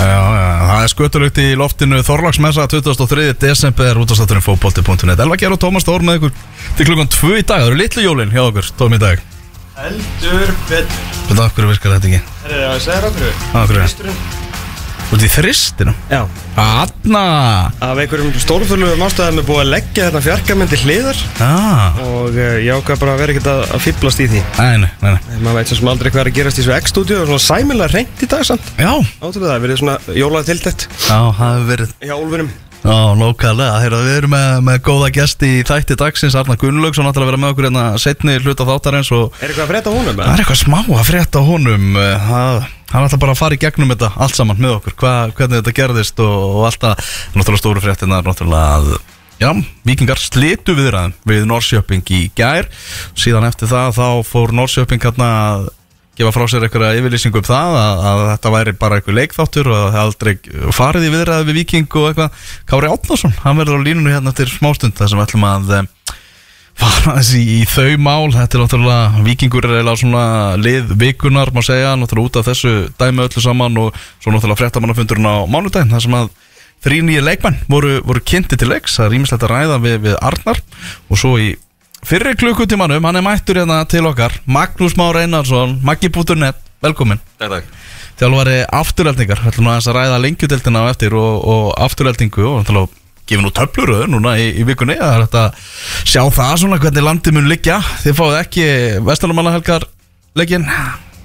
Það er skötulugt í loftinu. Þorlagsmessa 23. desember útastátturinn fókbólti.net Elva Gjær og Tómas Þór með ykkur til klukkan 2 í dag. Það eru litlu jólin hjá okkur, Tómi í dag. Heldur betur. Þetta okkur virkar þetta ekki? Það er að segja okkur? Kristurinn Út í þristinu. Já. Anna Af einhverjum stórfjörlugum ástæðum er búið að leggja þetta fjarkamyndi hliðar. Ah. Og uh, ég ákvað bara að vera ekkert að, fýblast í því. Nei, nei, nei, Maður veit svo sem aldrei hvað er að gerast í þessu X-stúdíu. Og svona sæmilega reynd í dag samt. Já, Átrúlega það, verið svona jólað tildett já, það hefur verið. Úlfurum Já, lókalega, Heyrðu, við erum með, með góða gesti í þætti dagsins Arna Gunnlaugsson ætlar að vera með okkur hérna setni hluta þáttarins og Er eitthvað að frétta honum? það er eitthvað smá að frétta á honum. Eh, það, hann ætlar bara að fara í gegnum þetta allt saman með okkur, Hva, hvernig þetta gerðist og, og allt það, náttúrulega stóru fréttina er náttúrulega að Já, vikingar slitu viðræðum við Norrköping í gær. Síðan eftir það þá fór Norrköping hérna að gefa frá sér einhverja yfirlýsingu um það að, að þetta væri bara einhver leikþáttur og það aldrei farið í viðræði við Viking og eitthvað. Kári Átnason, hann verður á línunni hérna eftir smástund þar sem við ætlum að eh, fara þessi í þau mál. Þetta er náttúrulega, Vikingur er eiginlega svona lið vikunar, má segja, náttúrulega út af þessu dæmi öllu saman og svo náttúrulega fréttamannafundurinn á mánudaginn þar sem að þrý nýja leikmenn voru, voru kynnti til leiks, það er rýmislegt að ræða við, við Arnar og svo í fyrri klukkutímanum, hann er mættur hérna til okkar Magnús Már Einarsson, Maggi.net velkomin, Takk, takk. þjálfari afturöldingar, við ætlum að ræða lengjudeltina á eftir og, og afturöldingu og náttúrulega gefið nú töfluröður núna í, í vikunni það er þetta að sjá það svona hvernig landið mun liggja, þið fáið ekki Vestalumannahelgar leikinn?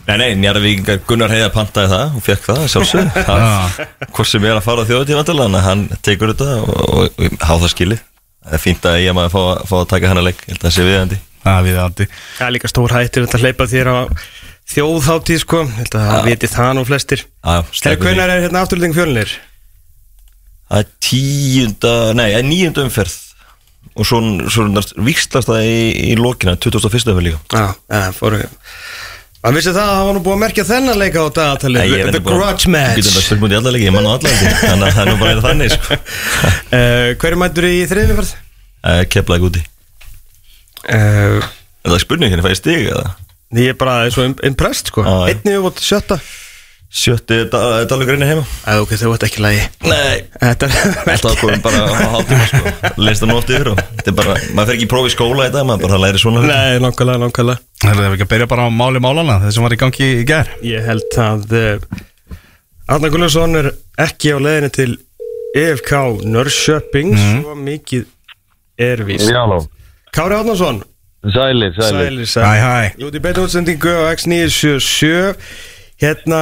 Nei, nei, Njarðvíkingar Gunnar Heiðar pantaði það og fekk það sjálfsög Hvort sem er að fara á þjóðutífandalega hann tekur þetta og, og, og há það skilið Það er fínt að ég maður fá, fá að taka hann að leik. Ég held að það sé viðandi það við andi Það er líka stór hættir þetta að hleypa þér á þjóðháttíð sko. Ég held að það viti það nú flestir. Þegar hvernig er hérna afturlýting fjölunir? Það er tíunda, nei, það er níunda umferð. Og svo, svo vikslast það í, í lokina, 21. umferð líka. Já, það fóru Það vissi það að það var nú búið að merkja þennan leika á ég er The Grudge Ég Match getur þetta spurt mútið í alla leiki, ég mann á alla leiki. Þannig að það er nú bara eða þannig sko. uh, Hverju mættur í þriðumferð? uh, Keflaði úti. Uh, Er það spurning hérna, fæði stig eða? ég er bara svo im- impressed sko. Já. Einnig við búið sjötta. Sjötti dalur greinu heima? Æ, ok, þau vart ekki lagi. Nei. Þetta Alltaf komum bara á hálftíma sko. Það nú oft yfir og Þetta er bara Maður fer ekki prófi skóla í dag Maður bara læri svona. Nei, nákvæmlega, nákvæmlega Það er ekki að byrja bara á máli málana þeir sem var í gangi í gær? Ég held að uh, Arna Gunnarsson er ekki á leiðinni til EFK Norrköping Svo mikið er víst. Jáló, Kári Árnason. Sælir, sælir. Sælir, Hæ, sælir hæ Jú, í beinu útsendingu á X977 Hérna,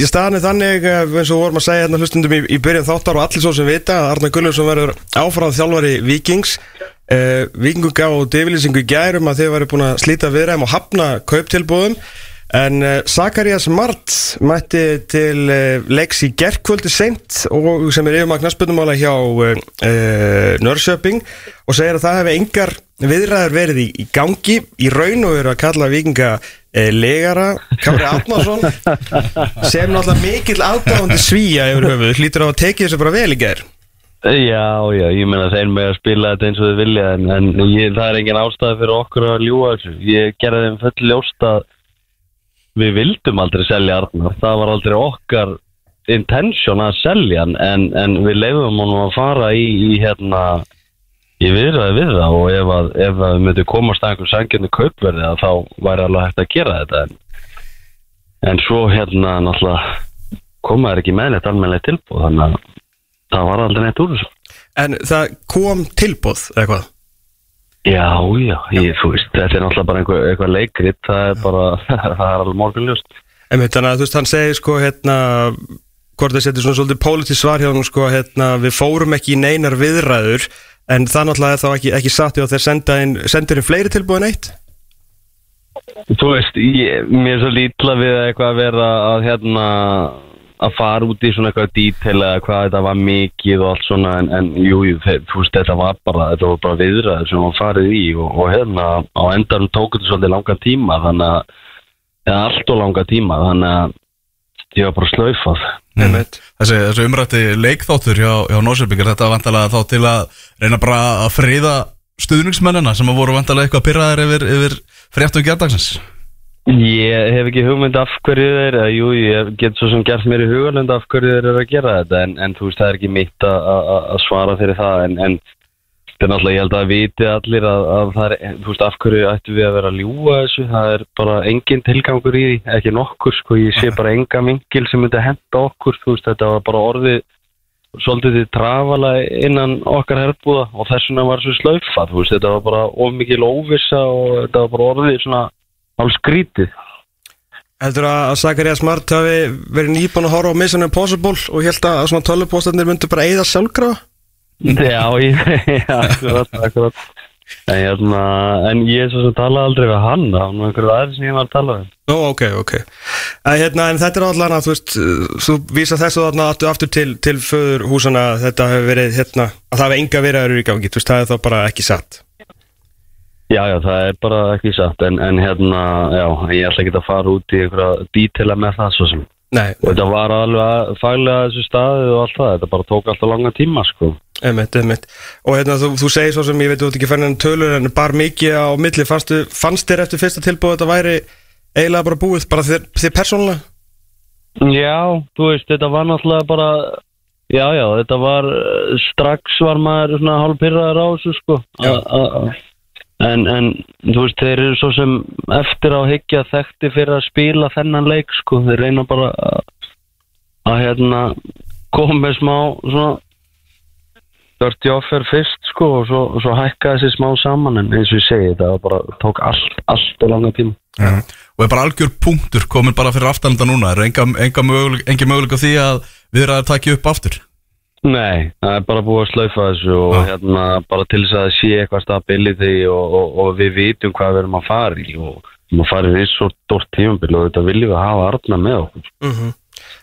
ég staðan er þannig eh, eins og vorum að segja hérna hlustundum í, í byrjun þáttar og allir svo sem vita að Arna Gunnarsson verður áfram þjálfari Víkings. Uh, Víkingu gá og devilýsingu gærum að þeir verður búin að slíta viðræðum og hafna kauptilbúðum en uh, Sakarias Mart mætti til uh, leiks í gerkvöldi seint og sem er yfirmagn knastbyrnumála hjá uh, uh, Norrköping og segir að það hefði engar viðræður verið í, í gangi. Í raun og veru að kalla vikinga legara Kári Átnason sem náttúrulega mikill aðdáðandi svíja yfir höfuð. Hlýtur á að tekið þessu bara vel í gær? Já, já, ég meina þeir með að spila þetta eins og þið vilja en, en ég, það er engin ástæði fyrir okkur að ljúa þessu. Ég gerði þeim full ljóst að við vildum aldrei selja Arnar. Það var aldrei okkar intention að selja en, en við leifum honum að fara í, í hérna í viðræði við það og ef, að, ef að við myndum komast að einhver sangjarni kaupverði að þá væri alveg hægt að gera þetta. En, en svo hérna náttúrulega komaður ekki með neitt almennlega tilbúð þannig að það var aldrei neitt úr þessu. En það kom tilbúð eða hvað? Já, já, ég, þú veist, þetta er náttúrulega bara einhver, eitthvað leikrit, það er bara, það er alveg morgunljóst. Einmitt, þannig að þú veist, hann segir sko hérna hvort það setur svona svolítið pólitísk svar hjá hann sko hérna við fórum ekki í neinar viðræður en það náttúrulega er þá ekki, ekki satt og þeir senda inn, sendur inn fleiri tilbúin eitt? Þú veist, ég, mér er svo lítla við eitthvað að vera að hérna að fara út í svona eitthvað dítel eða hvað þetta var mikið og allt svona en, en jú, þú veist, þetta var bara þetta var bara viðræður sem var farið í og, og hérna á endanum tók þetta svolítið langan tíma þannig að eða allt og langa tíma þannig að ég var bara slaufað. Einmitt. Þessi, þessi umrætti leikþáttur hjá, hjá Nórsjöbyggar Þetta var vantalega þá til að reyna bara að friða stuðningsmennina sem að voru vantalega eitthvað pyrraðir yfir, yfir fréttum gerðdagsins Ég hef ekki hugmynd af hverju þeir, eða jú, ég get svo sem gert mér í hugalund af hverju þeir eru að gera þetta, en, en þú veist, það er ekki mitt að- að að svara fyrir það, en, en þetta er náttúrulega, ég held að viti allir að, að það er, þú veist, af hverju ættum við að vera að ljúga þessu, það er bara engin tilgangur í því, ekki nokkur, sko, ég sé bara enga mingil sem myndi henda okkur, þú veist, þetta var bara orðið svolítið trafala innan okkar herbúða og þess vegna var svo slaufað, þú veist, þetta var bara ómikil óvissa og þetta var bara orðið svona alls skrítið. Heldur að Zakaria Smart hafi verið nýbúin að horfa á Mission Impossible og held að svona tölvupóstanir myndi bara eigða sjálfkrafa? Já, ég, akkurat, akkurat. En, hérna, en ég er svo sem talaði aldrei við hann, það var einhverju aðeins sem ég var að tala við. Ó, ok, ok að, hérna, En þetta er allan að þú veist þú vísa þessu þarna aftur, aftur til, til föður húsana að þetta hefur verið hérna, að það hefur enga verið í gangi, þú veist, það er þá bara ekki satt Já, já, það er bara ekki satt, en, en hérna, já, ég ætla ekki að fara út í einhverja dítila með það svo sem. Nei, Og þetta var alveg faglega þessu staði og allt það, þetta bara tók alltaf langa tíma, sko. Emitt, emitt Og hérna, þú, þú segir svo sem, ég veit þú ert ekki færðin tölur en bar mikið á milli, fannstu, fannst þér eftir fyrsta tilbúið að þetta væri eiginlega bara búið, bara þér, þér persónulega? Já, þú veist, þetta var náttúrulega bara, já, já, þetta var, eh, strax var maður svona hálfpyrraður á þessu, sko. A- a- a- En, en, þú veist, þeir eru svo sem eftir á higgja þekkti fyrir að spila þennan leik, sko. Þeir reyna bara að hérna, koma með smá, svona, dirty offer fyrst, sko, og svo, og svo hækka þessi smá saman, en eins og ég segi, þetta var bara, tók allt, allt og langa tíma. Og er bara algjör punktur komin bara fyrir aftalenda núna Er enga, enga möguleik, engi möguleik á því að við erum að taka upp aftur Nei, það er bara búið að slaufa þessu og Já. hérna bara til þess að það sé eitthvað stability og, og, og við vitum hvað við erum að fara í og við erum að fara í svo stórt tímabil og þetta viljum við hafa arna með okkur. Mm Og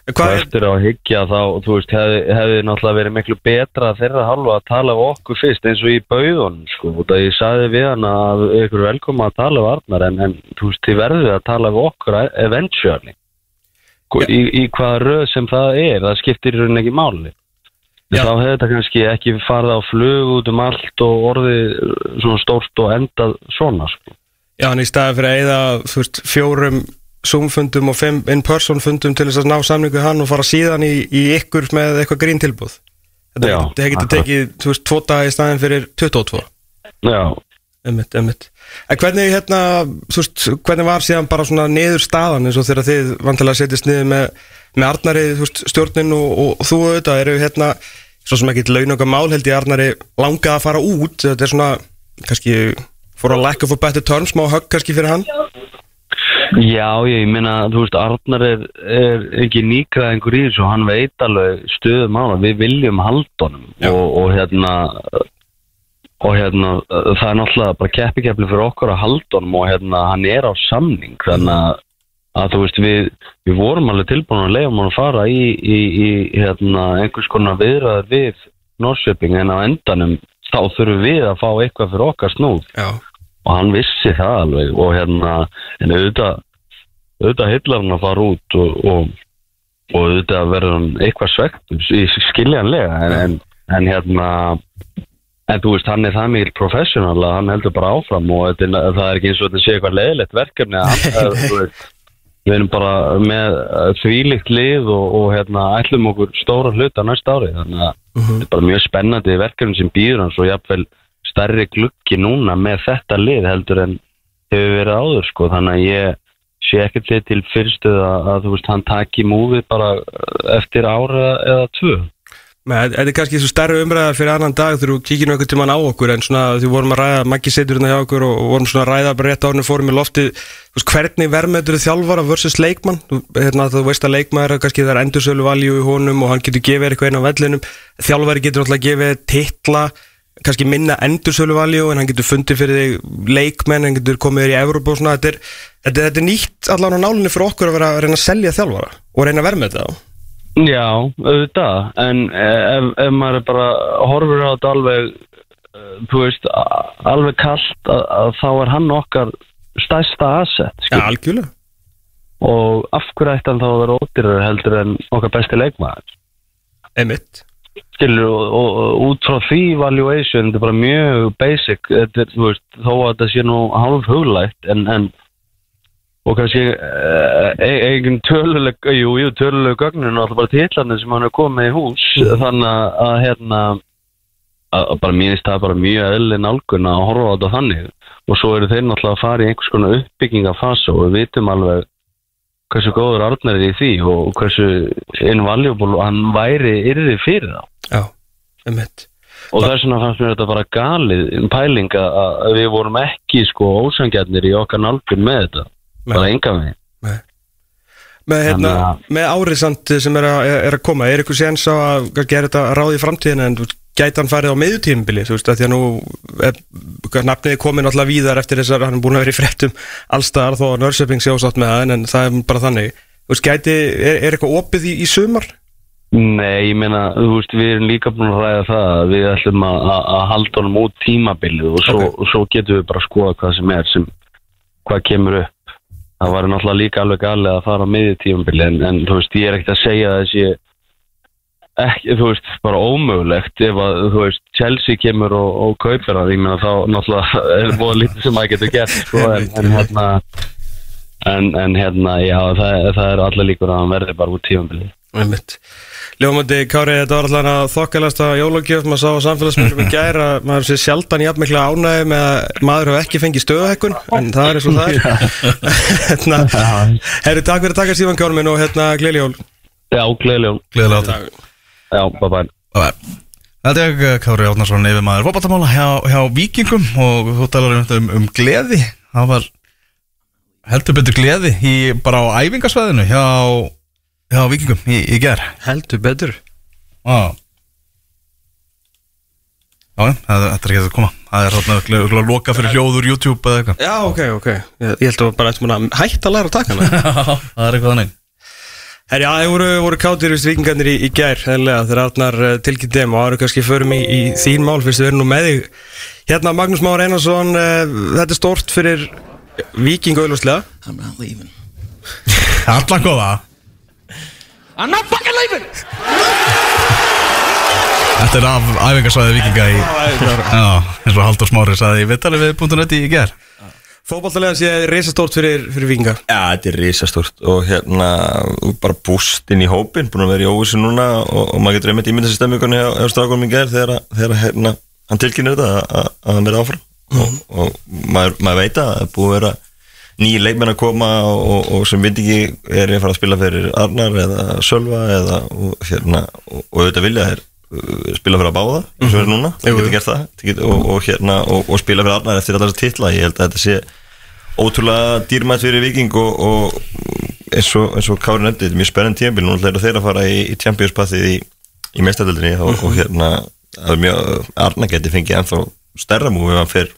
Hvað er, eftir að higgja þá, þú veist, hefði, hefði náttúrulega verið miklu betra þeirra halva að tala við okkur fyrst eins og í bauðunum, sko. Og ég sagði við hann að ykkur velkoma að tala við Arnar en, en þú veist, þið verður að tala við okkur eventually. Sko, Já. í, í hvaða röð sem það er, það skiptir í rauninni ekki máli. En Já. þá hefði þetta kannski ekki farið á flug út um allt og orðið svona stórt og endað svona, sko. já, hann í staði fyrir að eigða, þú veist, fjórum Zoom-fundum og fimm in-person fundum til þess að ná samningu við hann og fara síðan í, í ykkur með eitthvað grín tilbúð Þetta Já, getur tekið, þú veist, tvo daga í staðin fyrir 22 Já, Emmitt, emmitt. En hvernig, hérna, þú veist, hvernig var síðan bara svona niður staðan eins og þegar þið vantilega setjast niður með, með Arnari, þú veist, stjórnin og, og, og þú auðvitað? Eru hérna, svo sem ekki laun okkar mál held ég Arnari langað að fara út, þetta er svona, kannski, for a lack of a better term, smá högg kannski fyrir hann. Já, ég meina, þú veist, Arnar er, er ekki nýkraðingur í þessu og hann veit alveg stöðum ána, við viljum haldunum Já. og, og hérna og hérna, það er náttúrulega bara keppikepli fyrir okkur að haldunum og hérna, hann er á samning þannig að, að þú veist, við, við vorum alveg tilbúin að leiða hann að fara í, í, í hérna, einhvers konar viðræður við Norrköping en á endanum þá þurfum við að fá eitthvað fyrir okkar snúð Já. Og hann vissi það alveg og hérna, en auðvitað auðvitað hillar hann að fara út og, og, og auðvitað verður hann eitthvað svegt skiljanlega en, en, en hérna en þú veist, hann er það mikil professional að hann heldur bara áfram og þetta, það er ekki eins og þetta sé eitthvað leiðilegt verkefni að við erum bara með uh, þvílíkt lið og, og hérna, ætlum okkur stóra hluta næsta ári þannig að þetta er bara mjög spennandi verkefni sem býður hans og jafnvel stærri gluggi núna með þetta lið heldur en hefur verið áður sko. Þannig að ég sé ekkert því til fyrstuð að, að þú veist hann taki múfið bara uh, eftir ára eða tvö. Þetta er kannski svo stærri umræðar fyrir annan dag þegar þú kíkir nú einhvern tímann á okkur en svona því vorum að ræða, Maggi setur hérna hjá okkur og, vorum svona að ræða bara rétt árinu fórum í lofti þú veist, hvernig verðmættur þjálfara versus leikmann? Þú, hérna, þú veist að leikmaður er kannski það er endursölu valjú í honum og hann getur gefið eitthvað inn á vellinum. Þjálfari getur náttúrulega gefið titla kannski minna endursölu valjú en hann getur fundið fyrir þig leikmenn hann getur komið þér í Evrópu og svona. Þetta er, þetta, þetta er nýtt allan á nálinni fyrir okkur að vera að reyna að selja þjálfara og reyna að verðmæta þá. Já, auðvitað, en ef, ef maður bara horfur á þetta alveg, uh, þú veist, alveg kallt að, að þá er hann okkar stærsta asset, Já, skil, algjörlega. Og af hverju ætti hann þá að vera ódýrar heldur en okkar besti leikmaður, Einmitt. Skilur, og, og, og út frá því valuation, þetta er bara mjög basic, þetta er, þú veist, þó að þetta sé nú hálf huglægt, en, en og kannski eh, eigin töluleg, jú, jú, töluleg gögnin og alltaf bara titlarnir sem hann er komið í hús. Þannig að, hérna að, að bara mínist það bara mjög eðli nálgun að horfa á þetta þannig. Og svo eru þeir náttúrulega að fara í einhvers konar uppbyggingafasa og við vitum alveg hversu góður Arnar er í því og hversu invaluable hann væri yrði fyrir það Já, um mitt og þess vegna fannst mér þetta bara galið pæling að að við vorum ekki sko ósangjarnir í okkar nálgun með þetta. Bara enga veginn. Með, hérna, Þannig að- með árið samt sem er að, er að koma, er ykkur séns á að gera þetta ráð í framtíðin en þú veist, gæti hann farið á meðutímbili, þú veist, að því að nú nafnið er komin alltaf víðar eftir þessar, hann er búin að vera í fréttum allstaðar þó að Nörsöping sé ásátt með það en, en það er bara þannig, þú veist, gæti er, er eitthvað opið í, í sumar? Nei, ég meina, þú veist, við erum líka búin að ræða það að við ætlum að, að, að halda honum út tímabilið og svo, Ok. og svo getum við bara að skoða hvað sem er sem, hvað kemur upp það var náttúrulega líka alveg ekki, þú veist, bara ómögulegt ef að, þú veist, Chelsea kemur og, og kaupir það, ég meina þá náttúrulega er búin lítið sem að getur gert sko, en, en hérna en, en hérna, já, það, það er allir líkur að hann verði bara út tímabilið. Einmitt. Ljómandi Kári, þetta var alltaf að þokkalast að jólagjöf, maður sá á samfélagsmyndum í gær að maður sé sjaldan jafnmikla ánæði með að maður hefur ekki fengið stöðuhekkun en það er eins og það er. Hérna, Herru, takk fyrir að taka Stífan Kári minn og hérna Gleli Jól. Já, gleðilegum Gleðilega átta Já, bye bye. Þetta er uh, Kári Átnarsson yfir maður fótballtamála hjá, hjá Víkingum og þú talar um, um, um gleði. Það var heldur betur gleði í, bara á æfingasvæðinu hjá, hjá Víkingum í, í ger Heldur betur. Já Já, það, þetta er ekki að koma. Það er örugglega að loka fyrir hljóður YouTube eða eitthvað. Já, ok, ok. Ég, ég held að bara eftir að hætta að læra að taka hana. Það er eitthvað þannig Herri, það voru, voru kátir vist vikingarnir í, í gær Þegar þeir átnar uh, tilkynnt þeim og það eru kannski förum í, í þín mál fyrst við erum nú með þig. Hérna Magnús Már Einarsson uh, Þetta er stórt fyrir viking auðlustlega I'm not leaving. Allan góða. I'm not fucking leaving! Þetta er af æfingasvæði Víkinga í Já, eins og Haldur Smári saði í Vittali við .net í ger Fótballtalega sé reisastórt fyrir, fyrir vikinga Já, þetta er risastórt og hérna bara búst inn í hópin, búin að vera í óvissu núna og, og maður getur einmitt ímynda sér stemmingunni á, á strákunum í gerð þegar, þegar hérna, hann tilkynir þetta að, hann verði áfram. Og, og maður, maður veit að það er búið að vera nýji leikmenn að koma og, og sem veit ekki er ég að fara að spila fyrir Arnar eða Sölva eða og, hérna, og, og auðvitað vilja uh, spila fyrir að báða eins og er núna, Jú, það getur gert það geta- og, og, hérna, og, og spila fyrir Arnar eftir allar þess titla, ég held að þetta sé ótrúlega dýrmætt fyrir Viking og, og eins og, Kári nefndi, þetta er mjög spennend tímabil núna ætla þeir að fara í, í Champions-passið í, í mestadöldinni og, og hérna það er mjög, Arna geti fengið ennþá stærra múi ef hann fer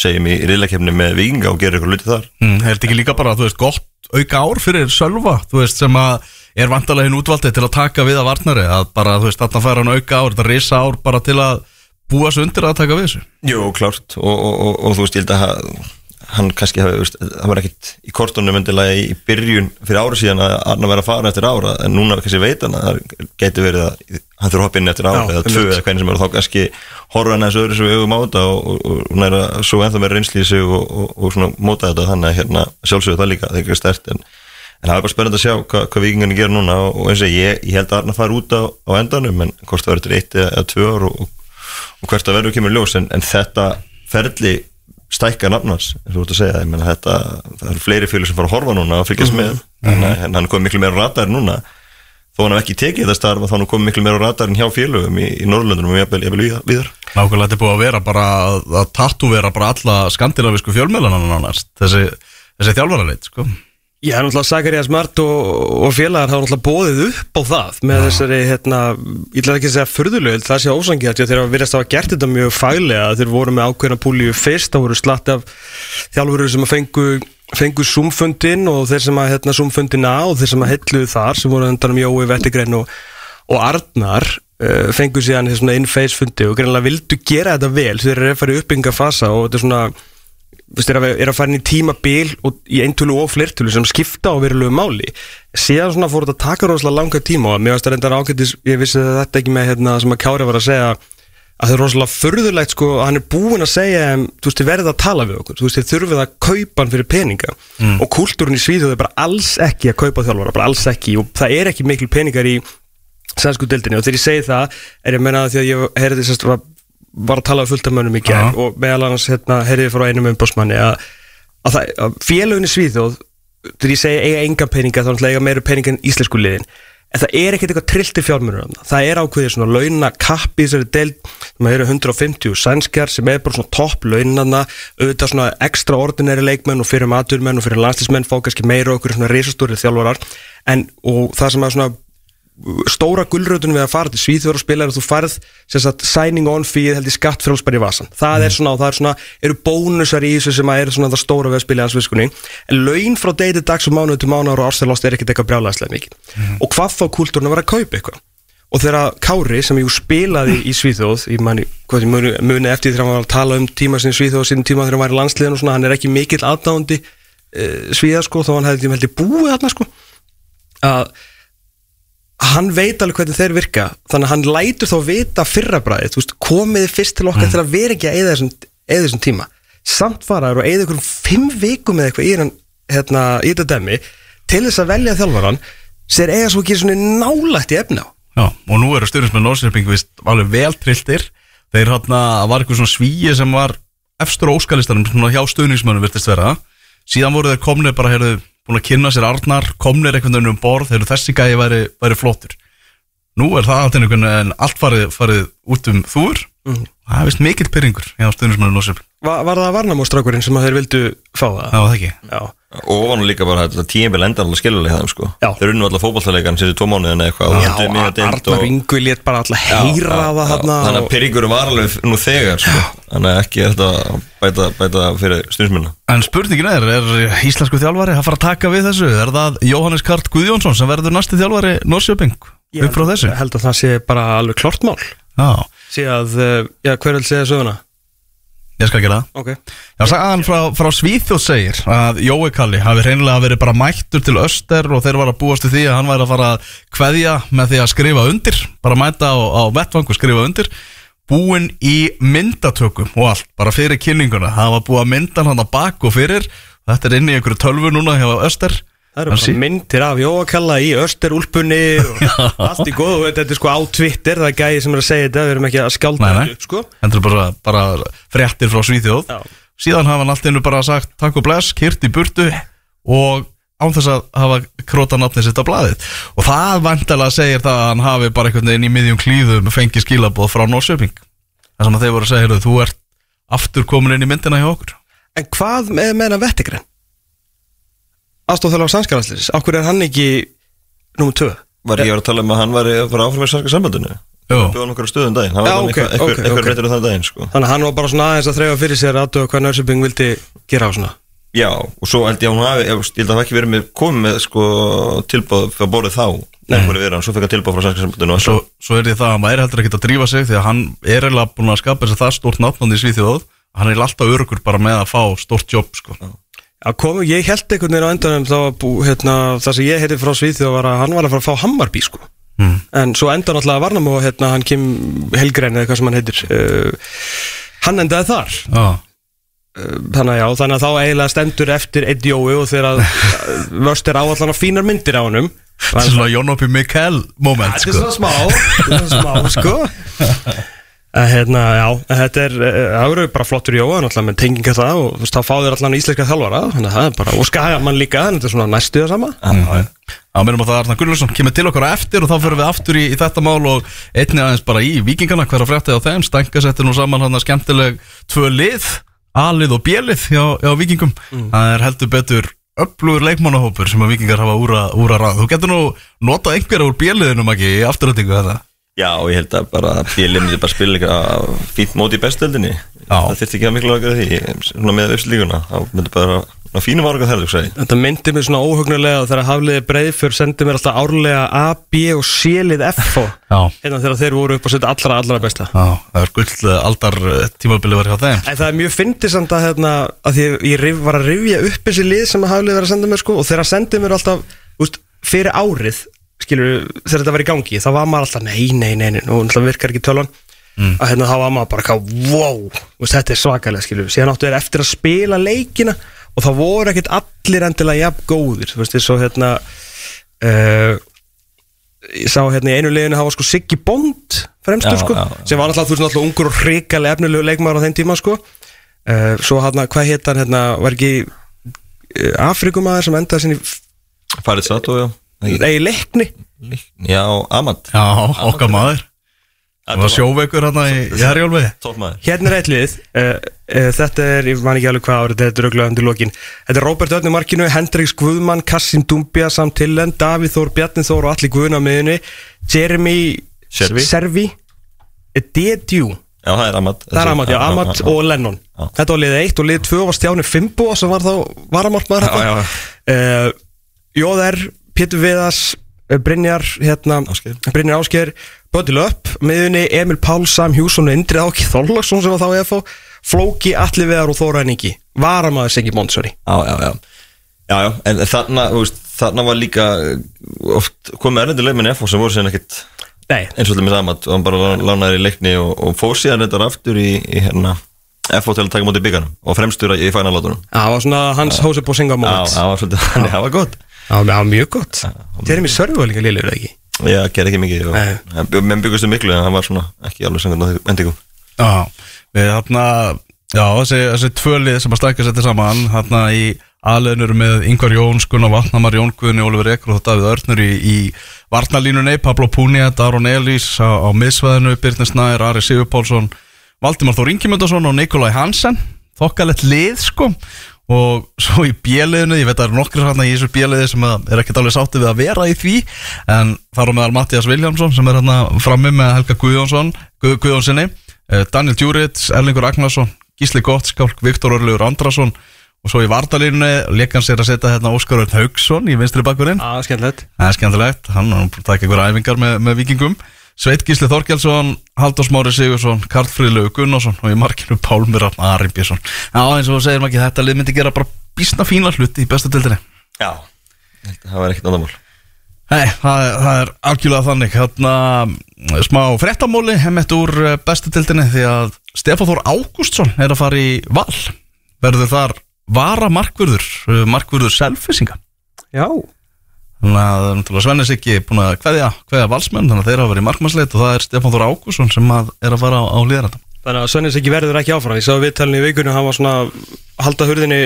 segjum í riðlakefni með Vikinga og gerir eitthvað luti þar. Mm, Er þetta ekki líka bara, þú veist, gott auka ár fyrir Sölva, þú veist, sem að er vantalega hinn útvaldið til að taka við að varnari að bara, þú veist, þarna færa hann auka ár þetta risa ár bara til að búa sig undir að taka við þessu? Jú, klárt og, og, og, og þú veist, ég held að ha- hann kannski hafi, það var ekkit í kortunum endilega í byrjun fyrir ára síðan að Arna verið að fara eftir ára en núna kannski veit hann að það geti verið að hann þurfa að hoppa inn eftir ára Já, eða tvö eða hvernig sem er þá kannski horfa hann þessu öðru sem við hugum á þetta og, og, og, og næra svo reynsli í sig og, og, og svona móta þetta þannig að hérna sjálfsögðu það líka, það er stert en, en það er bara spennandi að sjá hvað, hvað vikingarnir gera núna og, eins og ég, ég held að Arna fara út á, á endanum en hvort það verður til eitt eða, eða tvö ár og, og, og hvert að verður kemur ljós en, en þetta ferli stækka nafnars, eins og þú ert að segja ég meina, þetta, það eru fleiri félur sem fara að horfa núna og fylgjast með, en, en hann kom miklu meira á radarinn núna, þó hann hef ekki tekið þetta starf þá hann kom miklu meira á radarinn hjá félögum í, í Norrlöndunum og jafnvel víðar- víðar. Nákvæmlega þetta er búið að vera bara að, að tattúvera bara alla skandinavísku fjölmjölanana nánast þessi, þessi þjálfaraleit sko. Já, náttúrulega Zacharias Mart og, og félagar hafa náttúrulega bóðið upp á það með þessari, hérna, ég ætla ekki að segja furðulegu, það sé ósangið þegar þeir hafa virðast að hafa gert þetta mjög faglega þeir voru með ákveðna púlíu fyrst það voru slatt af þjálfurur sem að fengu fengu sumfundin og þeir sem að hérna sumfundin á og þeir sem að helluðu þar sem voru undan um Jói, Vettigrein og, og Arnar uh, fengu síðan þessi svona in-face fundi og greinlega vildu gera þetta vel. Þeir eru að fara í uppbyggingafasa og þetta er svona er, að, er að fara inn í tímabil og í eintölu og flertölu sem skipta á verulegu máli. Síðan svona fór þetta að taka rosalega langa tíma og mér varst að reynda ágættis ég vissi þetta ekki með hérna sem að Kári var að segja að það er rosalega förðulegt sko að hann er búinn að segja þú veist, þið verðið að tala við okkur. Þú veist, þið þurfið að kaupa hann fyrir peninga. Og kultúrin í Svíþjóð er bara alls ekki að kaupa þjálfara, bara alls ekki. Og það er ekki mikil peningar í sænsku dildinni og þegar ég segi það er ég að menna því að ég heyrði sérst var, að tala um fullt af mönnum í gerð og meðal annars hérna, heyrði ég frá einum umbásmanni að, að, það- að félögin í Svíþjóð þegar ég segi eiga enga peninga þá náttúrulega eiga meira peninga en íslensku liðin. En það er ekkert eitthvað trillti fjármunur þarna. það er ákveðið svona launa kappi þessari deild sem eru 150 sænskjar sem er bara svona topp launana auðvitað svona extraordinæri leikmenn og fyrir maturmenn og fyrir landslísmenn fá kannski meira okkur svona risastóri þjálfarar. En og það sem að svona stóra gullröðunum við að fara til Svíþjóður og spila er að þú farð sagt, signing on fee held í skattfrjálsbæri í vasan það er svona og það er svona, eru bónusar í þessu sem er svona það stóra við að spila í hans viskunni en laun frá degi til dags og mánuð til mánuður og ársæðlást er ekkert eitthvað brjálæðslega mikið. Og hvað þá kultúrun að vera að kaupa eitthvað? Og þegar Kári sem ég spilaði í Svíþjóð ég mani, hvað ég muni, muni eftir þegar hann var að tala um tíma sinni Svíþjóð og sinni tíma þegar hann var í landsliðin og svona, hann er ekki mikill aðdándi uh, Svíða sko, þó hann hefði ég held ég búið þarna sko. Að hann veit alveg hvernig þeir virka þannig að hann lætur þá vita fyrrabræðið veist, komiði fyrst til okkar til að vera ekki að eða þessum, eða þessum tíma. Samt faraður og eða ykkur fimm vikum eða eitthvað í hann hérna, í þetta dæmi til þess að velja þjálfaran sér eiga svo ekki svona nálægt í efna Já, og nú eru stjórnismenn Norrköping vist alveg vel trilltir. Þeir hérna, var eitthvað svona svíi sem var efstur á óskalistanum svona hjá stuðningsmönnum virtist vera. Síðan voru þeir komnir bara, heyrðu, búin að kynna sér Arnar, komnir einhvern veginn um borð heyrðu, þessi gæði væri, væri flottur. Nú er það allt einhvern veginn allt farið, farið út um þúr það er vist mikill pyrringur hjá stuðningsmönnum Norrköping var, var það varnamóstrákurinn sem þeir vildu fá það? það var það ekki. Já. Og var nú líka bara þetta tímbil endar alveg skiljulega þeim sko Já. Þeir unnu allar fótballtalegan sér í tvo mánuðin eða eitthvað og Já, Arnar og- Ingu lét bara alltaf heyra já, það þarna Þannig að og- pyrringurum var alveg nú þegar sko Þannig að ekki er þetta að bæta, bæta fyrir stundisminna En spurningin er, er íslensku þjálfari að fara að taka við þessu? Er það Jóhannes Kart Guðjónsson sem verður næsti þjálfari Norrköping Ég upp frá þessu? Ég held að það sé bara alveg klart mál Já, sé að, uh, já, hver vil segja söguna? Ég skal gera það. Ok. Já, sagan frá, frá Svíþjóð segir að Jói Kalli hafi reynilega verið bara mættur til Öster og þeir var að búast til því að hann væri að fara að kveðja með því að skrifa undir bara mæta á, á vettvang og skrifa undir búinn í myndatökum og allt, bara fyrir kynninguna. Það var búið að mynda hann að bak og fyrir. Þetta er inn í einhverju tölvu núna hjá Öster Það eru Hann bara sí- myndir af Jóakalla í Österúlpunni og allt í góðu, þetta er sko á Twitter, það er gæði sem er að segja þetta, við erum ekki að nei. þetta upp, sko. Þetta er bara, bara fréttir frá Svíþjóð. Já. Síðan hafa hann allt einu bara sagt Takk og bless, kyrt í burtu Og án þess að hafa króta nafnið sitt á blaðið. Og það vandalega segir það að hann hafi bara einhvern veginn í miðjum klíðum Fengið skilabóð frá Norrköping Það sem að þeir voru að segja, heyrðu, þú ert aftur komin inn í myndina hjá okkur. En hvað með með hennar vettigren? Aðstofþjóðlega á sannskaraðslis, okkur er hann ekki nummer 2? Var ég að tala um að hann fara áfram í sannska sambandinu Jú. Bjóðan okkur stöðum daginn Já, var ok, okay, eitthvað, ok, eitthvað ok. reytur þann daginn sko Þannig að hann var bara svona aðeins að þreyfa fyrir sér aðtöða hvað Nörsöping vildi gera á svona. Já, og svo held ég að hún hafi, ég held að það ekki verið með komið með sko tilbúð fyrir að borðið þá hann, svo fekk hann tilbúð frá sannska sambandinu og Svo, svo er því það að hann væri heldur ekki að drífa sig Því að hann er eiginlega búin að skapa þess að það stórt nafnandi í Svíþjóð Hann er alltaf örugur bara með að fá stórt jobb sko. Já, komu, ég held einhvern veginn á endanum þá að bú, hérna, það sem ég heiti frá Svíþjóð var að hann var að fara að fá Hammarby, sko. Mm. En svo endan alltaf að Varnam og hérna, hann Kim Helgren eða hvað sem hann heitir, uh, hann endaði þar. Já Þannig að já, þannig að þá eiginlega stendur eftir Eddie Jói og þegar að vörst er á allan að fínar myndir á er svona Jónopi Mikkel moment Þetta er sko. svona smá, þetta er svona smá, sko að, hérna, Já, en þetta er eh, það eru bara flottur Jóa, náttúrulega með tenginga það og þú veist, þá fáður allan íslenska þjálfara þannig að það er bara, og skagamann líka, þannig að þetta er svona næstu það sama. Já, minnum að það er Arnar Gullarsson kemur til okkar á eftir og þá fyrir við aftur í, í þetta mál og einni aðeins bara í vikingana hver að fréttið á þeim, stænka settir nú saman hann að skemmtileg tvö lið A-lið og B-lið hjá, hjá vikingum það er heldur betur öflugur leikmannahópur sem að vikingar hafa úra, úra ráð. Þú getur nú notað einhverja úr B-liðinum ekki í afturrættingu þetta Já, og ég held að bara Bíli myndi bara spila eitthvað fínt móti í bestöldinni. Já. Það þyrfti ekki að miklu að gera því Svona með uppslíkuna. Það myndi bara ná, fínum ára það, hugsa ég. Þetta myndi mér svona óhugnulega þegar hafliði breið fyrir sendi mér alltaf árlega A, B og C-lið F hérna þegar þeir voru upp og setja allra, allra besta. Já, það er gull eh, aldar eh, tímabili var hjá þeim. En það er mjög fyndið samt að, hérna, að því ég rif, var að rifja upp þessi lið sem að hafliði verið að senda mér sko og þegar að sendi mér alltaf úst, fyrir árið skilur, þegar þetta var í gangi þá var maður alltaf nei, nei, nei, nei, nú náttúrulega virkar ekki tölvan. Að hérna þá var maður bara ká, wow þú veist, þetta er svakalega skilur síðan áttu þeir eftir að spila leikina og það voru ekkert allir endilega jafn góðir. Þú veist, eins og hérna uh, ég sá hérna í einu liðinu það var sko Siggi Bond fremstur Já, sko, já, já. sem var alltaf þú veist náttúrulega ungur og hrikalega efnilegu leikmaður á þeim tíma sko. Uh, svo hérna, hvað hétt hann hérna, var ekki uh, Afrikumæður sem endaði sinni Farið satt og já nei, leikni. Já, Amand Já, okkar maður. Það var sjóveikur hérna í Tópmaður Hérna er eitt lið. Uh, uh, Þetta er, ég man ekki alveg hvað árið Þetta er dröglega undir lokin. Þetta er Robert Örn í markinu, Hendriks Guðmann Kassim Dumbia, Sam Tillen, Davíð Þór Bjarni Þór og allir Guðun á miðunni Jeremy Servi. Servi Dedju Já, það er Amand Það er Amat, já, Amat og Lennon. Já. Þetta var lið 1 og lið 2 var Stjáni Fimbo sem var þá uh, Jóðar, Pétur Viðas uh, Brynjar, hérna Ásgeir. Brynjar Ásker, Bötti Löpp miðunni Emil Pál, Sam Hjússon og Indrið Áki Þorlagsson sem var þá EFO Flóki, Alli Viðar og Þóra Ningi Varamaður Siggi Montsori Já, já, já. Já, já, en þarna, veist, þarna var líka uh, oft komið erlendur leikminn FO sem voru síðan ekkit Nei, eins og til með saman og hann bara lá- lánaði í leikni og, og fór síðan þetta aftur í, í hérna FO til að taka móti byggarnum og fremstur í fænalátunum það var svona hans Hósep og Singa Já, það var svolítið, það var gott Það var mjög gott. Jeremy Servi var líka liður, eða ekki? Já, gerði ekki mikið og menn byggustu miklu en hann var svona ekki alveg sangan endingum. Já, við hérna Já, þessi, tvölið sem að stækja sér saman hérna í aðleginur með Ingvar Jóns, Gunnar Vatnamar, Jón Guðni, Ólfur Ekur og Davíð Örnur í, í varnalínunni, Pablo Púnia, Daron Elís á, á miðsvæðinu, Birnir Snær, Ari Sigur Pálsson, Valdimar Þór Ingimundarsson og Nikolai Hansen, þokkalett lið sko og svo í bjöliðinu, ég veit að það eru nokkri hérna í þessu bjöliði sem er ekkert alveg sáttið við að vera í því en þar á meðal Mattias Viljámsson sem er hérna frammi með Helga Guðjónsson Guð, Guðjónssoni, eh, Daniel Djurits Erlingur Agnarsson, Gísli Gottskálk Viktor Örlugur Andrason og svo í vardalínu leik sér að setja hérna Óskar Örn Haugsson í vinstri bakkurinn skemmtilegt. Það er skemmtilegt, hann að taka einhverja æfingar með, með vikingum Sveit Gísli Þorkelsson, Halldór Smári Sigursson, Karl Fríðlegu Gunnarsson og í markinu Pálmur Rafn Arimbjörnsson Já, eins og þú segir maður ekki, þetta lið myndi gera bara bísna fína hluti í bestu dildinni Já Það var ekkert andamál Nei, það, er- það er algjörlega þannig. Hérna, smá fréttamóli hemmett úr eh, bestu dildinni því að Stefán Þór Ágústsson er að fara í val. Verður þar vara markvörður, eh, markvörður selfisinga Já, Þannig að náttúrulega Svennis ekki búin að kveðja, kveðja valsmenn Þannig að þeir hafa verið markmannsleit og það er Stefán Þór Ágússon sem að er að fara á, á liðaranda þannig að Svennis ekki verður ekki áfram. Ég sá viðtalinu í vikunni, hann var svona halda hurðinni,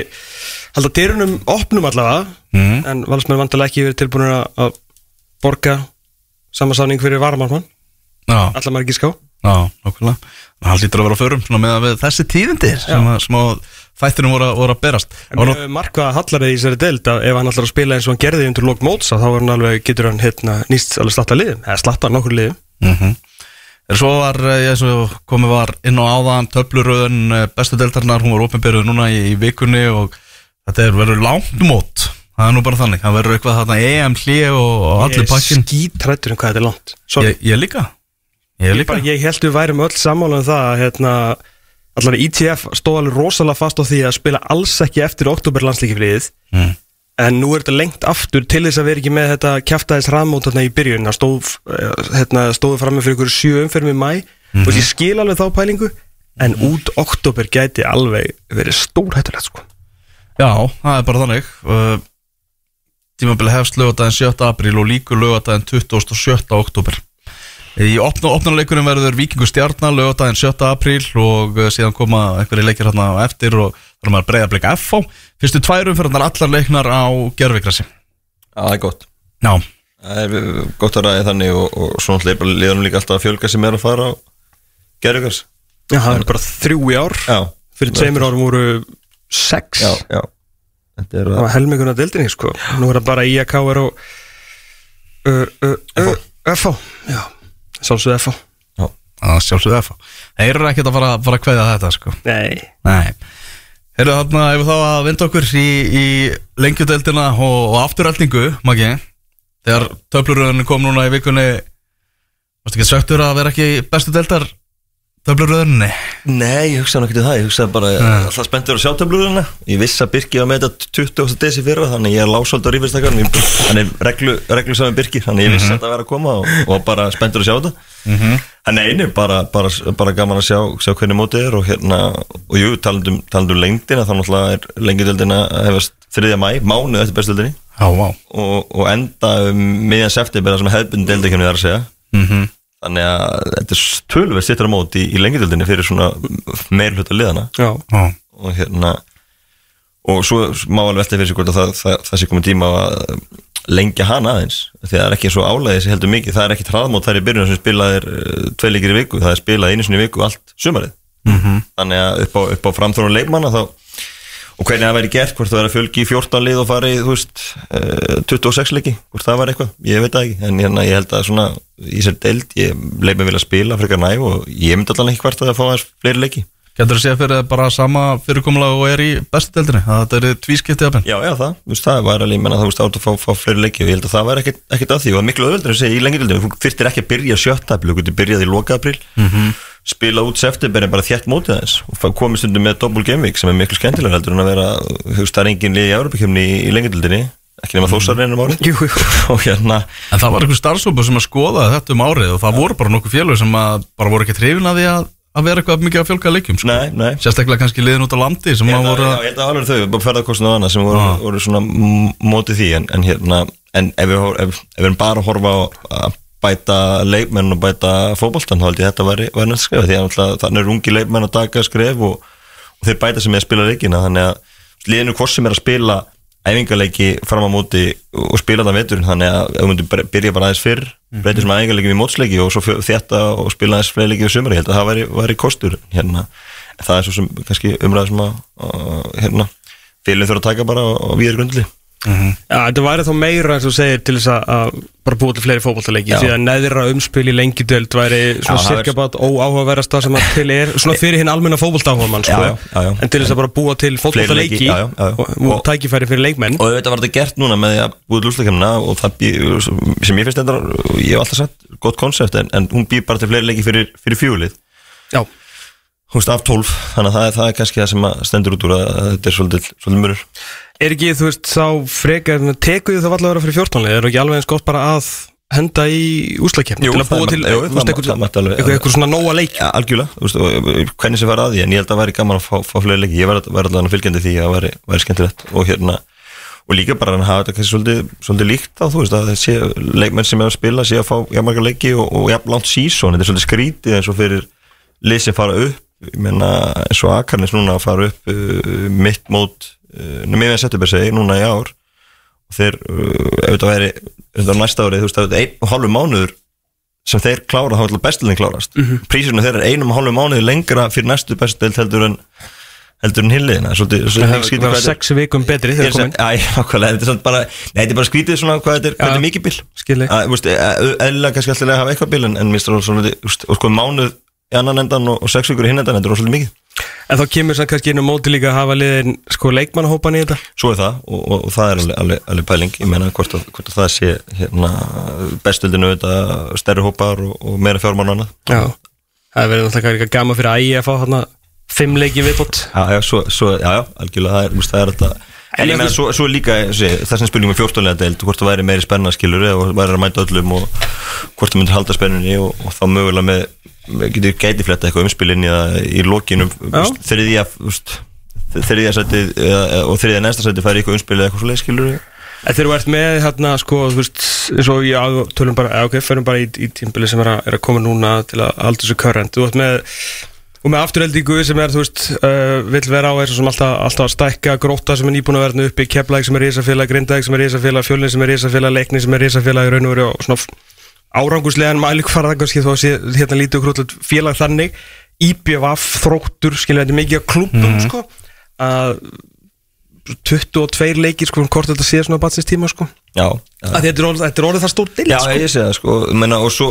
halda dyrunum opnum allavega, mm. en valsmenn vantilega ekki verið tilbúin að borga samansáning fyrir varamarmann Já, allar ekki ská já, að hann lítur að vera á förum svona með þessi tíðindi sem að, að þættinum voru, voru að berast. En mér hefur markvað hallarið í þessari deild að ef hann ætlar að spila eins og hann gerði undir lók móts þá er hann alveg, getur hann hérna nýst alveg slatta liðum, eða slatta nokkur liðum. Mm -hmm. Svo var, eh, ég svo komið var inn á áðan töfluröðun eh, bestu deltarnar, hún var opinberuð núna í, í vikunni og þetta er verður langt mót, það er nú bara þannig. Það verður eitthvað þarna EM hlið og, allir pakkin Ég skítrættur um hvað þetta er langt. Ég, ég líka. Ég Ég, ég held við værum öll sammála um það að hérna, allavega ITF stóð alveg rosalega fast á því að spila alls ekki eftir oktoberlandslíkifliðið mm. en nú er þetta lengt aftur til þess að vera ekki með þetta kjaftaðis raðmót þarna í byrjun það stóð, eh, hérna, stóðu fram með fyrir ykkur sjö umferðum í mæ og ég skil alveg þá pælingu en út oktober gæti alveg verið stórhættulegt sko. Já, það er bara þannig uh, Tímabili hefst lögadaginn 7. apríl og líkur lögadaginn 27. oktober Í opna, opnuleikurinn verður Víkingur Stjarnar lögadaginn 7. apríl og uh, síðan koma einhverju leikir hérna á eftir og það er maður breyða blika FH Fyrstu tværum fyrir allar leiknar á gerfikrassi Já, það er gott. Já, Það er uh, gott að ræða þannig og, og svona hleypa liðanum líka alltaf að fjölga sem er að fara á gerðugars Já, það er bara þrjú í ár. Já. Fyrir tveimur árum voru sex. Já, já. Þetta er það var helminguna dildinni sko. nú er það bara IAK er á uh, uh, uh, FH já, sálsögðu FH það sjálfsögðu FH Þeir eru ekkert að fara, fara að kveðja þetta sko. Nei, Nei. Heyrðu þarna, ef við þá að vinda okkur í, í lengjudeldina og, og afturöldingu, Maggi. Þegar töfluröðin kom núna í vikunni Varstu ekki söktur að vera ekki bestu deldar töfluröðinni? Nei, ég hugsaði nokkið það, ég hugsaði bara alltaf spenntur að sjá töflurina Ég vissi að Birki var með þetta 20. desi fyrra þannig ég er lásald á rífistakar hann er reglu, reglu saman Birki þannig ég vissi að þetta var að koma og, og bara spenntur að sjá þetta. En einu, bara, bara, bara gaman að sjá, sjá hvernig mótið er og hérna, og jú, talandum, talandum lengdina, þá náttúrulega er lengjadöldina hefast 3. mæ, mánuð eftir bestöldinni Já, vá. Og, og enda um miðjan september sem hefðbundin þannig að þetta er tölverð sittur á móti í, í lengjadöldinni fyrir svona meir hluta liðana Já, og hérna og svo má alveg velta fyrir sig hvort að það, það, það sé komið tíma að lengja hana aðeins. Því að það er ekki svo álæðið sem heldur mikið. Það er ekki hraðmót þær í byrjun sem spilaðir uh, tvei leikir í viku, það er spilað einu sinni í viku allt sumarið. Mhm. þannig að upp á, upp á framþrónu leikmanna þá og hvernig það væri gert, hvort það væri að fjölgi í 14 lið og fari, þú veist, uh, 26 leiki, hvort það væri eitthvað, ég veit það ekki en hérna, ég held að svona í sér deild, ég leif mig vilja spila frekar næg og ég myndi allan ekki hvert að það fá aðeins fleiri leiki Getur þú séð fyrir bara sama fyrirkomulega og er í bestu deildinni? Að þetta eru tvískiptið að Já, já, það, þú veist, það var alveg, menna, þú veist, átt að fá, fá fleiri leiki og ég held að það var ekkert, að því. Og það miklu öðvöldur að segja í lengjadöldinu, þú þyrftir ekki að byrja sjötta april, þú getur byrjað í loka april spila út september en bara þjætt mótið þess og komið stundum með double game week sem er miklu skemmtilega heldur en að vera, þú veist, það er engin lið í lengjadöldinni, ekki nema þósar reynum árið. Jú, jú. Og hérna, En það var einhver starfsópa sem að skoða þetta um árið og það voru bara nokkuð félög sem að bara voru ekki trefin að því að, að vera eitthvað mikið að fjölga leikjum sko. nei, nei Sérstaklega kannski liðin út á landi sem að held að, voru já, ég held að alveg þau, bara ferðarkostinu og annað sem voru, Já. voru svona mótið því en, en hérna, en ef við, ef, ef við bara horfa á að bæta leikmenn og bæta fótboltan þá held ég þetta væri, væri næst skref því að þannig er ungi leikmenn að taka skref og, og þeir bæta sem er að spila leikina þannig að liðinu hvort sem er að spila æfingarleiki fram á móti og spila það veturinn þannig að ef við myndum byrja bara aðeins fyrr breyta sem æfingarleiki við mótsleiki og svo þétta og spila aðeins fleiri leiki við sumari, ég held að það væri, væri kostur hérna, það er svo sem kannski umræða sem að, hérna, félum þurfa að taka bara á, á víðar grundli Já, þetta væri þá meira eins og segir til þess að- bara búa til fleiri fótballtaleiki Já. því að neðra umspil í lengjudöld væri svona það cirka er- bara óáhugaverðasta sem að til er svona fyrir hinn almenna fótballtáhuga mann sko. En til þess að bara búa til fótballtaleiki leiki, já, já, já. og, og tækifæri fyrir leikmenn og þetta var þetta gert núna með því að búið lúsleikemna og það býr, sem ég finnst þetta ég hef alltaf sagt, gott konsept en, en hún býr bara til fleiri leiki fyrir, fyrir fjúlið Já, hún veist af 12, þannig að það, er- það er kannski það sem stendur út úr að, þetta er svolítið, svolítið mörur er ekki þú veist þá frekar tekuðu það valla að vera fyrir 14 er ekki alveg eins gott bara að henda í úslakefni Jú, til að búa til þú veist, eitthvað- svona nóa leik ja, algjörlega, þú veist, og, hvernig sem fara að því en ég held að væri gaman að fá, fá fleiri leiki. Ég var allavega fylgjandi því að væri, væri skemmtilegt og hérna og líka bara að hafa þetta svolítið, svolítið líkt á þú veist að þessi leikmenn sem er að spila sé að fá jafn marga leiki og, og jafn langt sísón þetta er svolítið skrítið eins og fyrir lið sem fara upp eins og Akarnis núna að fara upp uh, mitt mót uh, meðan Settuber segi núna í ár. Og þeir, þetta væri þetta var næsta árið, þú veist, er einn og hálfu mánuður sem þeir klára, þá er bestilin klárast. Mm -hmm. prísirinu þeir er einum og hálfu mánuði lengra fyrir næstu bestild heldur en heldur en hilliðina það var sex vikum betri þegar komin. Þetta er bara bara skrítið svona hvað þetta er, þetta er mikið þú veist, e- Eðlilega kannski alltaf að hafa eitthvað bil En, en mér stráður svona, og sko mánuð annan endan og, og sex vikur í hinn endan Þetta er svolítið mikið. En þá kemur sann kannski inn á móti líka að hafa liðin sko leikmannahópan í þetta. Svo er það og, og, og það er alveg, alveg, alveg pæling. Ég meina hvort, að, hvort að það sé hérna, bestöldinu þetta stærri hópar og, og meira fjármann og annað. Já. Það verður náttúrulega eitthvað gama fyrir ægi að fá hérna fimm leiki viðbót. Já, já, svo, svo, já, já, algjörlega það er, það er þetta En ég meina, svo, svo líka, sé, það sem spilum með 14 lega deild, hvort það væri meiri spenna skilur og væri að mæta öllum og hvort það myndir halda spennunni og, og þá mögulega með getur gæti fletta eitthvað umspil inn í lokinum þriðja, þriðja setið eða- og þriðja næsta setið færi eitthvað umspil eða eitthvað svo leið skilur En þegar þú ert með hérna sko þú veist eins og já, tölum bara, ok, förum bara í, í tímbili sem er að, er að koma núna til að halda þessu current, þú ert með og með afturheldingu sem er, þú veist uh, vill vera á þessu sem alltaf, alltaf að stækka gróta sem er nýbúin að verða uppi, keplæk sem er ísafélag, grindæk sem er ísafélag, fjölin sem er ísafélag leikni sem er ísafélag í raun og svona áranguslegan mælikvarða kannski þó að sé hérna lítið og krútlut félag þannig. IBVF, þróttur, skilja þetta mikið að klubum sko. Að 22 leikir sko, hvort þetta sé svona batsins tíma sko. Já, þetta er orðið, þetta er orðið það stór dild Já, sko. ég sé það sko. Menna, og svo,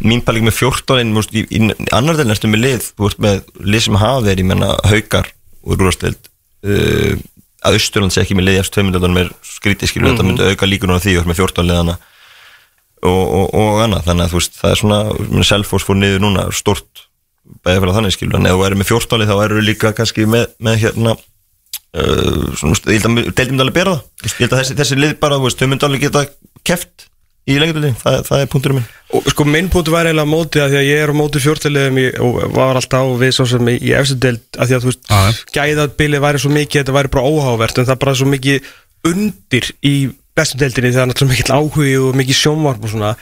mín pæling með 14 múst, í, í, annar delin ertu með lið þú ert með lið sem hafa verið, ég menna haukar og rúrasteld uh, að Östurland sé ekki með lið eftir tveimundaldan með skrítið skilur, þetta myndi auka líkunar á því ert með 14 liðana og, og, og annað, þannig að þú veist, það er svona Selfoss fór niður núna, stort bæði fyrir þannig skilur, en ef þú erum með 14 lið þá eru líka kannski með, með hérna Uh, svona, ég held að deildum alveg bera það. Ég held að þessi, þessi lið bara, þú veist, þau myndi alveg geta keft í lengdildinni, það, það er punkturinn minn. Og sko minn punktu var eiginlega á móti að því að ég er á móti fjórtaliðum í- og var alltaf á við svo sem í, deild að því að þú veist, gæðabilið væri svo mikið, þetta væri bara óhávert en það bara svo mikið undir í bestu deildinni þegar náttúrulega mikill áhugi og mikið sjónvarp og svona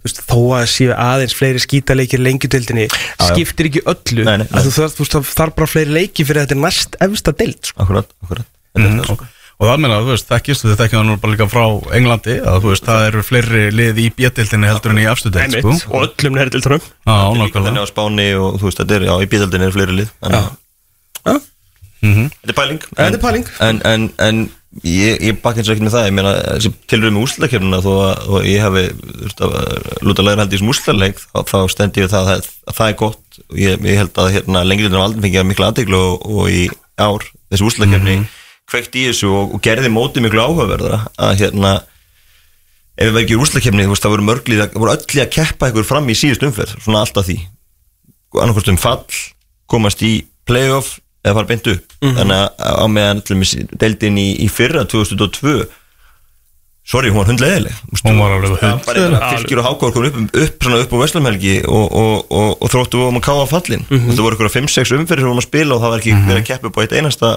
þú veist, þó að séu aðeins fleiri skítaleikir lengjudeildinni skiptir ekki öllu Nei, nei, nei. að þú þarf, þú veist, þarf bara fleiri leiki fyrir að þetta er næst efsta deild sko. Akkurat, akkurat Þetta er Mhm. það, sko. Og það meina, þú veist, þekkist, þekkjum það nú bara líka frá Englandi að þú veist, það eru fleiri lið í bjöldildinni heldur en í afstu deild, sko og öllum Þetta er nákvæmlega þannig á Spáni og þú veist, þetta er, já, í bíðaldinni er fleiri lið að- Já. Þetta er pæling Þetta er pæling. En, en, en ég, ég bakk eins og ekki með það Ég meina, tilröðum með úrslutakefnina þó að, ég hafi að lúta læra held í þessum úrslutaleik þá, þá stendi ég það að, að það er gott. Og ég, ég held að hérna, lengri en aldrei fengið mikla aðteglu og, og í ár þessi úrslutakefni mm kveikt í þessu og, og gerði mótið miklu áhugaverðara að hérna ef við verðum ekki í úrslutakefni þú veist, það voru mörglið, það voru öll í að keppa ykkur fram í síðust umferð, svona alltaf því. Annarkvæmst um fall komast í playoff eða fara beint upp. Þannig að á meðan deildin í, í fyrra 2002 sorry, hún var hundleðileg Hún var alveg eitthvað fylgjur og hákór kom upp, upp, svona upp á Vestlumhelgi og, og, og, og þróttu um að káa fallin og það voru eitthvað 5-6 umferðir sem vorum að spila og það var ekki verið að keppa upp á eitt einasta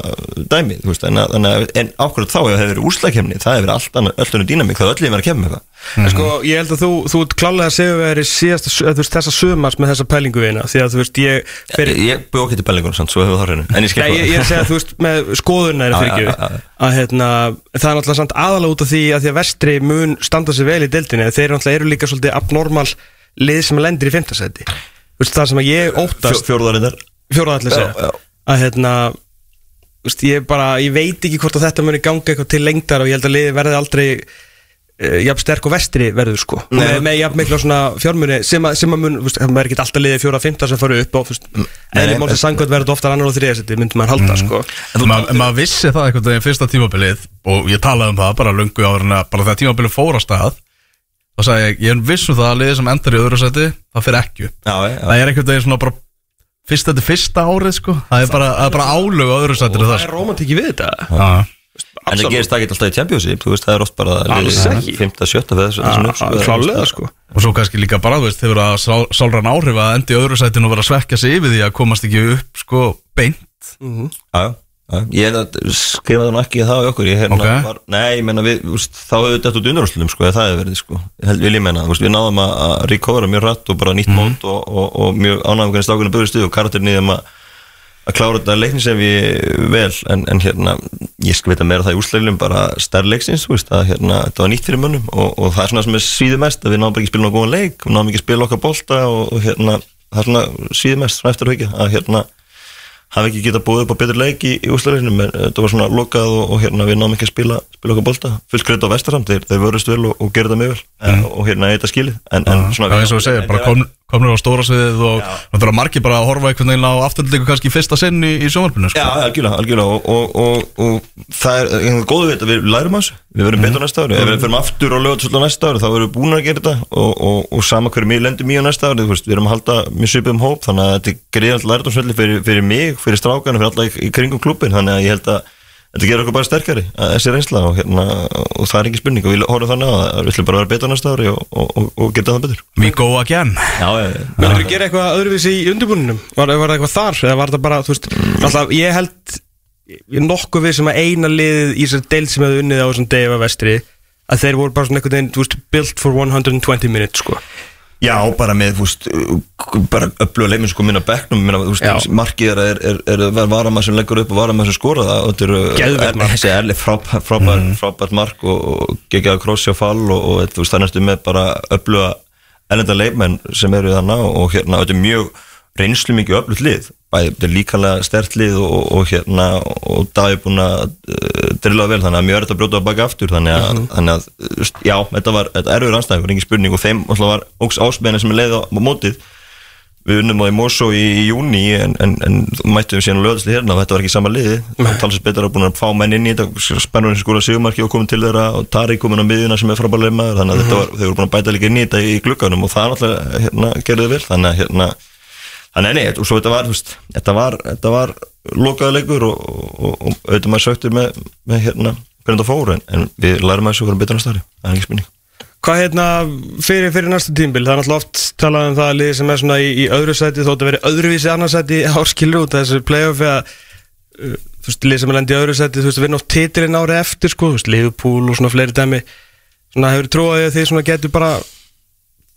dæmi þú veist, en, að en ákvörðu þá ef það hefur verið úrslagkemni það hefur verið allt annað dýnamík það er öll verið að keppa með það En sko, ég held að þú, þú ert klálega að síðasta, su- eða þú veist, þessa sumars með þessa pælingu eina því að þú veist, ég fyrir, ég, ég búið okkur til bellingun samt, svo hefur það hreinu. Ég er að segja, þú veist, með skoðuna er Já, fyrir já. að hérna, það er náttúrulega samt aðalega út af því að því að vestri mun standa sig vel í deildinni, þeir eru náttúrulega eru líka svolítið abnormal lið sem lendir í veist, það sem að ég óttast já. að hérna ég veit ekki hvort að þetta muni ganga eitthvað til lengdar og ég held að liði verði aldrei jafn sterk og vestri verður sko. Með, með jafn mikla svona fjármunni sem að, sem að mun, það er ekki alltaf liði fjóra fymta sem faru upp og þú veist, nei, eða málsins sangvært verður þetta oftar annar og þriðasetti myndum maður halda sko. En ma- maður vissi það einhvern veginn fyrsta tímabilið og ég talaði um það bara lungu áður en að bara þegar tímabilið fór á stað þá sagði ég, ég er viss um það að liðið sem endar í öðru seti það fyrir ekki upp. Já, já, það er einhvern veginn svona bara fyrst þetta er fyrsta árið sko. Það er bara, það er bara álög á öðru setinu það það er sko. romantíki við þetta. Já. En það gerist það ekki alltaf í Championship, þú veist, það er oft bara Alls ekki. 5. 7. fyrir þessu þessum upp, sko. klálega sko og svo kannski líka bara, þú veist, þeir verða sál, sálran áhrif að endi í öðru setinu og vera að svekja sig yfir því að komast ekki upp sko beint Já, já, já. Ég hef að skrifa það nú ekki það á okkur Ég hérna Ok. var, nei, ég menna við, þú veist, þá hefur þetta út undarúslutum, sko, það hefur verið, sko vil ég menna, þú veist, við náðum að recovera mjög rætt og bara nýtt mót og, og, og mjög ánægum að klára þetta leiknis ef ég vel en, en hérna, ég skal vita meira það í úrslæðilum bara stærri leiksins, þú veist að hérna, þetta var nýtt fyrir mönnum og, og það er svona sem er síðu mest að við náðum ekki að spila náðu góðan leik við náðum ekki að spila okkar bolta og, og hérna, það er svona síðu mest svona eftir að hugja að hérna hafi ekki getað búið upp á betur leik í, í úrslæðinum en þetta var svona lokað og, og hérna við náðum ekki að spila, spila okkar bolta. Fullt kredd á vestarsamt, þeir, þeir vörust vel og, og þetta mjög vel mm. og hérna þetta skilið en, en Já, eins og við segja, bara kom, komnir á stóra sviðið og náttúrulega margir bara að horfa einhvern veginn á afturlíku kannski fyrsta sinn í, í sjónvarpinu sko. Já, algjörlega, algjörlega. Og, og, og, og það er einhvern góðu við þetta, við lærum að þessu. Við verðum betur næsta ári, ef við fyrir aftur og lögum svolítið næsta ári, þá verðum við búin að gera þetta. Og, og, og sama hverju lendum í á næsta ári við erum að halda mjög svipum hóp þannig að þetta er greiðan lærdómsvelli fyrir, fyrir mig fyrir strákana, fyrir alla í, í kringum klubin þannig að ég held að þetta gerur okkur bara sterkari að þessi reynsla og, hérna, og það er ekki spurning og við horfum þannig að við ætlum bara að vera betur næsta ári og, og, og, og gera það betur We go again Myndur þú gera eitthvað öðruvísi í undirbúninum? Var, var það eitthvað þar? Eða var það bara, þú veist, alltaf, ég held ég nokkuð við sem að eina liðið í þessar deild sem hefði unnið á þessum degi af vestri að þeir voru bara svona einhvern veginn, þú veist, built for 120 minutes, sko Já, bara með, þú veist, bara öfluga leiminn sko minna bekknum, minna, þú veist, markið er, er, er, er að varamæð sem leggur upp og varamæð sem skora það og þetta eru mark. þessi erli frábært frábær, frábært mark og, gegjaða krossi á fall og, og þú veist, það er næstu með bara öfluga ellenda leikmenn sem eru þannig og hérna, þetta er mjög reynslu mikið öflugt lið bæði, þetta er líkanlega stert lið og, og hérna, og það er búin að uh, drilla vel, þannig að mjög er þetta að brjóta að baka aftur þannig að, þannig að þú veist, já, þetta var þetta erfur anstæðingur, engin spurning og þeim var ógs ásmenni sem er leið á, á mótið. Við unnum á í Mosó í, í júni en, en, en mættum við síðan að löðast hérna og þetta var ekki sama liði það talsist betur að búin að fá menn inn í þetta spennurinn skóla sigumarki og komið til þeirra og Tari komin á miðjuna sem er frábærlega maður þannig að þetta var, þau voru búin að bæta líka inn í þetta í glugganum og það náttúrulega hérna, gerði vel þannig að hérna Þannig að nei, og svo þetta var, veist, þetta var, þetta var lokaða leikur og, og, og auðvitað maður söktur með, með hérna, hvernig þetta fór, en, en við lærum að þessu hvernig betur næsta ári, það er ekki spurning. Hvað hérna fyrir, fyrir næstu tímbil, það er náttúrulega oft talað um það að liði sem er svona í, í öðru sæti þótt að vera öðruvísi annarsæti áskilur út þessu playoff eða uh, þú veist, liði sem er lendi í öðru sæti, þú veist, vinna oft titilinn árið eftir sko, þú veist, Liverpool og svona fleiri dæmi svona hefur trúið að þið svona getur bara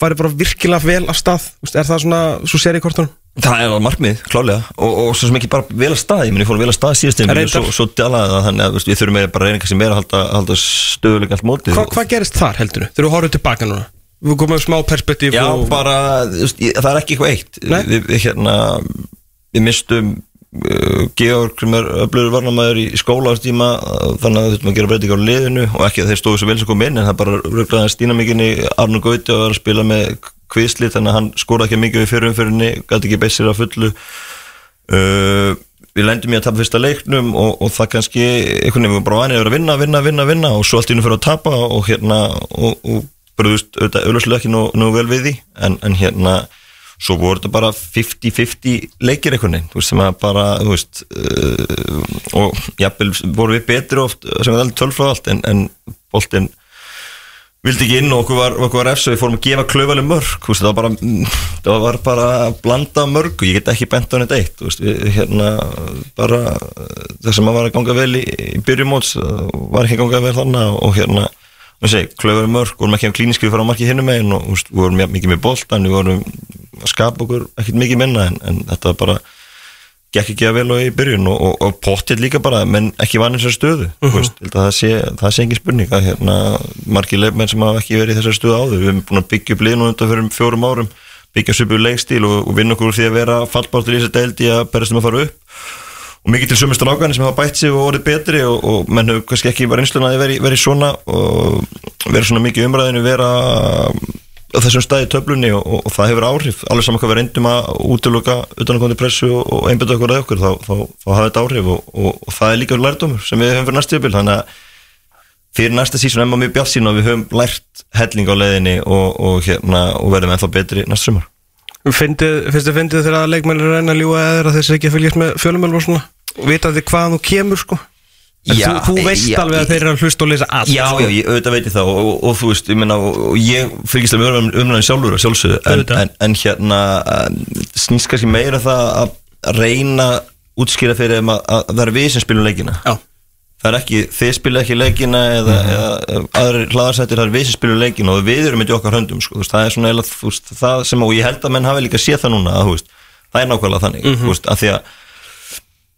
farið bara virkilega vel af stað, þú veist, er það svona svo sér í kortunum? Það er alveg markmið, klálega og, og svo sem ekki bara vel að stað, ég fórum vel að stað síðast Reyndar. svo, svo djalaði það þannig að þú við þurfum bara að reyna kannski meira að halda, halda stöðuleika allt mótið. Hva, hvað gerist þar heldur þegar þú horfður tilbaka núna? Við komum með smá perspektíf Já, og... bara, þú það er ekki eitthvað eitt. Við, við hérna við mistum uh, Georg sem er öflugur varnamæður í skóla á þessum tíma uh, þannig að þurfum að gera breytingar á liðinu og ekki að þeir stóðu svo vel sem kom inn en það er bara röglaði Stína mikinni Arnur Gauti og var að spila með kvísli þannig að hann skóraði ekki mikið við fyrir umfyrinni gæti ekki beissir að fullu. Uh, við lendum í að tapa fyrsta leiknum og, og það kannski einhvern veginn vorum bara vanið að vera að vinna, vinna, vinna, vinna og svo allt í nú fyrir að tapa og hérna og, og bröðust auðvitað auðvitað ekki nú, vel við því. En, en hérna svo voru þetta bara 50-50 leikir einhvern veginn, þú veist, sem að bara þú veist uh, og jafnvel voru við betri oft sem við alveg tölfrað allt en, en boltinn vildi ekki inn og okkur var, okkur var efs og við fórum að gefa klaufaleg mörg veist, það var bara, mm, það var bara að blanda mörg og ég get ekki bent á neitt eitt þú veist, við, hérna bara það sem var að ganga vel í, í byrjumóts var ekki að ganga vel þannig og hérna, klaufaleg mörg vorum ekki að klíniski fyrir að marki hinnum megin og þú veist, við vorum mikið með boltan, við vorum að skapa okkur ekkert mikið minna en, en þetta var bara gekk ekki að vel og í byrjun og, og, og pottið líka bara, menn ekki vann þessar stöðu uh -huh. veist, það, sé, það sé engin spurning að hérna, margir leifmenn sem hafa ekki verið í þessar stöðu áður, við hefum búin að byggja upp liðnum undan fyrir fjórum árum, byggja svipu leikstíl og, og vinna okkur því að vera fallbártur í þessar deildi að berast um að fara upp. Og mikið til sömur strákani sem hafa bætt sig og orðið betri og, og menn hefur kannski ekki verið einslun að vera í svona og vera svona mikið í umræðinu vera á þessum staði töflunni og, og, og það hefur áhrif alveg saman hvað við reyndum að útiloka utanakondi pressu og, og einbjöta okkur að okkur þá, þá, þá hafa þetta áhrif og það er líka lærdómur sem við höfum fyrir næstu jöfnbíl þannig að fyrir næsta sísón er maður mjög bjátt sín og við höfum lært helling á leiðinni og hérna, verðum ennþá betri næsta sumar. Fyndið, finnst þið fyndið þegar leikmennir reyna að ljúa eða þeir sé ekki að fylgjast með fjölumölu og svona? Og vita þið hvaðan þú kemur sko Já, þú, þú veist já, alveg að þeir eru að hlusta og lesa allt Já, sko. já, ég auðvitað veit ég það og, og, og þú veist, ég meina, og, ég fylgist að við umræðin sjálfur og sjálfsögðu. En, en, en hérna snýst kannski meira það að reyna útskýra fyrir þeim að, að það er við sem spilum leikina. Já. það er ekki, þið spila ekki leikina eða, eða aðri hlaðarsættir það er við sem spilum leikina og við erum með okkar höndum sko, veist, það er svona eiginlega, þú veist, það sem og ég held að menn hafi líka séð það núna að, þú veist, það er nákvæmlega þannig þú veist, að því að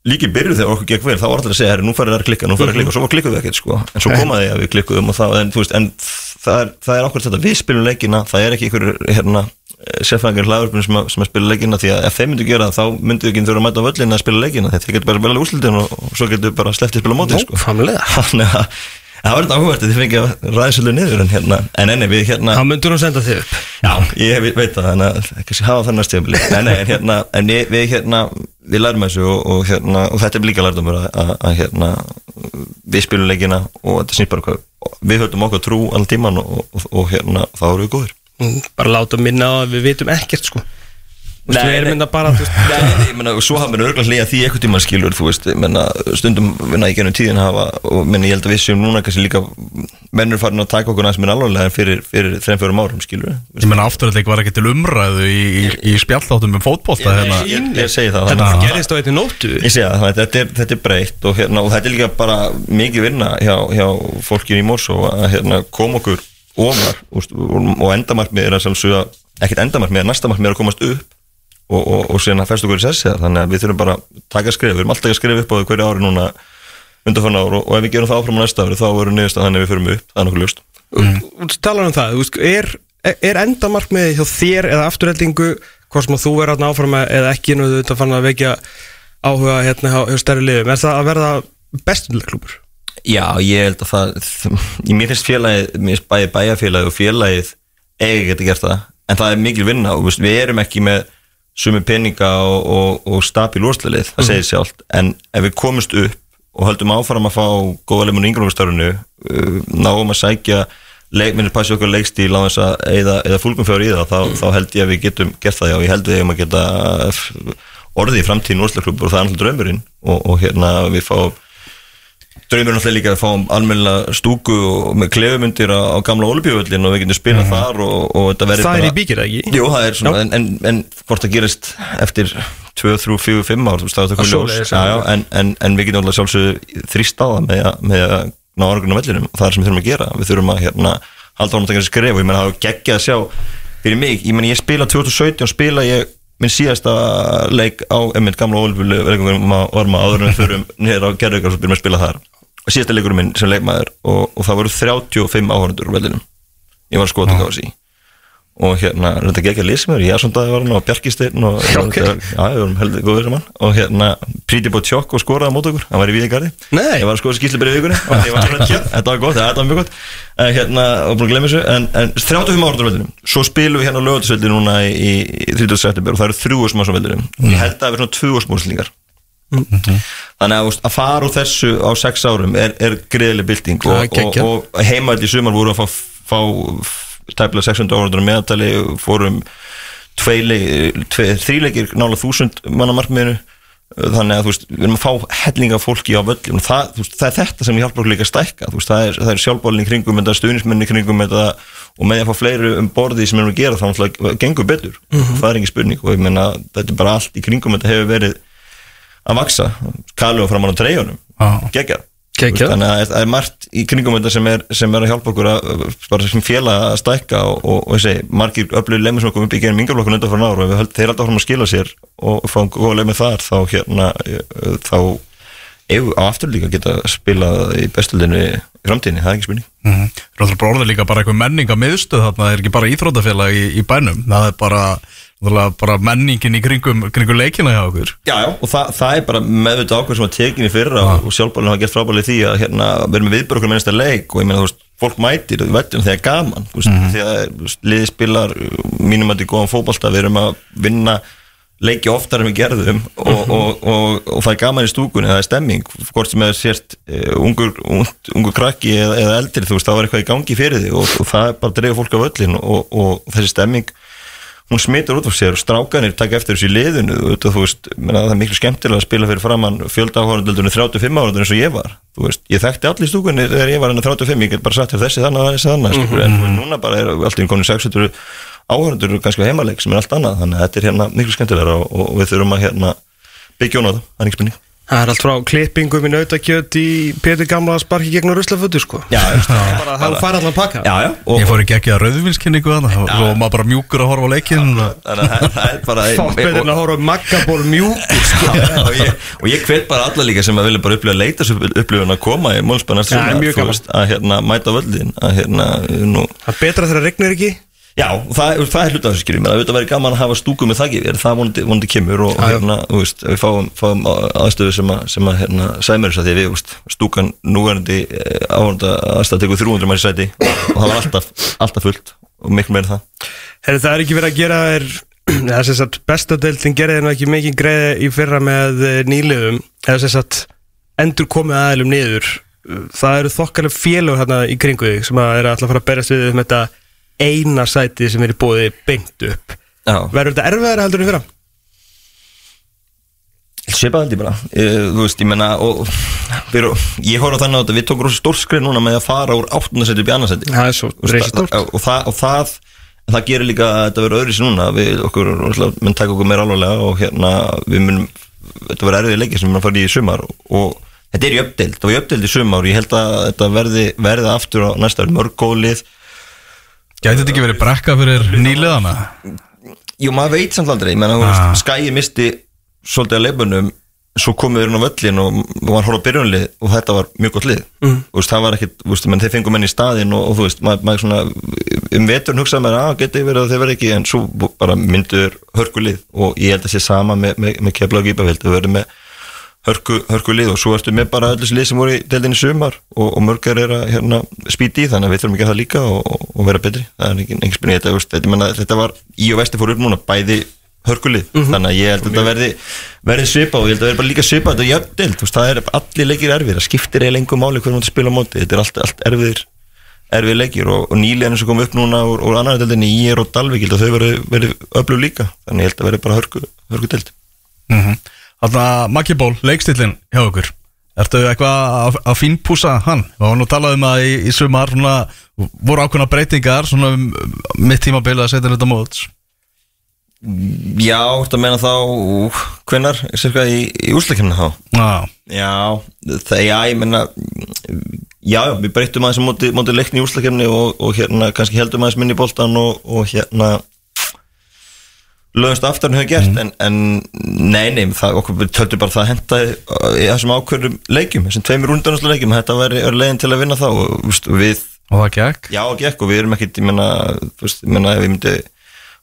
líki byrjuð þegar okkur gekk vel, þá var allir að segja herri, nú farið það að klikka, nú farið það að klikka og svo var klikkuð við ekkert sko. en svo komaði að við klikkuðum og það, en, þú veist, en það er, það er okkur þetta við spilum leikina, það er ekki einhver hérna, sérfæðingar hlaðurpunum sem, að- sem að spila leikina því að ef þeir myndu gera það þá myndu ekki þurfa að mæta á völlin að spila leikina þeir getur bara að úslitin og, og svo getur bara sleftið spila móti sko. Að það var þetta áhugvært að þið fengið að ræða svolítið niður en hérna, en enni við hérna Þá myndur hún senda þig upp Já, ég veit, það, þannig að ekki sé hafa þannig stíðanbili Nei, nei, en hérna, en við hérna við lærum þessu og, og hérna og þetta er líka lærdumur að, hérna við spilum leikina og þetta snýst bara hvað við höfum okkur trú allan tíman og, og, hérna, þá erum við góðir. Mm, Bara láta minna að við vitum ekkert sko Þú veist, Nei, Við erum mynda bara þú veist, Nei, ég meina, og svo hafa mér örgulega hlýja því eitthvað tíma skilur, þú veist, ég meina, stundum vinna í gennum tíðin hafa, og menn ég held að við séum núna kannski líka mennur farin að taka okkur næst mér alvarlega en fyrir, fyrir þreim fjórum árum, skilur Ég menna afturhaldig var ekki til umræðu í, í, í spjalláttum um fótbolta hérna. ég, ég segi það. Þetta þannig að- gerist á einni nóttu. Ég segja það, þetta er, þetta er breytt og, hérna, og þetta er líka bara mikið vinna hjá, hjá fólkinu í Mórsó að hérna, koma okkur ofar og, og endamarkmið er að sjálfsögja ekkert endamarkmið, er næsta markmið er að komast upp og, og, og síðan að okkur í sessi þannig að við þurfum bara að taka skrif við erum alltaf að skrifa upp á því hverju ári núna undanfann ár og, og ef við gerum það áfram á næsta ári þá verður niðurst að þannig við förum upp, það er nokkuð ljóst. Þú talar um það, er, er endamarkmiði hjá þér eða afturheldingu hvort sem að þú er átna áfram eða ekki nú þetta fann að vekja áhuga hérna hjá, hjá stærri liðum. Er það að verða bestunleiklúpur? Já, ég held að það ég, mér finnst félagið, mér finnst bæði bæjarfélagið og félagið eigi geta gert það en það er mikil vinna og við erum ekki með sumi peninga og, og, og stabil úrslalið, það segir sjálft. En ef við komumst upp og höldum áfram að fá góða leifun í yngrunarstörunu uh, náum að sækja leik, minnir passi okkur leikstíl á þess að eða, eða fúlgumfjör í það, þá, þá held ég að við getum gert það. Já, ég held við um að geta orðið í framtíðin úrslaklubur og það er alltaf draumurinn. Og, og hérna við fá draumur náttúrulega líka að fá almennilega stúku og með klefumundir á, á gamla olubjövöllin og við getum spilað þar og, og þetta verður Það er í bíkir, ekki? Jú, það er svona, en, en, en hvort það gerist eftir 2, 3, 4, 5 ár, þú veist, það er Að svoleiðis, ljós já, já, en, en, en við getum alltaf sjálfsögðu þrýst á það með, að- með að ná á vellinum og það er sem við þurfum að gera við þurfum að hérna, halda að taka skref og ég menn það er geggja að sjá fyrir mig, ég menn ég spila 2017 spila ég minn síðasta leik á einmitt gamla ólfjölu var maður áður en förum niður á gerðugar og byrjum að spila þar og síðasta leikurinn minn sem leikmaður og, og það voru 35 áhörndur úr vellinum. Ég var að skota á þessi og hérna, þetta gekk að lýsa mér Jasondaði var hann og Bjarkisteinn og Ok. já, við vorum heldur góður saman. Og hérna, Príti búið tjokk og skoraði á mót okkur, hann var í Víðingarði ég var að skoða skýrslubyrði vikunni. Og ég var kjöp, þetta var gott, þetta var mjög gott. Hérna, og búin að glemja þessu en, en 35 ára á vellinum, svo spilum við hérna á lögatisvelli núna í, í 30. september og það eru þrjú tvö smúrslingar þannig að, að fara úr þessu á sex árum er, er greiðileg bylting Það er og, og, og heimætt í sumar voru að fá, fá tæplega 600 ára meðatali fórum þrýleikir nála þúsund mannamarkmiðinu þannig að veist, við erum að fá hellinga fólki á völlum. Og það, veist, það er þetta sem hjálpar okkur líka að stækka, veist, það er, er sjálfbólin í kringum þetta, stuðnismenni í kringum þetta og með að fá fleiri um borði sem erum að gera þá gengur betur, það er engin spurning og ég meina, þetta er bara allt í kringum þetta hefur verið að vaksa Kalu og framann á treyjunum, Geggjað. þannig að það er margt í kringum þetta sem er, sem er að hjálpa okkur að félag að stækka og, og, og segi, margir öflugir lemmi sem komum upp í genið mingaflokkun undan fyrir náru og höld, þeir alltaf fórum að skila sér og fáum góða lemmi þar þá hérna eh, þá ef á aftur líka geta spilað í bestuldinu í framtíðinni, það er ekki spurning. Er náttúrulega bara orðið líka bara eitthvað menning að miðstöð þarna, það er ekki bara íþrótafélag í, í bænum það er bara, bara menningin í kringum, kringum leikina hjá okkur. Já, já, og það, það er bara meðvitað ákveð sem að tekin í fyrra og, og sjálfbálinn hafa gert frábælið því að hérna, við erum með viðbörgur með næsta leik og ég meina, þú veist, fólk mætir og við veitum þegar gaman, þú veist, að þú veist, liðið spilar mínum að þetta er góðan fótbolta, við erum að vinna leiki oftar en við gerðum og, og, og, og það er gaman í stúkunni, það er stemming hvort sem er sért uh, ungur, ungur, ungur krakki eða, eða eldri, þú veist, það var eitthvað í gangi fyrir því og, það er bara að drefa fólk á völlin og, og þessi stemming hún smitur út af sér og strákanir taka eftir þessu í liðinu þú veist, það er miklu skemmtilega að spila fyrir framann fjölda áhörðundunni 35 áhörðunni eins og ég var, þú veist, ég þekkti allir stúkunni þegar ég var enn 35, ég get bara sagt þér þessi þannig og þessi þannig, mm -hmm. en núna bara er allt í komin 600 áhörðundur kannski á heimaleik sem er allt annað, þannig að þetta er hérna miklu skemmtilega og, og við þurfum að hérna byggja á það, það er Það allt frá klippingum í nautakjöt í Pétur gamla að sparki gegn ruslafötu sko. Já, bara það fara allan pakka. Já, já og, Ég fór ekki ekki að rauðvinskynningu þannig og maður bara mjúkur að horfa á leikin og- þannig að það- það er bara Fátt betur en að horfa maggaból mjúkur sko. Og, ég, og ég hvet bara alla líka sem að vilja bara upplifa leita upplifun að koma í Mólsbæð næsta Já, mjög gaman. að hérna mæta á völlin að hérna nú, Það er betra þegar regnir ekki já, það, það er hluta af þessu skilju menn að þetta væri gaman að hafa stúku með þakki yfir það vonandi, vonandi kemur og, og Já, já. hérna þú veist, við fáum, fáum aðstöðu sem að, sem að hérna, sæmur þess að því að við, þú veist, stúkan núverandi áhanda aðstæða tekur 300 mæri sæti og það var alltaf, alltaf fullt og miklu meira en það. Herri, það er ekki verið að gera þér það er sem sagt bestadeildin gerði nú ekki mikið greiði í fyrra með eh, nýliðum eða sem sagt endur komið aðeilum niður. Það eru þokkalega félög hérna í kringu þig sem að er alltaf að fara að berast við um þetta eina sæti sem er bóði beint upp. Já, verður þetta erfiðara heldur en fyrra? Svipað held ég bara, ég, þú veist, ég menna og, fyrir, ég horf á þannig á þetta við tókum rosa stórskrið núna með að fara úr áttundasæti upp í annarsæti Það er svo reisastórt. og, og, það, og það það gerir líka að þetta verður öðru sér núna. Við okkur, menn taka okkur meira alvarlega og hérna, við munum þetta verður erfið leikir sem við munum að fara í sumar og þetta er í uppdeild, það var í uppdeild í sumar og ég held að þetta verði, verði aftur á næsta ári, mörg góð lið Gæti þetta ekki verið brekka fyrir nýliðana? Jú, maður veit samt aldrei, Ah. ah. skæi misti svolítið að leifunum svo komið þeir inn á völlin og maður horfði á byrjunlið og þetta var mjög gott lið mm. veist, það var menn þeir fengu menn í staðin og, og þú veist, maður, maður svona um veturn hugsaði mér, að geti verið að þeir verið ekki en svo bara myndur hörkulið og ég held að sé sama með, með, með kefla og gípavild, þau verið með hörku, hörku lið og svo ertu með bara þessi lið sem voru í deildinni í sumar og, og mörgar er að hérna, spýti í þannig að við þurfum ekki að það líka og, og, vera betri. Það er engin, engin spurning þetta, þetta, menna, þetta var í og vesti fór upp núna bæði hörkulið, þannig að ég held að þetta verði verði svipa og ég held að það verði bara líka svipa þetta er jöfnild, það er allir leikir erfir það skiptir eiginlega engum máli hvernig maður spila á móti þetta er allt, allt erfiðir erfiðir leikir og, og nýlega eins og kom upp núna úr, úr annar deildinni í er og Dalvik ég held að þau verði, verði öflug líka þannig ég held að verði bara hörku, hörku deild. Mm -hmm. Þannig að Maggi Ból, leikstillin hjá okkur. Ertu eitthvað að, að fínpúsa hann? Við varum nú talað um að í, í sumar svona, voru ákveðna breytingar svona um, mitt tímabil að setja þetta móts. Já, þetta meina þá hvenar, cirka í, í úrslækjumna þá? Já, Já, það, já, ég meina Já, við breyttum aðeins á móti, móti leikni í úrslækjumni og, og hérna kannski heldum aðeins minni í boltan og, og hérna lögumst aftar en höfum gert en, en nei, nei, það, okkur við töldum bara það henda í þessum ákveðum leikjum, þessum tveimur undanúslu leikjum þetta væri leiðin til að vinna þá og við og það gekk? Já, og gekk og við erum ekkert, ég menna, ég menna ef ég myndi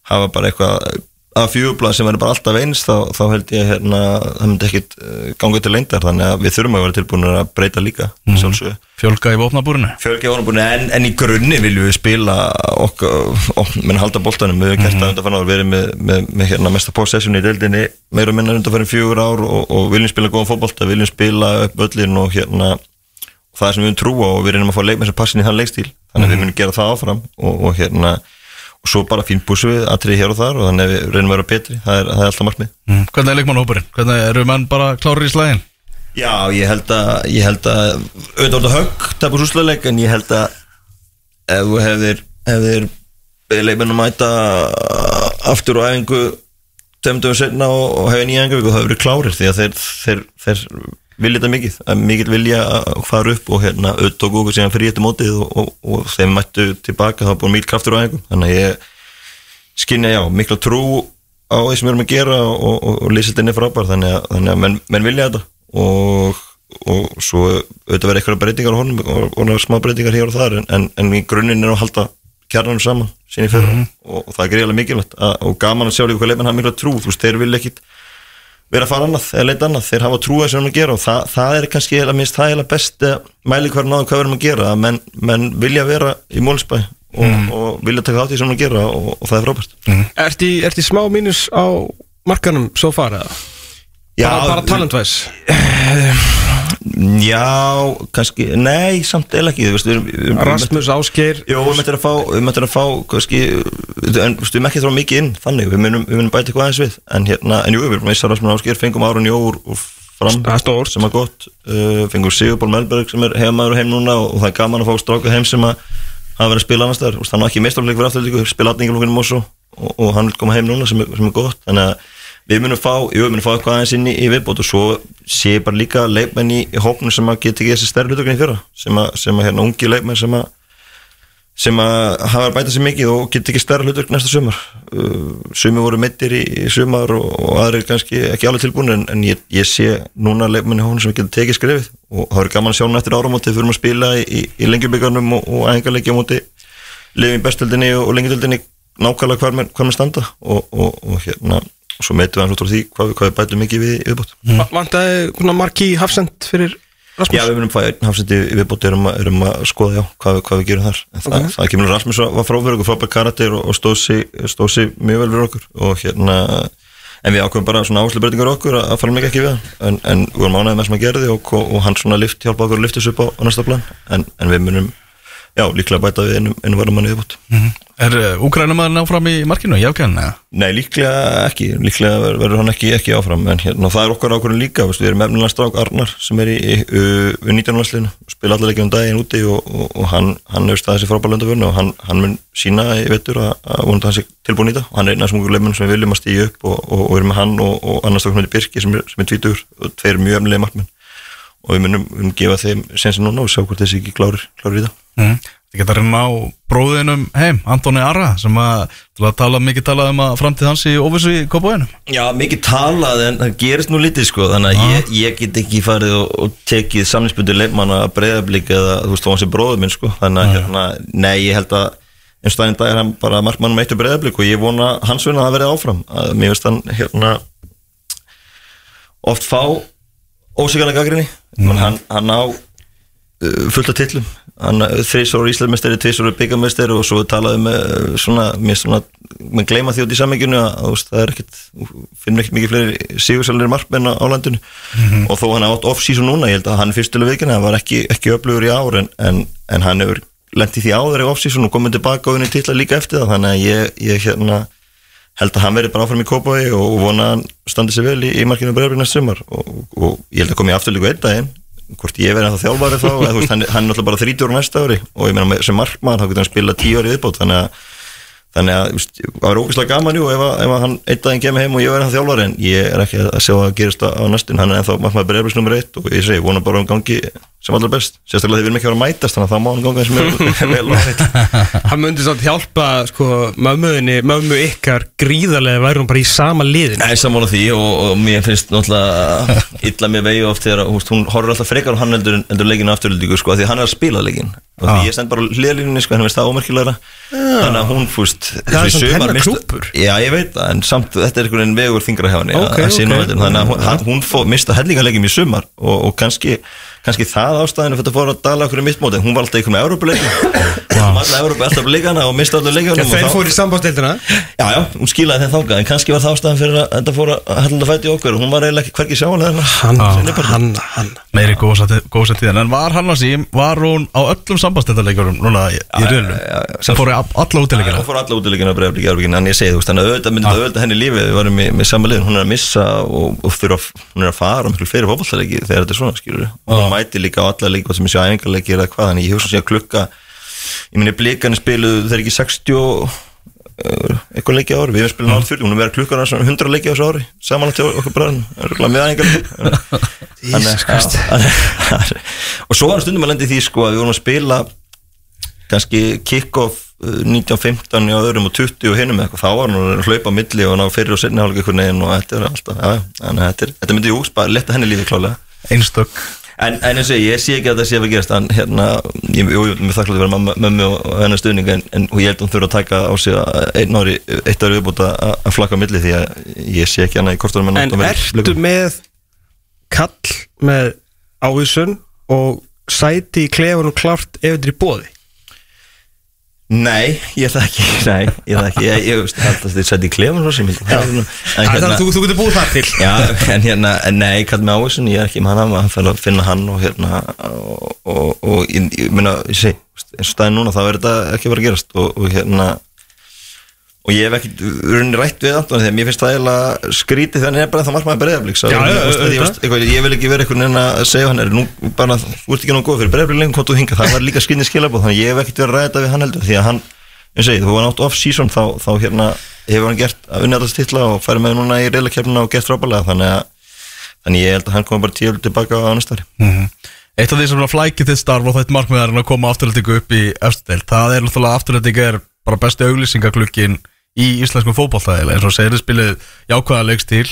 hafa bara eitthvað að fjúblað sem verður bara alltaf eins þá, þá held ég hérna, það myndi ekkert uh, ganga til lengdar, þannig að við þurfum að vera tilbúin að breyta líka, mm Fjölga í vopnabúrinu Fjölgi vonabúin, en, en í grunni viljum við spila okkar, ok, menn halda boltanum. Við hefum gert það undanfann ár, verið með, með, með hérna, mesta possession í deildinni, meira og minna undanfann fjögur ár og, og viljum spila góðan fótbolta, viljum spila upp öllin og hérna það sem við viljum trúa og við reynum að fá leikmenn sem passin í þann leikstíl. Þannig að við munum gera það áfram og, og hérna og svo bara fín búsum við aðtrið hér og þar og þannig að við reynum að vera betri það er, það er alltaf markmið mm. Hvernig er leikmannhópurinn? Hvernig eru menn bara klárir í slæðin? Já, ég held að ég held að auðvitað þetta högg tapur súsleik en ég held að ef þú hefðir hefðir leikmenn að mæta aftur á æfingu tömdum setna og, og hefði nýja æfingu og það hefur verið klárir því að þeir, þeir, þeir vilja þetta mikið, mikið vilja að fara upp og hérna auðvitað okkur síðan fyrir þetta mótið og, og, og þeim mættu tilbaka það var búin mýl kraftur á æfingu. Þannig að ég skynja já, mikla trú á því sem við erum að gera og, og, og lýsildin er frábær. Þannig að, þannig að menn, menn vilja þetta og, og svo auðvitað verið eitthvað breytingar á honum og, og smá breytingar hér og þar en, en, en í grunninn er að halda kjarnanum saman sín í fyrra. Og, og það er greiðlega mikilvægt að, og gaman að sjá líka hvað leifin hafa mikla trú. Þú veist, þeir vilja ekkit vera að fara annað eða leita annað, þeir hafa trú að sem við erum að gera og það, það er kannski, eða minnst, það er eða best mæli hverjum náðu hvað við erum að gera. Að menn, menn vilja vera í mólisbæ og, og vilja taka þátt í sem við erum að gera og, og það er frábært. Ert í, ert í smá mínus á markanum svo far eða? bara, bara talentvæs Já, kannski, nei, samt eða ekki veist, við við Rasmus Ásgeir Jó, við möttum að fá, við möttum að fá kannski, en við erum ekki að þrá mikið inn þannig, við munum, bæta eitthvað aðeins við en hérna, en jú, við erum meissar Rasmus Ásgeir fengum Áron Jó úr, úr fram stórt. sem er gott, uh, fengum Sigurból Melberg sem er heimamaður heim núna og, og það er gaman að fá stráka heim sem að hafa verið að spila annars þar, þannig að ekki meistarleik fyrir afturlíku, spila atningalókunum og og, og hann vil koma heim núna sem er, sem er gott þannig að við munum fá, jú, við munum fá eitthvað aðeins inn í, í viðbót og svo sé bara líka leikmenn í, í hópnum sem að geta ekki þessi stærri hlutökni fyrra sem að, sem að hérna ungi leikmenn sem að sem að hafa bæta sér mikið og geta ekki stærra hlutverk næsta sumar. Uh, sumi voru mittir í, í sumar og, og aðrir kannski ekki alveg tilbúin en, en ég, ég sé núna leikmenn í hónum sem geta tekið skrifið og það verður gaman að sjá hún eftir áramóti fyrir að spila í, í, í lengjubíkarnum og, og æfingarleiki á móti lifin í bestöldinni og, og lengjadöldinni nákvæmlega hvar með standa. Og, og, og hérna og svo meitum við hans út frá því hvað, við- hvað við bætum mikið við í viðbót. Mm. Vantaði svona marki hafsend fyrir Rasmus? Já, við munum fæða í viðbót erum, að- erum að skoða já, hvað, við- hvað við gerum þar. En það, Ok. það kemur Rasmus var frábær okkur frábær karakter og, og stóð sig, stóð sig mjög vel fyrir okkur. Og hérna en við ákveðum bara svona áherslubreytingar okkur að, að fara mikið ekki við hann. En, en við vorum ánægði með sem að gerði og, og, og hann svona lift, hjálpa okkur að lifta þessu upp á, á næsta plan. En, en við munum, já, líklega bæta við einu, einu varum manni viðbót. Er uh, Úkrænumæður áfram í markinu, jákvæðan? Nei, líklega ekki, líklega ver- verður hann ekki, ekki áfram en hérna, það er okkar ákvörðin líka við erum efnilega strák Arnar sem er í, í, í 19. landsliðinu, spila allar ekki um daginn úti og, og, og hann, hann hefur staðið sér frábælega undarvörnu og hann, hann mun sína í vettur að, að vonandi hann sé tilbúin í það og hann er einn af þessum ungu leifmenn sem við viljum að stíja upp og, og, erum með hann og, og annars okkur með Birki sem er, er tvítur og tveir mjög efnilega markmenn og við munum, við munum gefa þeim sensin núna og sjá hvort þessi ekki klárir, klárir í það. Mm. Þið geta reyna á bróðinum heim, Antoni Arra sem að, að tala mikið talað um að framtíð hans í óvissu í Kópavæðinu Já, mikið talað en það gerist nú lítið sko þannig að ég, ég get ekki farið og, og tekið samlingsbundu leifmann að breyðablík eða þú veist þá hans er bróður minn sko þannig að hérna, nei ég held að eins daginn dag er hann bara markmannum eittur breyðablík og ég vona hans vegna að það verði áfram. Að mér veist hann hérna oft fá ósikarlega gaggrinni mm. hann, hann á uh, fullt af tillum hann þrísor íslendmestari, tvísor byggamestari og svo talaði með uh, svona, mér svona, með gleyma því út í sammyggjunu að það er ekkit finnur ekkit mikið fleiri sigursælir markmenn á landinu. Og þó hann átt off-season núna, ég held að hann fyrstulega vikina hann var ekki, ekki öflugur í ár en, en, en hann hefur lent í því áður í off-season og komið tilbaka og unni titla líka eftir það þannig að ég, ég hérna held að hann verði bara áfram í Kópaví og vona að hann standi sér vel í, í markinu breyðabrið næst sumar. Og, og ég held að komi aftur líka einn daginn hvort ég verði ennþá þjálfari þá eða, veist, hann, hann er náttúrulega bara 30 ára næsta ári og ég meina sem markmann þá getur hann spila 10 ári viðbót þannig að þannig að það var ógeðslega gaman jú ef, að- ef að hann einn daginn kemur heim og ég verði ennþá þjálfari en ég er ekki að sjá að gerist á, á næstin hann er ennþá markmann breyfis nummer 1 og ég segi vona bara um gangi sem allra best. Sérstaklega því við erum ekki að vera að mætast þannig að það má hann ganga er vel og heitt Hann myndi svona hjálpa sko, mömmuðinni, mömmu ykkar gríðarlega væri hún bara í sama liðin Nei, sammála því og, og mér finnst náttúrulega illa með vegi oft þegar húst, hún horfir alltaf frekar á hann heldur, heldur leikinu afturöldingu sko, því hann er að spila leikin og því ég stend bara hliðlínunni sko, hann veist það ómerkilegra. Þannig að hún fúst Það er samt hennar klúbbur. Já, ég veit það, en samt þetta er einhvern veginn vegur þingra hjá henni Ok, að- að sinna ok. veitum, þannig að hún, mista hellingarleikim í sumar og, og kannski kannski það ástæðinu fyrir að fóra að dala okkur í mitt móti, hún var alltaf ykkur með Európa-leikin var alltaf Európa alltaf leikana og mista alltaf leikanum Þeir fóru í sambandstildina Já, já, hún skilaði þeim þangað en kannski var það ástæðan fyrir að þetta fór að hella fæti í okkur. Hún var eiginlega ekki hvergi sjáanlega Hann, hann, hann Meiri góðsættíðan En var hann að sí, var hún á öllum sambandstættarleikurum Núna í, í riðlum Sem fór í all- alla útileikina? Hún fór alla útileikina að að er að að- er að þegar er mæti líka á alla hvað sem ég sé æfingarleiki eða hvað, þannig ég hugsa sér að klukka ég minni blikarnir spiluðu þeir ekki 60 og, uh, eitthvað leiki á ári, við erum spilin ári 40 hún er verið klukkar hans 100 leiki á þessu ári samanlagt til okkur bræðin, með. Þannig- og svo var stundum að lendi því sko að við vorum að spila kannski kick-off uh, 1915 á öðrum og 20 og eitthvað, þá var hann að hlaupa á milli og ná fyrir og setni hálfleik einhvern veginn og þetta er alltaf, já, já, að þetta, er, þetta myndi jú, letta henni lífi klálega Einstök en, en eins og ég, ég sé ekki að það sé að gerast en hérna, ég, jú, mér þakklátt að vera mömmu og, hennar stuðning en, en ég held að hún þurfa að taka á sig að einn ári, eitt ári viðbúta að, að flakka á milli því að ég sé ekki annað í kortunum En ertu með kall með ávísun og sæti í klefunum klart ef þetta er í bóði Nei, ég það ekki, nei, ég það ekki, ég, ég veist, að þið sætti í en Þannig að þú, þú getur búið þar til Já, en hérna, en nei, kall með áhersin, ég er ekki með hann, hann fyrir að finna hann og hérna, og, og, og ég, meina, ég segi, eins og staðin núna, þá er þetta ekki vera að gerast og, og hérna, og ég hef ekki rauninni rætt við Anton þegar mér finnst það eiginlega skrítið hann er bara það já, auðvitað. ég vil ekki vera einhvern veginn að segja hann er nú bara, þú ert ekki nú góð fyrir breyðablík lengur hvort þú hinga, það var líka skrítið skilabóð þannig ég hef ekkert verið að ræða þetta við hann heldur því að hann, ég segi, þú var nátt off-season þá, þá hérna hefur hann gert að unnæðast titla og færi með núna í reyðleikefnina og gert frábælega þannig þannig stari Eitt af því sem er flækja þitt starf og þetta markmið er að koma afturlætingu upp í efstudel Það er náttúrulega afturlætingu er bara besti auglýsingaglukkin í íslenskum fótballtæðilega eins og segir spilið jákvæða leikstíl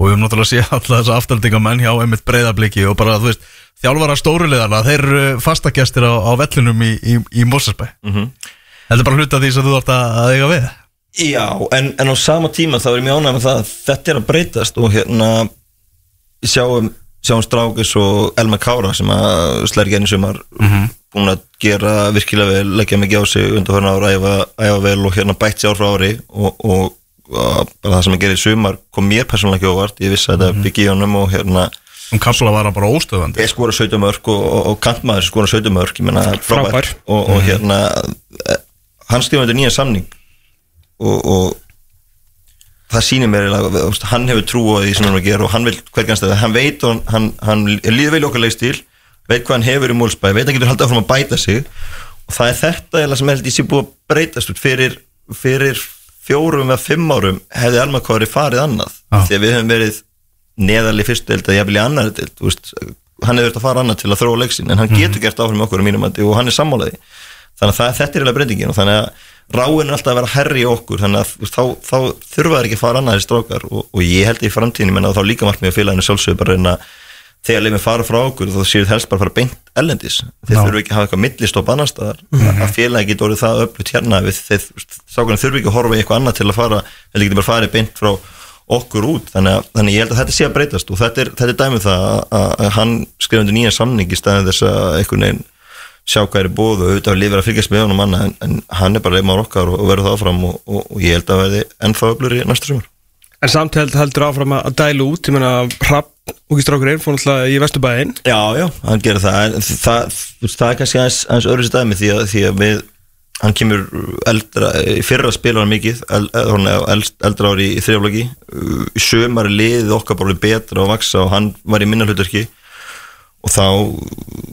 og við höfum náttúrulega séð alla þessa afturlætingamenn hjá einmitt breyðabliki og bara þú veist þjálfara stóruleðarna, þeir eru fastagestir á, á vellinum í, í, í Mosesbæ Mhm. Þetta er bara hluta því sem þú ert að, eiga við. Já, en, en á sama tíma þá er mjög ánægð með það að þetta er að breytast og hérna sjáum, sjáum Strákis og Elma Kára sem að slæri genið sumar. Búin að gera virkilega vel leggja mikið á sig undan fyrir ára æfa, æfa vel og hérna bætt sér frá ári og, og, bara það sem að gera í sumar kom mér persónulega ekki óvart, ég vissi að þetta byggi í honum og hérna Um kapsula var hann bara óstöðandi ég skora 17 mörg og, og, og kantmaður skora 17 mörg, ég menna frábær, og, og hérna eh, hann skrifa þetta nýja samning og, og það sýnir mér hann hefur trú á því sem hann er að gera og hann vil hvernig hann stæða hann veit og hann, hann líður vel í okkar leikstíl veit hvað hann hefur í múlsbæ veit hann getur haldið áfram að bæta sig. Og það er þetta eiginlega sem held ég sé búið að breytast út. Fyrir, fyrir fjórum eða fimm árum hefði Alma Kári farið annað. Já. því að við hefum verið neðarlega í fyrstu deild eða jafnvel í annar deild veist, hann hefur verið að fara annað til að þróa leiksin en hann getur gert áfram okkur á mínum mati og hann er sammálaði. Þannig að það, þetta er eiginlega breytingin og þannig að ráin er alltaf að vera herri okkur þannig að þá, þá þurfa þær ekki að fara annað í strákar og, og ég held í framtíðin menna þá líka margt með félaginu sjálfsögur bara að reyna þegar leifin fara frá okkur þá séu þið helst bara að fara beint ellendis þeir Já. þurfa ekki að hafa eitthvað millistopp annar staðar. Að félagi getur orðið það öflut hérna við þeir þurfa ekki að horfa í eitthvað annað til að fara þeir getur bara farið beint frá okkur út. Þannig að, þannig að ég held að þetta sé að breytast og þetta er, þetta er dæmið það að, að, að hann skrifandi nýja samning í staðin þess að einhvern veginn sjá hvað er í bóð og auðvitað lifir að fylgjast með honum annað en, en hann er bara leifmár okkar og, og verður það áfram og, og, og ég held að verði ennþá öflur í næsta sumar. En samt held, heldur áfram að dælu út Ég meina, Rapp og Gístrákurinn fór náttúrulega í Vesturbæinn. Já, já, hann gerir það en það, það, það er kannski aðeins, aðeins öðru sér dæmi því að, því að við hann kemur eldra, fyrra spilar hann mikið el, el, el, eldra ári í þrjáflöki í sömar er liðið okkar bara betra og vaksa og hann var í minna hlutverki og þá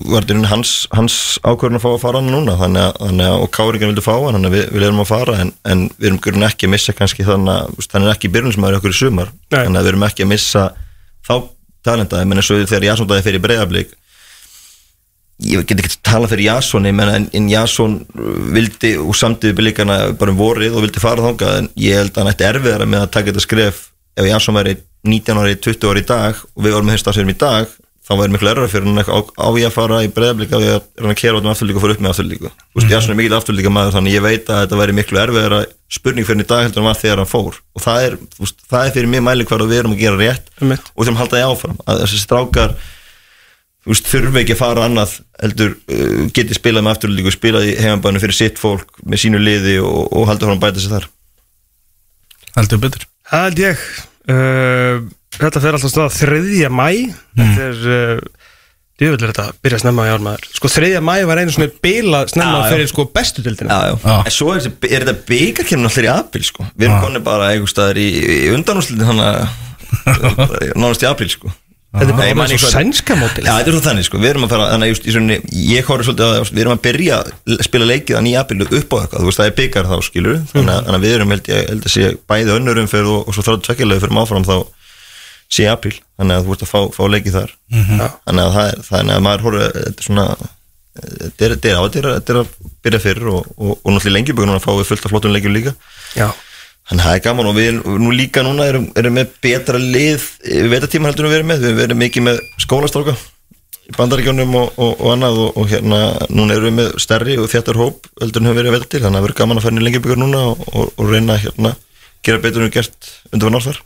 rauninni hans, hans ákvörðun að fá að fara hann núna. Þannig að, þannig að og Káringan vildi fá hann þannig að við, við erum að fara en, en við erum grunn ekki að missa kannski þannig að hann er ekki byrjunismæður okkur í sumar. Nei. þannig að við erum ekki að missa þá talenta, ég menn eins og þegar Jason dæði fyrir breyðablík ég get ekki tala fyrir Jason ég menna en, en Jason uh, vildi og samtidig bylíkana bara um vorið og vildi fara þangað en ég held að hann ætti erfiðara með að taka þetta skref ef Jason væri 19 ári, 20 ári í dag og við vorum með höstafsverðum í dag þá væri miklu erfara fyrir hann á, á ég að fara í breyðablík á ég að reyna að kera út um afturlíku og fara upp með afturlíku. Mm -hmm. Jason er mikill afturlíka maður þannig ég veit að þetta væri miklu erfiðara spurning fyrir hann í dag heldur en var þegar hann fór. Og það er, veist, það er fyrir mig mæli hvað við erum að gera rétt Einmitt. og að halda því áfram. Að þessi strákar veist, þurfi ekki að fara annað heldur uh, geti spilað með afturlíku spilað í heimabænu fyrir sitt fólk með sínu liði og, og halda hann bæta sig þar Þetta fer alltaf stað 3. mæ Þetta er uh, Djöfull er þetta að byrja snemma í ármaður Sko 3. mæ var einu svona bila snemma Já, já. fyrir sko bestu dildina já, já. En svo er, þessi- er þetta byggarkemur allir í apríl sko. við erum konið bara einhver staðar í, í undanúslitin þannig að nánast í apríl sko. Þetta er Nei, bara ég man orðið ekki svo hvað- sænska mótil Já, þetta er svo þannig sko, við erum að fara þannig að just, í svonni, ég horfði svolítið að við erum að byrja að spila leikið þannig í aprílu upp á eitthvað, þú veist það er byggar þá skilur þannig, að- þannig að við erum held ég held að sé bæði önnurum fyrir og, og svo þráttu tvekkilega fyrir áfram þá sé í apríl, þannig að þú veist að fá, fá leikið þar. Þannig að það er, þannig að maður horfði þetta er svona þetta er, þetta er, á, þetta er, er að byrja fyrir og, og, og náttúrulega lengi núna að fá við fullt af flottum leikjum líka. Já. Þannig að það er gaman og við erum nú líka núna erum, erum með betra lið við veitatíma heldur við erum með, við erum mikið með skólastráka í bandaríkjónum og, og, og annað og, og hérna núna erum við með stærri og þjættar hóp heldur en höfum verið veitatil, þannig að það verður gaman að fara inn í lengjubíkur núna og, reyna að hérna gera betur en við gert undir var náttúr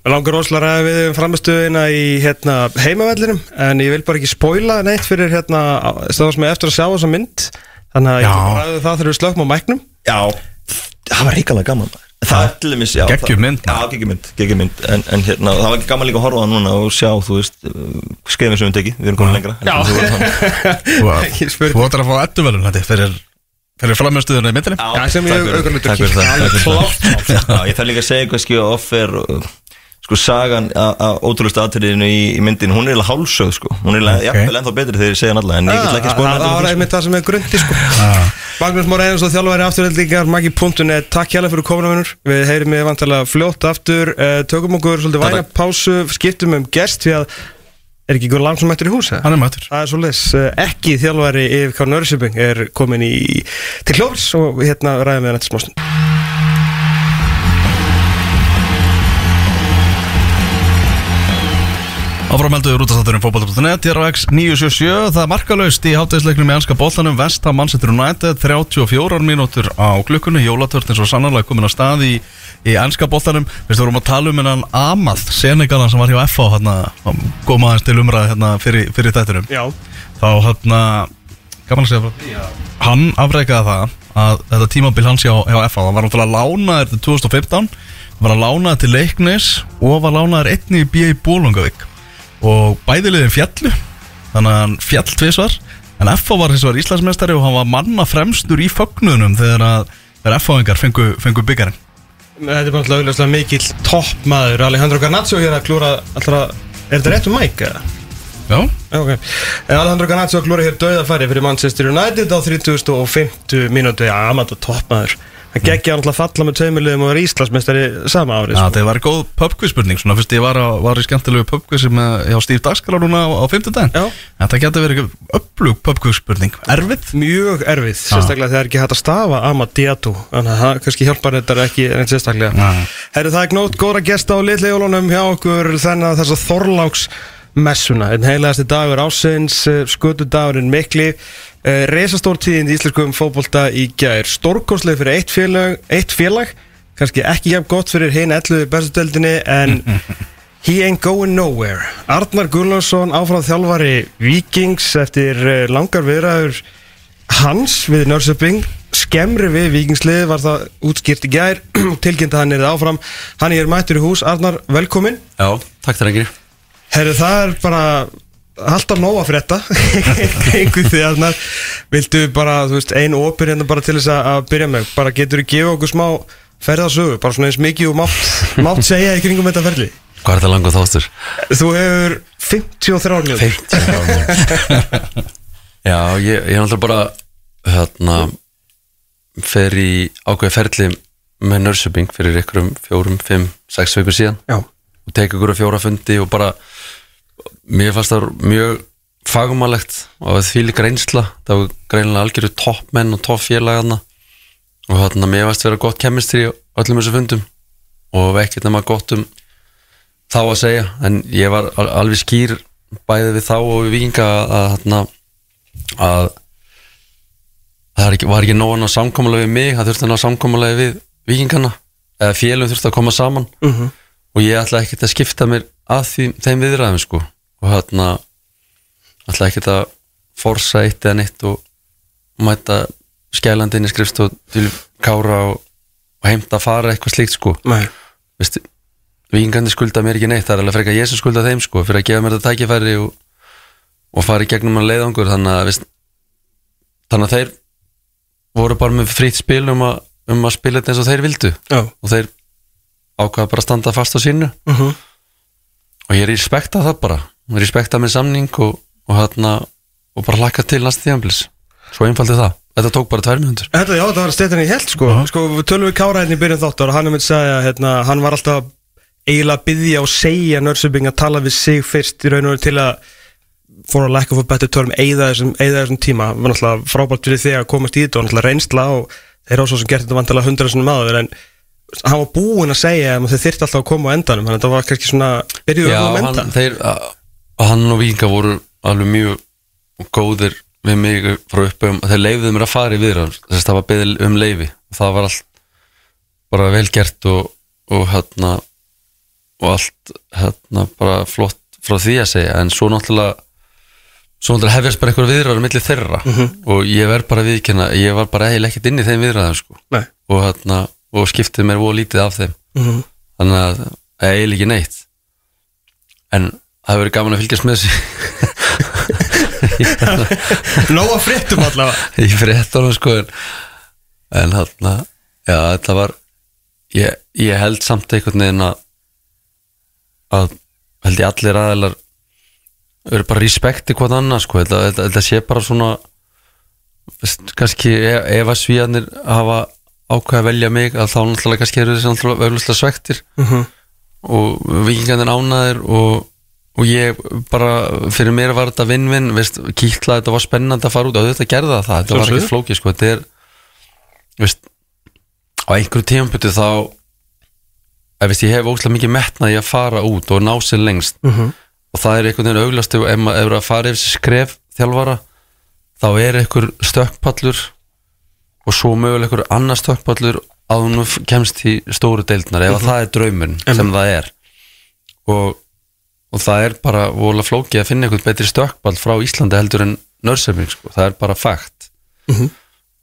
Mér langar rosalega að við framistuðina í hérna, heimavellinum en ég vil bara ekki spoila neitt fyrir hérna, stöðum sem er eftir að sjá þessa mynd. Þannig að ég Já. að ræða það þegar við slökkum á mæknum. Já, það var ríkalega gaman. Það er til dæmis, já Geggjum það- mynd, Já, geggjum mynd, geggjum mynd. En, en hérna, það var ekki gaman líka að horfa á það núna og sjá, þú veist, skrifin sem við tekið. Við erum komin lengra Já. Þú ætlar að fá edduvelun þetta fyrir, fyrir framjöstuðuna í myndinni. Já, sem ég takk fyrir- auðvitað sko sagan að ótrúlega aðtriðinu í, í myndin, hún er eiginlega hálsögð sko, hún er eiginlega Ok. jafnvel ennþá betri þegar ég segja hann alla, en ég vil ekki spóna Það var einmitt það sem er grundi sko. Magnús Mór Einarsson, þjálfæri afturhaldingar Maggi.net, takk hjálpa fyrir kominamennur Við heyrim við vantarlega fljótt aftur. Uh, Tökum okkur svolítið væna pásu Skiptum um gest Því að er ekki ykkur langsum mættur í hús eða? Hann er mættur. Það er svolítið, uh, ekki þjálfæri yfir K. Nörsjöping er komin í til klófis og hérna ræðum við hann eftir smástund Áframeldu rútastátturinn fótboll.net Hér á X977 Það er markalaust í hátæðisleiknum í ennska boltanum Vestham Manchester United 34 mínútur á klukkunni Jólatört eins og sannarlega komin á stað í, í ennska boltanum. Við vorum að tala um hennan Amað Senegalan sem var hjá FH hérna, kom aðeins til umræði hérna, fyrir, fyrir þættinum. Já, þá hérna gaman að segja frá. Því að hann afreikaði það að þetta tímabil hans hjá, hjá FH það var náttúrulega lánaður til 2015 það var að lánaður til Leiknis og var lánaður einni í B.I. Bólungavík og bæði liðin fjallu þannig að hann fjall tvisvar en FH var hins vegar Íslandsmeistari og hann var manna fremstur í fögnunum þegar að þegar FH-ingar fengu, fengu byggjarinn þetta er bara alltaf auðvitað mikill toppmaður Alejandro Garnaccio hér að klúra alltaf Er þetta rétt um mæk? Já, Já, ok. Eh, Alejandro Garnaccio klúri hér döðafæri fyrir Manchester United á 3050 mínúti, já, maður toppmaður. Það geggja alltaf falla með tveimiliðum og vera Íslandsmeistari sama árið. Já, sko. það var góð pubquiz-spurning Svona fyrst ég var, á, var í skemmtilegu pubquizi með, hjá Steve Daskala núna á, á 50 daginn Já. Þetta getur verið upplug pubquiz-spurning Erfið? Mjög erfið, sérstaklega þegar ekki hægt að stafa Amadiatu, að það kannski hjálpar þetta ekki en sérstaklega. Já. Herru, það er gnótt góra gesta á litlegjólunum hjá okkur þennan þess að Þorláks messuna, einn heilegasti dagur ásins, skutudagurinn mikli, uh, resastór tíðin í íslenskum fótbolta í gær, stórkoslega fyrir eitt félag, eitt félag, kannski ekki jafn gott fyrir hinn 11 bestudeldinni en he ain't going nowhere. Arnar Gullarsson, áfram þjálfari Vikings eftir uh, langar viðræður hans við Nörsöping skemmri við vikingslið var það útskýrt í gær. Tilkynnt að hann er áfram. Hann er mættur í hús, Arnar, velkomin. Já, takk þér engri Herru, það er bara alltaf nóg að frétta. Einhver því Arnar viltu bara, þú veist, ein opir hérna bara til þess að að byrja með, bara getur þú gefa okkur smá ferðasögu, bara svona eins mikið og mátt, mátt segja í kringum þetta ferli? Hvað er það langur þáttur? Þú hefur 53 mínútur. Já, ég, ég er náttúrulega bara hérna fer í ákveði ferli með nörsöping fyrir ykkur um fjórum, fimm, sex vikur síðan. Já, og teka ykkur að fjóra fundi og bara mér fannst það mjög fagumælegt og því líka reynsla. Það var greinilega algjöru toppmenn og toppfélagana og hérna mér fannst vera gott kemistri á öllum þessu fundum. Og ekkert nema gott um þá að segja. En ég var al- alveg skýr bæði við þá og við vikinga að, að, að það ekki, var ekki nóg að ná samkomulega við mig, það þurfti að ná samkomulega við vikingana eða félum þurfti að koma saman. Mhm. og ég ætla ekkert að skipta mér að því, þeim viðræðum sko. Og hérna ætla ekkert að forsa eitt eða neitt og mæta skælandi inn í skrifstof til kára og, og heimta að fara eitthvað slíkt sko. Vikingandi skulda mér ekki neitt það er alveg frekar ég sem skulda þeim sko fyrir að gefa mér þetta tækifæri og, og fara í gegnum að leiðangur. Þannig að, vist, þannig að þeir voru bara með frýtt spil um að, um að spila þetta eins og þeir vildu. Já, og þeir ákvaða bara að standa fast á sínu. Mhm. Og ég respekta það bara. Respekta með samning og, og, hérna, og bara hlakka til næst tíðanblis svo einfalt er það, þetta tók bara tvær mjöndur Þetta, já, það var steytan í held sko Sko, við tölum við Kára hérna í byrjun þáttar og hann er með að segja hérna, hann var alltaf eiginlega að byggja og segja Nörsöping að tala við sig fyrst í raun og veru til að for a lack of a better term eigða þessum, þessum tíma. Var náttúrulega frábært fyrir þig að komast í þetta og náttúrulega reynsla og þeir ásvo sem gert þetta vantilega hundra sinni maður en hann var búinn að segja að þeir þyrfti alltaf að koma á endanum þannig að þetta var kannski svona byrjuðu að hann, menta þeir, að, hann og Víkinga voru alveg mjög góðir við mig frá uppöfum þeir leifuðu mér að fara í viðræður þess að það var beðið um leifi og það var allt bara vel gert og, og hérna og allt hérna bara flott frá því að segja en svo náttúrulega svo náttúrulega hefjast bara einhver viðræður millir þeirra og ég verð bara viðkynna ég var bara eiginlega ekkert inn í þeim viðræðum sko. Og hérna og skiptið mér voru lítið af þeim. Mhm. þannig að eiginlega ekki neitt. En það hefur verið gaman að fylgjast með þessu. Nóa fréttum allavega. Í fréttunum sko en, en hérna já þetta var ég, ég held samt einhvern veginn að að held ég allir aðeinar eru bara respekti hvað annað sko. Þetta, þetta, þetta sé bara svona kannski ef, ef að svíðanir hafa ákveða að velja mig að þá náttúrulega kannski eru þessi náttúrulega svektir Mhm. og vikingarnir ánaðir og, og ég bara fyrir mér var þetta vinn-vinn veist, kýtla þetta var spennandi að fara út og þetta gerði það, þetta var ekki flókið sko, þetta er veist, á einhverju tímapunkti þá að veist, ég hef óslega mikið metnað í að fara út og ná sér lengst Mhm. og það er einhvern veginn auglast ef maður er að fara yfir þessi skref þjálfara þá er einhver stökkpallur og svo mögulega einhver annar stökkpallur að hún kemst í stóru deildnar ef að það er draumurinn sem það er. Og, og það er bara vola flókið að finna einhvern betri stökkpall frá Íslandi heldur en nörsefning sko. það er bara fakt.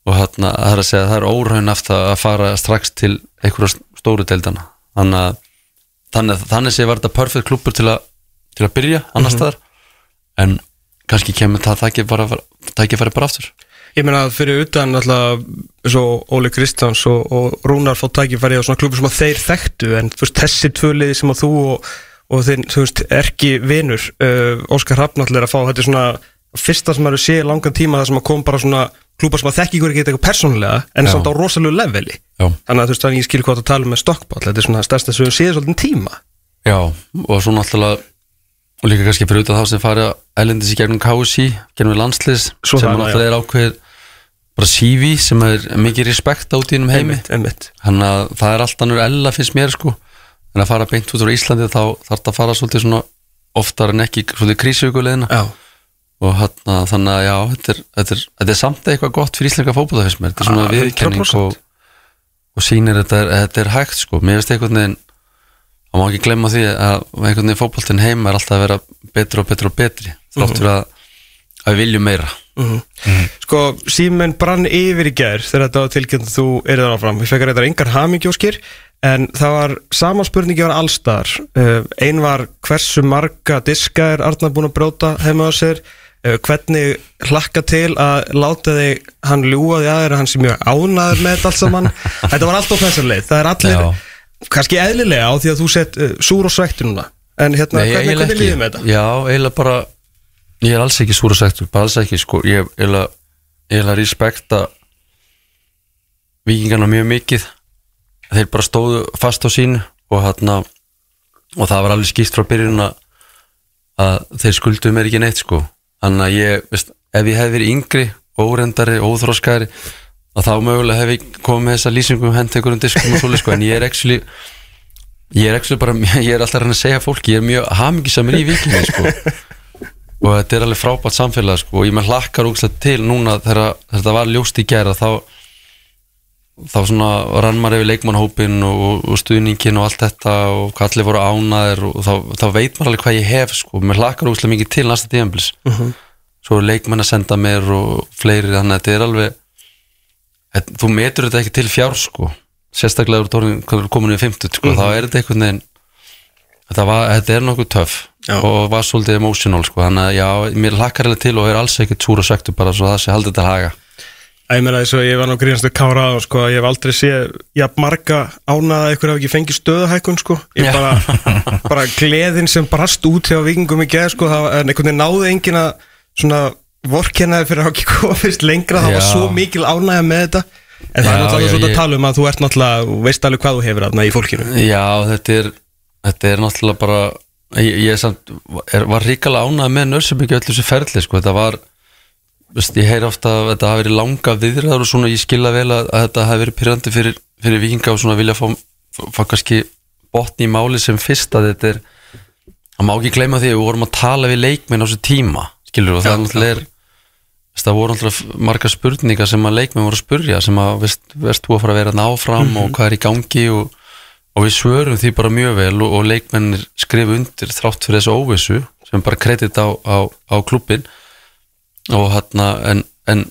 Og þarna, það er að segja að það er óraun aftur að fara strax til einhverja stóru deildana þannig að þannig, þannig sé var þetta perfect klubur til að, til að byrja annar staðar. En kannski kemur það tækifæri tækifæri bara aftur Ég meina að fyrir utan alltaf og Óli Kristjáns og, og Rúnar fótt tækifæri á svona klubur sem að þeir þekktu en þú veist, þessi tvöliði sem að þú og, og þinn, þú veist, erki vinur uh, Óskar Hrafnall er að fá þetta er svona fyrsta sem maður sé í langan tíma það sem að kom bara svona klúpar sem að þekki ykkur ekki eitthvað persónulega en samt á rosalegu leveli. Já. þannig að þú veist, þannig ég skil hvað það tala með stokkball þetta er svona stærsta sem við séð svolítið tíma. Já, og svo náttúrulega og líka kannski fyrir utan þá sem fara ælendis í gegnum KSI, gegnum landslis Svo sem náttúrulega er ákveð bara CV sem er mikið respekt át í innum heimi þannig að það er allt annur ella finnst mér sko. En að fara beint út úr Íslandi þá þarf það að fara svolítið svona oftar en ekki svolítið krísugulegina og hana, þannig að já, þetta er, þetta er, þetta er samt eitthvað gott fyrir íslenska fótbolta finnst mér, þetta er svona viðkenning 100%. og, og sýnir þetta er, þetta er hægt sko, mér finnst einhvern veginn það má ekki glemma því að einhvern veginn fótboltin heima er alltaf að vera betri og betri og betri, þrátt fyrir að að við viljum meira Sko, síminn brann yfir í gær þegar þetta var tilkynnt þú er það áfram. Við fekar eitthvað engar hamingjóskir En það var sama spurningi var allstar uh, Ein var hversu marga diska er Arnar búin að brjóta heima á sér? Uh, Hvernig hlakka til að láta þig hann ljúa því aðeir að hann sé mjög ánæður með allt saman? Þetta var allt á þessar leið. Það er allir, Já. kannski eðlilega á því að þú sett uh, súr og svekti núna. En hérna, Nei, hvernig, hvernig líðum við þetta? Já, eiginlega bara Ég er alls ekki súra sektur, bara alls ekki sko. Ég er eiginlega respekta Víkingarna mjög mikið. Þeir bara stóðu fast á sínu og hérna og það var alveg skýrt frá byrjun að að þeir skulduðu mér ekki neitt sko. Þannig að ég, veist, ef ég hef verið yngri órendari, óþróskari að þá mögulega hef ég komið með þessa lýsingum hent einhverjum diskum og svolítið sko. En ég er actually ég er bara, ég er alltaf að reyna að segja fólki ég er mjög hamingisamur í vikingi sko og þetta er alveg frábært samfélag sko. Og ég með hlakkar úkslega til núna þegar þetta var ljóst í gæra þá þá svona rann maður yfir leikmannhópin og, og stuðningin og allt þetta og hvað allir voru ánaðir og þá, þá veit maður alveg hvað ég hef sko, mér hlakkar úkslega mikið til næsta tíðanbils svo er leikmenn að senda mér og fleiri þannig að þetta er alveg þú metur þetta ekki til fjár sko. Sérstaklega úr er komin í 50 sko, þá er þetta einhvern veginn var, þetta er nokkuð töff Já. og var svolítið emotional sko, þannig að já, mér hlakkar alveg til og er alls ekkert súra söktu bara svo það sé haldið til haga Æ, Ég meina þess að ég var nú grínstu kára á sko, ég hef aldrei séð jafn marga ánaða að ykkur hafi ekki fengið stöðahækun sko. ég Já. bara, bara gleðin sem brast út hjá vikingum í geð sko, það var- en einhvern veginn náði engin að svona vorkennaði fyrir að ekki komist lengra það var Já. svo mikil ánægja með þetta en það er Já, náttúrulega já, svona að ég- tala um að þú ert náttúrulega, veist alveg hvað þú hefur þarna í fólkinu Já, þetta er, þetta er náttúrulega bara ég, ég samt, er, var ríkala ánað með nörsebyggi öllu þessu ferli sko. þetta var, veist, ég heyri ofta að þetta hafi verið langa viðræður og svona ég skilja vel að, að þetta hafi verið pyrrandi fyrir, fyrir vikinga og svona vilja fá, fá kannski botni í máli sem fyrst að þetta er það má ekki gleyma því að við vorum að tala við leikminn á þessu tíma skilur og það náttúrulega er það voru náttúrulega margar spurningar sem að leikmenn voru að spurja sem að veist, veist þú að fara að vera þarna áfram og hvað er í gangi og, og við svörum því bara mjög vel og, og leikmennir skrifu undir þrátt fyrir þessu óvissu sem bara kredit á, á, á klubbin og hérna en, en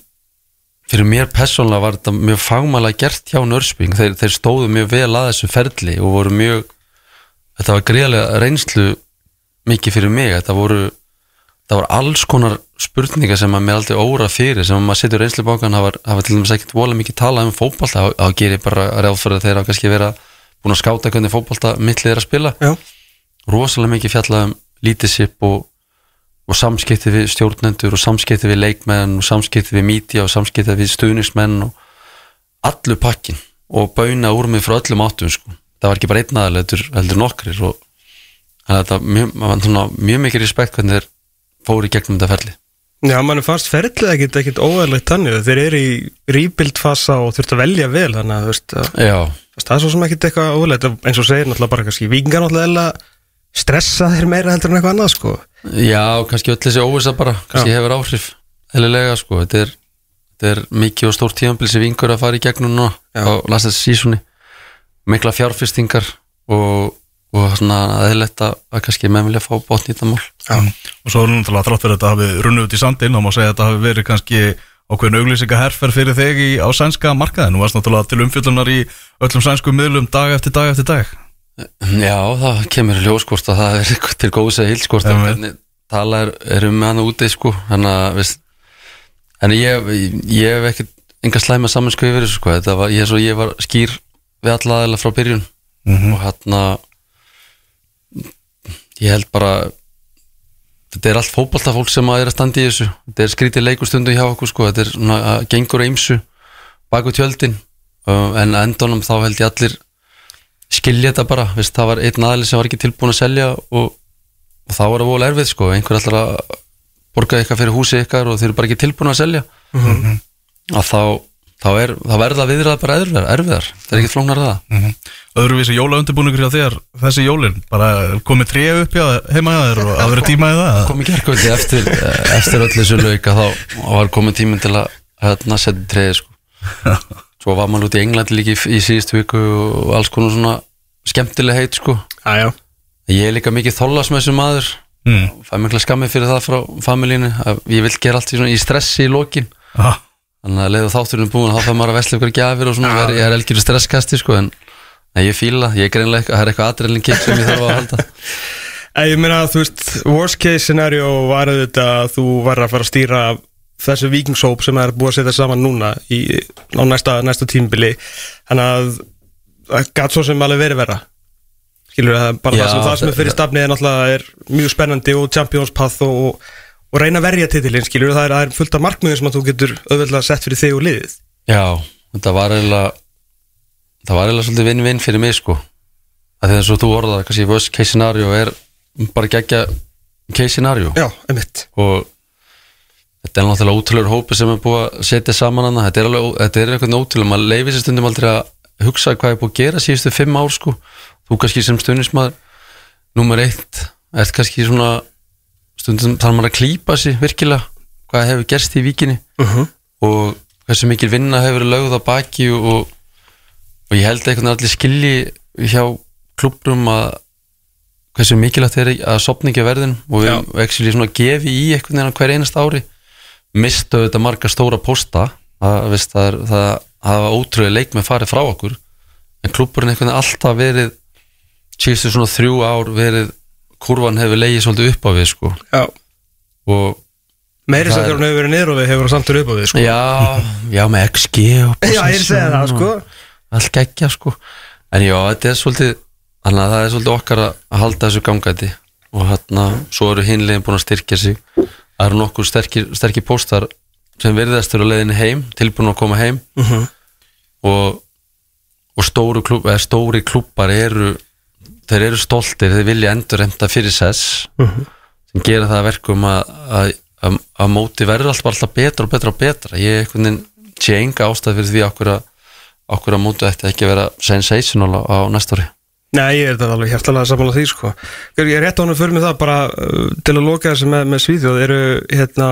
fyrir mér persónulega var þetta mjög fagmælega gert hjá Nörsbyng þeir, þeir stóðu mjög vel að þessu ferli og voru mjög þetta var greiðlega reynslu mikið fyrir mig. Þetta voru það var alls konar spurningar sem að mér aldrei óra fyrir sem að maður setur reynslu bókan það var, það var til dæmis ekkert vola mikið talað um fótbolta þá- þá gerir bara ráð fyrir að þeir hafa kannski vera búin að skáta hvernig fótbolta mittlið er að spila Já. rosalega mikið fjallað um leadership og, og samskipti við stjórnendur og samskipti við leikmenn og samskipti við mídja og samskipti við stuðningsmenn og allur pakkin og bauna úr mig frá öllum áttum sko. það var ekki bara einn aðal heldur, nokkrir og þannig að þetta var mjög, mjög mikið respekt hvernig þeir fóru í gegnum þetta ferli Já, mann er fast ferlið ekkit, ekkit óæðilegt þannig. Þeir eru í rebuild fasa og þurft að velja vel þannig að þú veist, að, Já, það er svo sem ekkit eitthvað óæðilegt eins og segir náttúrulega bara kannski vikingar náttúrulega stressa þeir meira heldur en eitthvað annað sko. Já, kannski öll þessi óvisa bara kannski hefur áhrif eðlilega sko. þetta, er, þetta er mikið og stórt tíðanbíl sem vingur að fara í gegnum Já. á last þessi sísunni mikla fjárfestingar og, og svona eðlilegt að, að kannski menn vilja fá í þetta mál Já. Og svo er náttúrulega þrátt fyrir að þetta hafi runnið út í sandinn og má segja að þetta hafi verið kannski ákveðin auglýsinga herfer fyrir þig í, á sænska markaðin. Þú varst náttúrulega til umfjöllunar í öllum sænsku miðlum dag eftir dag eftir dag. Já, það kemur í ljós hvort að það er til góðs eða hildskort Já, en hvernig tala er, er um með hana úti sko, þannig að en ég, ég hef ekkert enga slæma saminsku yfir þessu sko, var, ég, svo, ég var skýr við alla aðeila frá byrjun og hérna ég held bara þetta er allt fótballtafólk sem að er að standa í þessu. Þetta er skrítið leikustundu hjá okkur sko, þetta er svona að gengur á ymsu baku tjöldin. Uh, en að endunum þá held ég allir skilja þetta bara, veist, það var einn aðli sem var ekki tilbúin að selja og, og þá var það vola erfið sko, einhver ætlar að borga eitthvað fyrir húsi ykkar og þeir eru bara ekki tilbúin að selja. Að þá, þá, er, þá verða viðrað bara erfiðar, erfiðar. það er ekki flóknar það. Mm Öðruvísi jólaundirbúningur hjá þér þessi jólin, bara komið tré upp hjá heima hjá þér og að vera tíma í það. kom í gerkvöldi eftir, eftir öll þessu lauka þá var komin tíminn til að hérna setja treði sko. Svo var maður út í Englandi líka í, síðustu viku og alls konar svona skemmtileg heit sko. Æjá, ég er líka mikið þollasmessu maður. Mm. fæ mikla skammið fyrir það frá familínu að ég vil gera allt í, svona, í stressi í lokin. Ah, þannig að leiðu þátturinn búin þá fæ maður að vesla ykkur gjafir og svona ja. ég er elgjur stresskasti sko en ég fíla, ég er greinlega það er eitthvað adrenalin kick sem ég þarf að halda. Ég meina að þú veist worst case scenario var auðvitað að þú var að fara að stýra þessu vikingsóp sem er búið að setja saman núna í, á næsta, næsta tímbili þannig að það gæt svo sem alveg verið vera skilur það bara Já, það sem, það sem er fyrir stafni er náttúrulega er mjög spennandi og Champions Path og, og, og reyna að verja titilinn skilur það er, það er fullt af markmiðum sem að þú getur auðveldlega sett fyrir þig og liðið. Já, þetta var eiginlega það var eiginlega svolítið vinn-vinn fyrir mig sko. Að því að svo þú orðað kannski worst case scenario er bara gegja case scenario. Já, einmitt. Og þetta er náttúrulega ótrúlega hópi sem er búið að setja saman hana. Þetta er alveg, þetta er eitthvað ótrúlega maður leifir sér stundum aldrei að hugsa hvað er búið að gera síðustu fimm ár sko. Þú kannski sem stundismæður nummer eitt, ert kannski svona stundum þarf maður að klípa sig virkilega, hvað hefur gerst í víkinni. Mhm. og hversu mikil vinna hefur lögð á baki og, og ég held eitthvað allir skilji hjá klubrum að hversu mikilvægt er að ekki að verðin og við actually svona gefi í einhvern veginn hver einast ári. Mistu þetta marga stóra posta. Það, veist, það, er, það hafa ótrúlega leikmenn farið frá okkur. En klubburinn einhvern veginn alltaf verið síðustu svona þrjú ár verið kurvan hefur legið svolítið upp á við sko. Já, og meiri sem Það er- þegar hún hefur verið niður og við hefur samt verið upp á við sko. já, já með XG og Já, ég er að segja það sko. allt geggja sko. En já, þetta er svolítið þannig að það er svolítið okkar að að halda þessu gangæti og hérna, svo eru hinlegin búin að styrkja sig. Það eru nokkur sterkir, póstar sem virðast eru á leiðinni heim tilbúin að koma heim. Mhm. og, og stóru klub, stóri klubbar eru þeir eru stoltir, þeir vilja endur enda fyrir sess sem gera það að verkum að, að, að, að móti verður alltaf alltaf betra og betra og betra. Ég sé enga ástæð fyrir því okkur að, okkur að móti ætti ekki að vera sensational á, á næsta ári. Nei, ég er þetta alveg hjertalega saman því sko. Ég er rétt á hann að fyrir mig það bara uh, til að loka þessu með, með Svíþjóð. Eru hérna,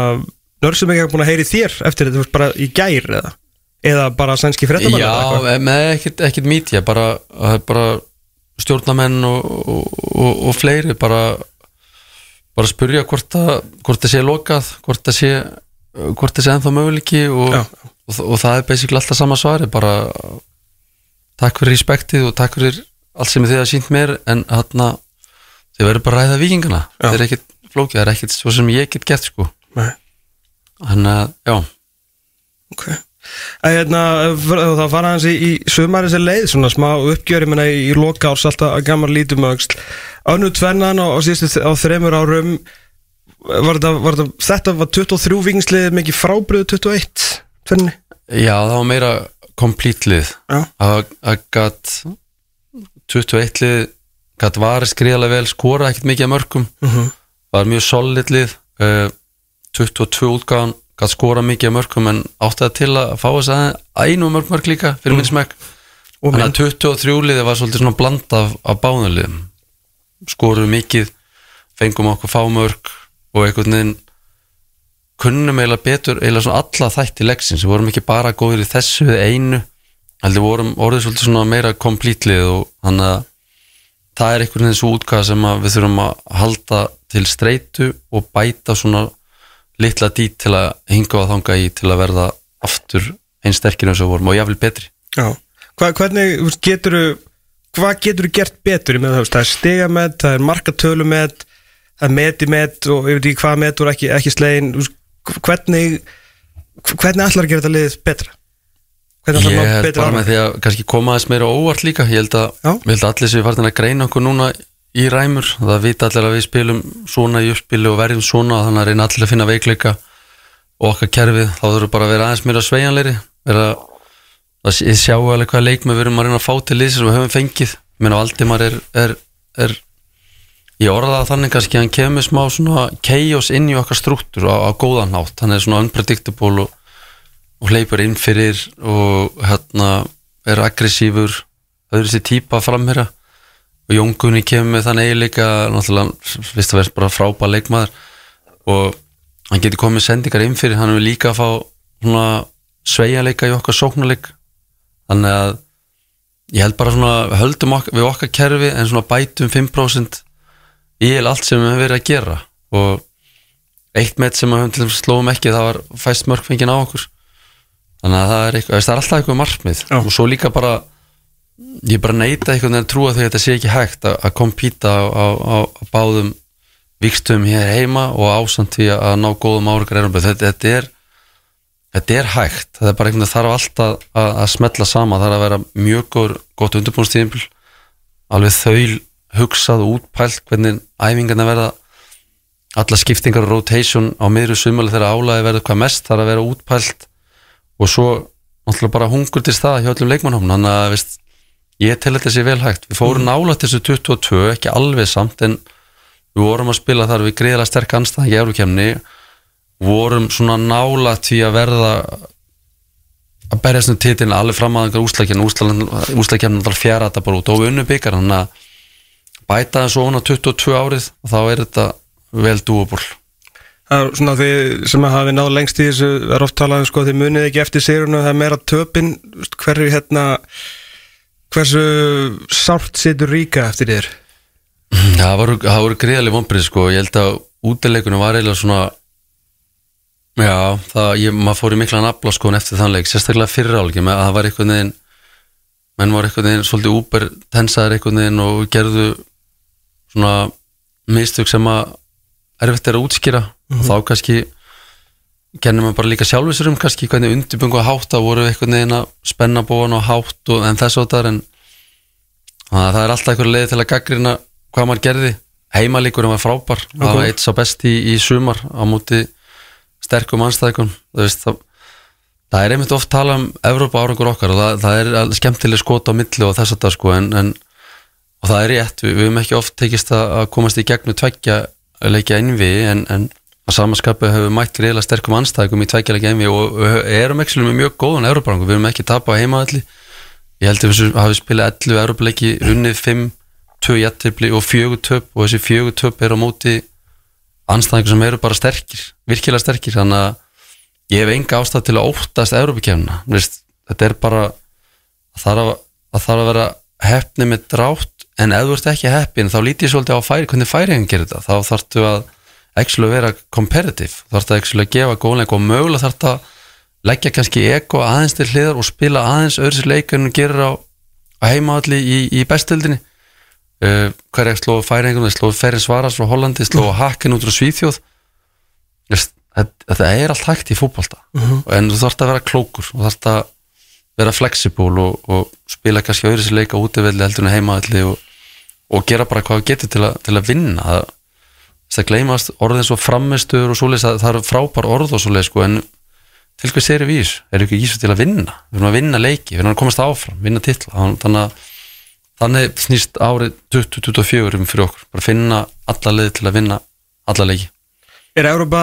nörsum ekki búin að heyri þér eftir þetta, þú veist, bara í gær eða? Eða bara sænski fréttamann Já, með ekkert, mítja bara, bara stjórnamenn og, og, og, fleiri bara bara spyrja hvort að hvort það sé lokað, hvort það sé hvort það sé ennþá möguleiki og, og, og það er basically alltaf sama svari bara takk fyrir respektið og takk fyrir allt sem þið hafa sínt mér en þarna þið verður bara að ræða vikingana það er ekkert flókið, það er ekkert svo sem ég get gert sko. Þannig að, já. Ok Æ, hérna, það fara hans í, í sumari þessi leið, svona smá uppgjör menna í, loka árs alltaf að gamar lítum öxl Önnu tvennan og, og síðustu á þremur árum var þetta, var þetta, þetta var 23 vingslið mikið frábriðu 21 tvenni Já, það var meira complete lið Já. að að gat 21 lið gat varið skriðalega vel skora ekkert mikið að mörgum Mhm. var mjög solid lið uh, 22 útgáðan gat skora mikið að mörgum en átti það til að fá þess að einu mörg mörg líka fyrir minn smekk? Þannig að 23 liðið var svolítið svona blanda af, af báðanliðum skoruðu mikið fengum okkur fámörk og einhvern veginn kunnum eiginlega betur eiginlega svona alla þætti leksins við vorum ekki bara góðir í þessu eða einu heldur vorum orðið svolítið svona meira komplítlið og þannig að það er einhvern veginn svo útgáða sem við þurfum að halda til streitu og bæta svona litla dít til að hinga og þanga í til að verða aftur einn sterkir eins og vorum og jáfnvel betri. Já, Hva, hvernig geturðu hvað geturðu gert betur með það, það er stigamett, það er markatölumet það er metimet og ég veit ekki hvað metur ekki, ekki slegin. Hvernig hvernig ætlar að gera þetta liðið betra? Hvernig ætlar Ég að ná held betra bara með því að kannski koma aðeins meira óvart líka. Ég held að, ég held að allir sem við farin að greina okkur núna í ræmur. Það vita allir að við spilum svona í uppspili og verjum svona þannig að reyna allir að finna veikleika og okkar kerfið. Þá þurfum bara að vera aðeins meira sveigjanleiri vera að sjá alveg hvað leikma við erum að reyna að fá til liðs sem við höfum fengið. Ég meina Valdimar er, er, er ég orða það þannig kannski að hann kemur smá svona chaos inn í okkar struktúr á, á góðan hátt, hann er svona unpredictable og, og hleypur inn fyrir og hérna er aggressífur öðru sér típa framherra og Jóngunni kemur með þann eiginleika náttúrulega, vist að vera bara frábæð leikmaður. Og hann getur komið sendingar inn fyrir, hann er líka að fá svona sveigjanleika í okkar sóknarleik. Þannig að ég held bara svona höldum ok við okkar kerfi en svona bætum 5% í allt sem við höfum verið að gera. Og eitt með sem við höfum til þess slóum ekki það var fæst mörgfengin á okkur. Þannig að það er, eitthvað, það er alltaf eitthvað markmið. Já. og svo líka bara ég bara neita einhvern veginn að trúa að þetta sé ekki hægt að, kompýta á, á, á, á báðum vikstum hér heima og ásamt því að ná góðum áragar þetta, þetta þetta er hægt, það er bara einhvern veginn þarf alltaf að, að smetla sama, það er að vera mjög gott undirbúinstíðinbil alveg þaul hugsað og útpælt hvernig æfingarna verða. Alla skiptingar og rotation á miðru sumali þegar álæði verður hvað mest þarf að vera útpælt og svo náttúrulega bara hungur til stað hjá öllum leikmannhófn þannig að veist, ég tel þetta sér vel hægt. Við fórum nála þessu 22, ekki alveg samt en við vorum að spila þar við greiðlega sterk anstæðan í eurukemni vorum svona nála því að verða að berjast um titilin alveg fram að úslækjana úslækjana alltaf fjara þetta bara út og við unnu byggar þannig að bæta ofan á 22 árið og þá er þetta vel dúaból Það er svona því sem að hafi náð lengst í þessu er oft talað um sko þið munið ekki eftir og það er meira töpin hverju hérna hversu sárt situr ríka eftir þér? Það voru, voru greiðaleg vonbrið sko. Ég held að útileikunum var eiginlega svona já, það, ég, maður fór í mikla nafla sko eftir þann leik, sérstaklega fyrra álgi að það var einhvern veginn menn var einhvern veginn svolítið úber tensaðar einhvern veginn og gerðu svona mistök sem að erfitt er að útskýra. Og þá kannski kennum við bara líka sjálfisur um kannski hvernig undirbungu að hátta voru einhvern veginn að spenna bóan og hátt og, en þess og það en það er alltaf einhver leið til að gaggrina hvað maður gerði. Heimalíkurinn var frábær, það var eitt sá best í, í sumar á móti sterkum anstæðikum það, það er einmitt oft tala um Evrópa árangur okkar og það, það er skemmtileg skot á milli og þess að það sko en, en og það er rétt, við, við höfum ekki oft tekist að komast í gegnum tveggja leikja innvi en, en að samaskapu hefur mætt greiðlega sterkum anstæðingum í leikja innvi og erum ekki með mjög góðan Európarangur, við höfum ekki tapað heimaðalli ég held að við hafum spilað 11 Európaleiki, unnið 5 2 jættibli og 4 töp og þessi 4 töp er á móti anstæðingur sem eru bara sterkir virkilega sterkir, þannig að ég hef enga ástæð til að óttast Európakefna þetta er bara að þarf að, að, þarf að vera hefni með drátt. En ef þú ert ekki heppin þá lítið svolítið á færi, hvernig færiðin gerir þetta? Þá þarftu að actually vera competitive, þarftu að actually að gefa góðleik og mögulega þarftu að leggja kannski eko aðeins til hliðar og spila aðeins öðru sér leik en þú gerir á, á heimaðalli í, í bestöldinni uh, hver ekki slóðu færingum slóðu Ferrin Svaras frá Hollandi, slóðu Hakken út frá Svíþjóð. Þetta er allt hægt í fútbolta en þú þarfst að vera klókur og þarfst að vera flexible og, og spila kannski öðru leika útivelli heldur en heimaðalli og, og gera bara hvað þú getur til, til að vinna. Það, það gleymast orðin svo framistur og svoleiðis að það eru frábær orð og svoleiðis sko en til hvers erum við í þessu? Erum við ekki í þessu til að vinna? Við erum að vinna leiki, við erum að komast áfram, vinna Þann- þannig að þannig snýst árið 2024 um fyrir okkur, bara finna alla leið til að vinna alla leiki Er Európa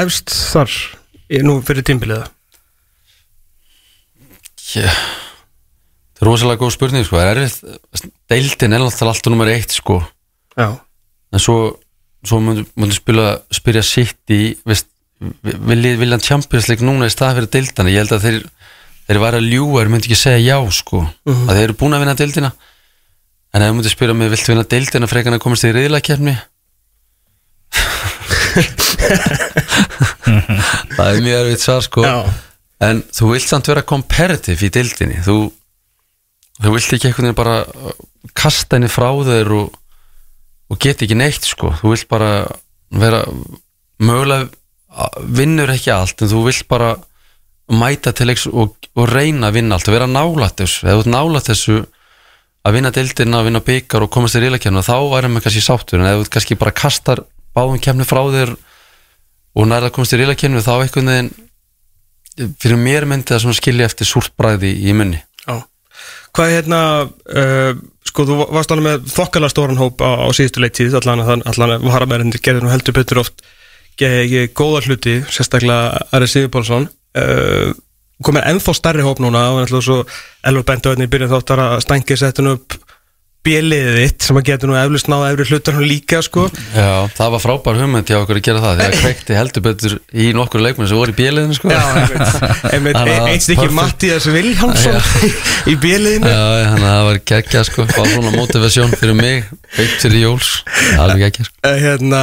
efst þar nú fyrir tímbiliða? yeah. Það er rosalega góð spurning sko, er erfitt deildin er alltaf alltaf nummer eitt sko Já en svo, svo spila, spyrja sitt í vilja Champions League núna í stað fyrir deildana, ég held að þeir þeir væri að ljúga, þeir myndi ekki segja já sko, að þeir eru búin að vinna deildina. En ef þú myndir spyrja mig, viltu vinna deildina frekan að komast í reyðlakefni það er mjög erfitt svar sko. Já. en þú vilt samt vera comparative í deildinni. Þú, þú vilt ekki veginn bara uh, kasta henni frá þeir og, og geta ekki neitt sko þú vilt bara vera mögulega vinnur ekki allt en þú vilt bara mæta til leiks og, og reyna að vinna allt og vera nálætt þessu, eða þú ert nálætt þessu að vinna deildina, að vinna byggar og komast í reylakefna, þá værum við kannski sáttur en ef þú kannski bara kastar báðum kemni frá þér og nærða að komast í reylakefni þá veginn fyrir mér myndi það skilja eftir súrt bræði í munni. Hvað er hérna, uh, sko þú varst alveg með þokkala stóran hóp á, á síðustu leiktíð, allan að allan að varamærindir gerði nú heldur betur oft ge, ge, góða hluti, sérstaklega Ari Sigurpálsson. Uh, komið ennþá stærri hóp núna og náttúrulega svo Elvar Bendöðin í byrjun þáttar að stængi settun upp bjöliðið þitt sem að geta nú eflust náða efri hlutar hún líka sko. Já, það var frábær hugmynd hjá okkur að gera það þegar kveikti heldur betur í nokkur leikmenn sem voru í bjöliðinu sko. Já, einmitt, að stykki perfect. Mattias Viljánsson í bjöliðinu Já, þannig að það var geggja sko. Fá svona motivasjón fyrir mig veit fyrir jóls, alveg geggja sko. Eh, hérna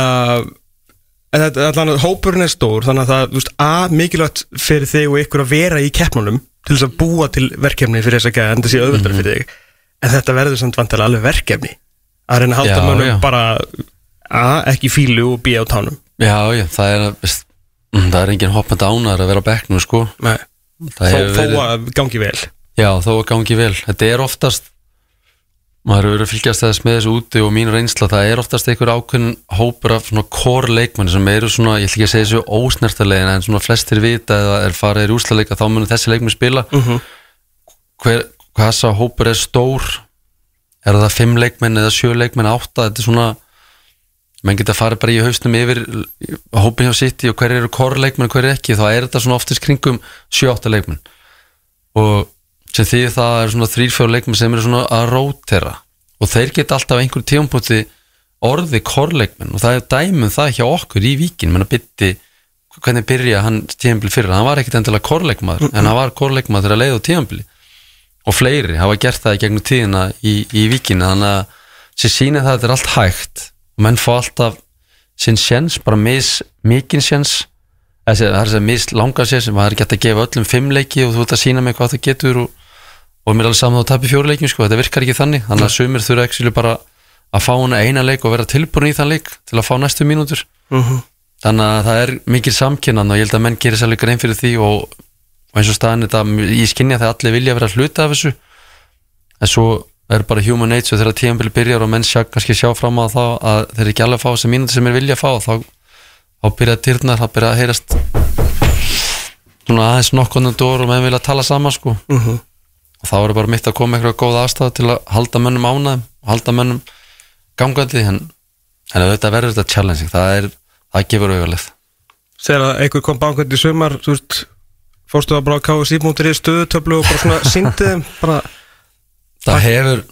er allan að hópurinn er stór þannig að það, þú veist, að mikilvægt fyrir þig og ykkur að vera í keppnunum til þess að búa til verkefni fyrir þess að gæða en það sé auðvöldar Mhm. fyrir þig en þetta verður samt vantilega alveg verkefni. Að reyna að halda mönnum bara a, ekki fílu og býja á tánum. Já, já, það er mm, það er engin hoppandi ánar að vera á bekknum sko. Nei. Þó, þó að gangi vel. Já, þó að gangi vel. Þetta er oftast maður verið að fylgjast þess með þessu úti og mín reynsla, það er oftast einhver ákveðin hópur af svona core leikmenni sem eru svona, ég ætla ekki að segja þessu ósnertarlegin en svona flestir vita eða er farið í rúsleika þá munum þessi leikmenni spila. Hver, hvað þessa hópur er stór? Er það fimm leikmenn eða sjö leikmenn átta, þetta er svona menn geta farið bara í hausnum yfir hópin hjá City og hver eru core leikmenn og hver er ekki, þá er þetta svona oftast kringum sjö átta leikmenn. Og sem því það er svona þrýrfjóð leikmenn sem eru svona að rótera. Og þeir geta alltaf einhver tíumpúti orði korleikmenn og það er dæmum það hjá okkur í víkin. Menn að bytti hvernig byrja hann tíumbli fyrir hann var ekkit endilega korleikmaður en hann var korleikmaður að leiða á tíumbli og fleiri hafa gert það í gegnum tíðina í, í víkinu þannig að sér sína það að þetta er allt hægt. Og menn fá alltaf sinn sjens, bara mis, mikinn sjens það er þess að mis langa sér sem það er gett að gefa öllum fimm leiki og þú ert að sína mig hvað það getur og, og mér er alveg saman að tapja fjóri leikjum sko, þetta virkar ekki þannig, þannig að sumir þurfa ekki bara að fá hana eina leik og vera tilbúin í þann leik til að fá næstu mínútur. Þannig að það er mikil samkynnan og ég held að menn gerir sér alveg grein fyrir því og, og eins og staðan þetta, ég skinja það allir vilja vera hluta af þessu. En svo er bara human nature þegar tíðanbili byrjar og menn sjá, kannski sjá fram á það að þeir eru ekki alveg að fá þessi mínútur sem er vilja að fá þá, þá byrja dyrnar, þá byrja að heyrast svona aðeins nokkonum dór og menn vilja tala saman sko. Og þá er bara mitt að koma eitthvað góð aðstæða til að halda mönnum ánæðum halda mönnum gangandi en, en auðvitað verður þetta challenging það, er, það gefur auðvitað Þegar að einhver kom í sumar Þú veist, fórstu að bara káða síðmúndir í stöðutöflu og bara svona þeim bara, það hefur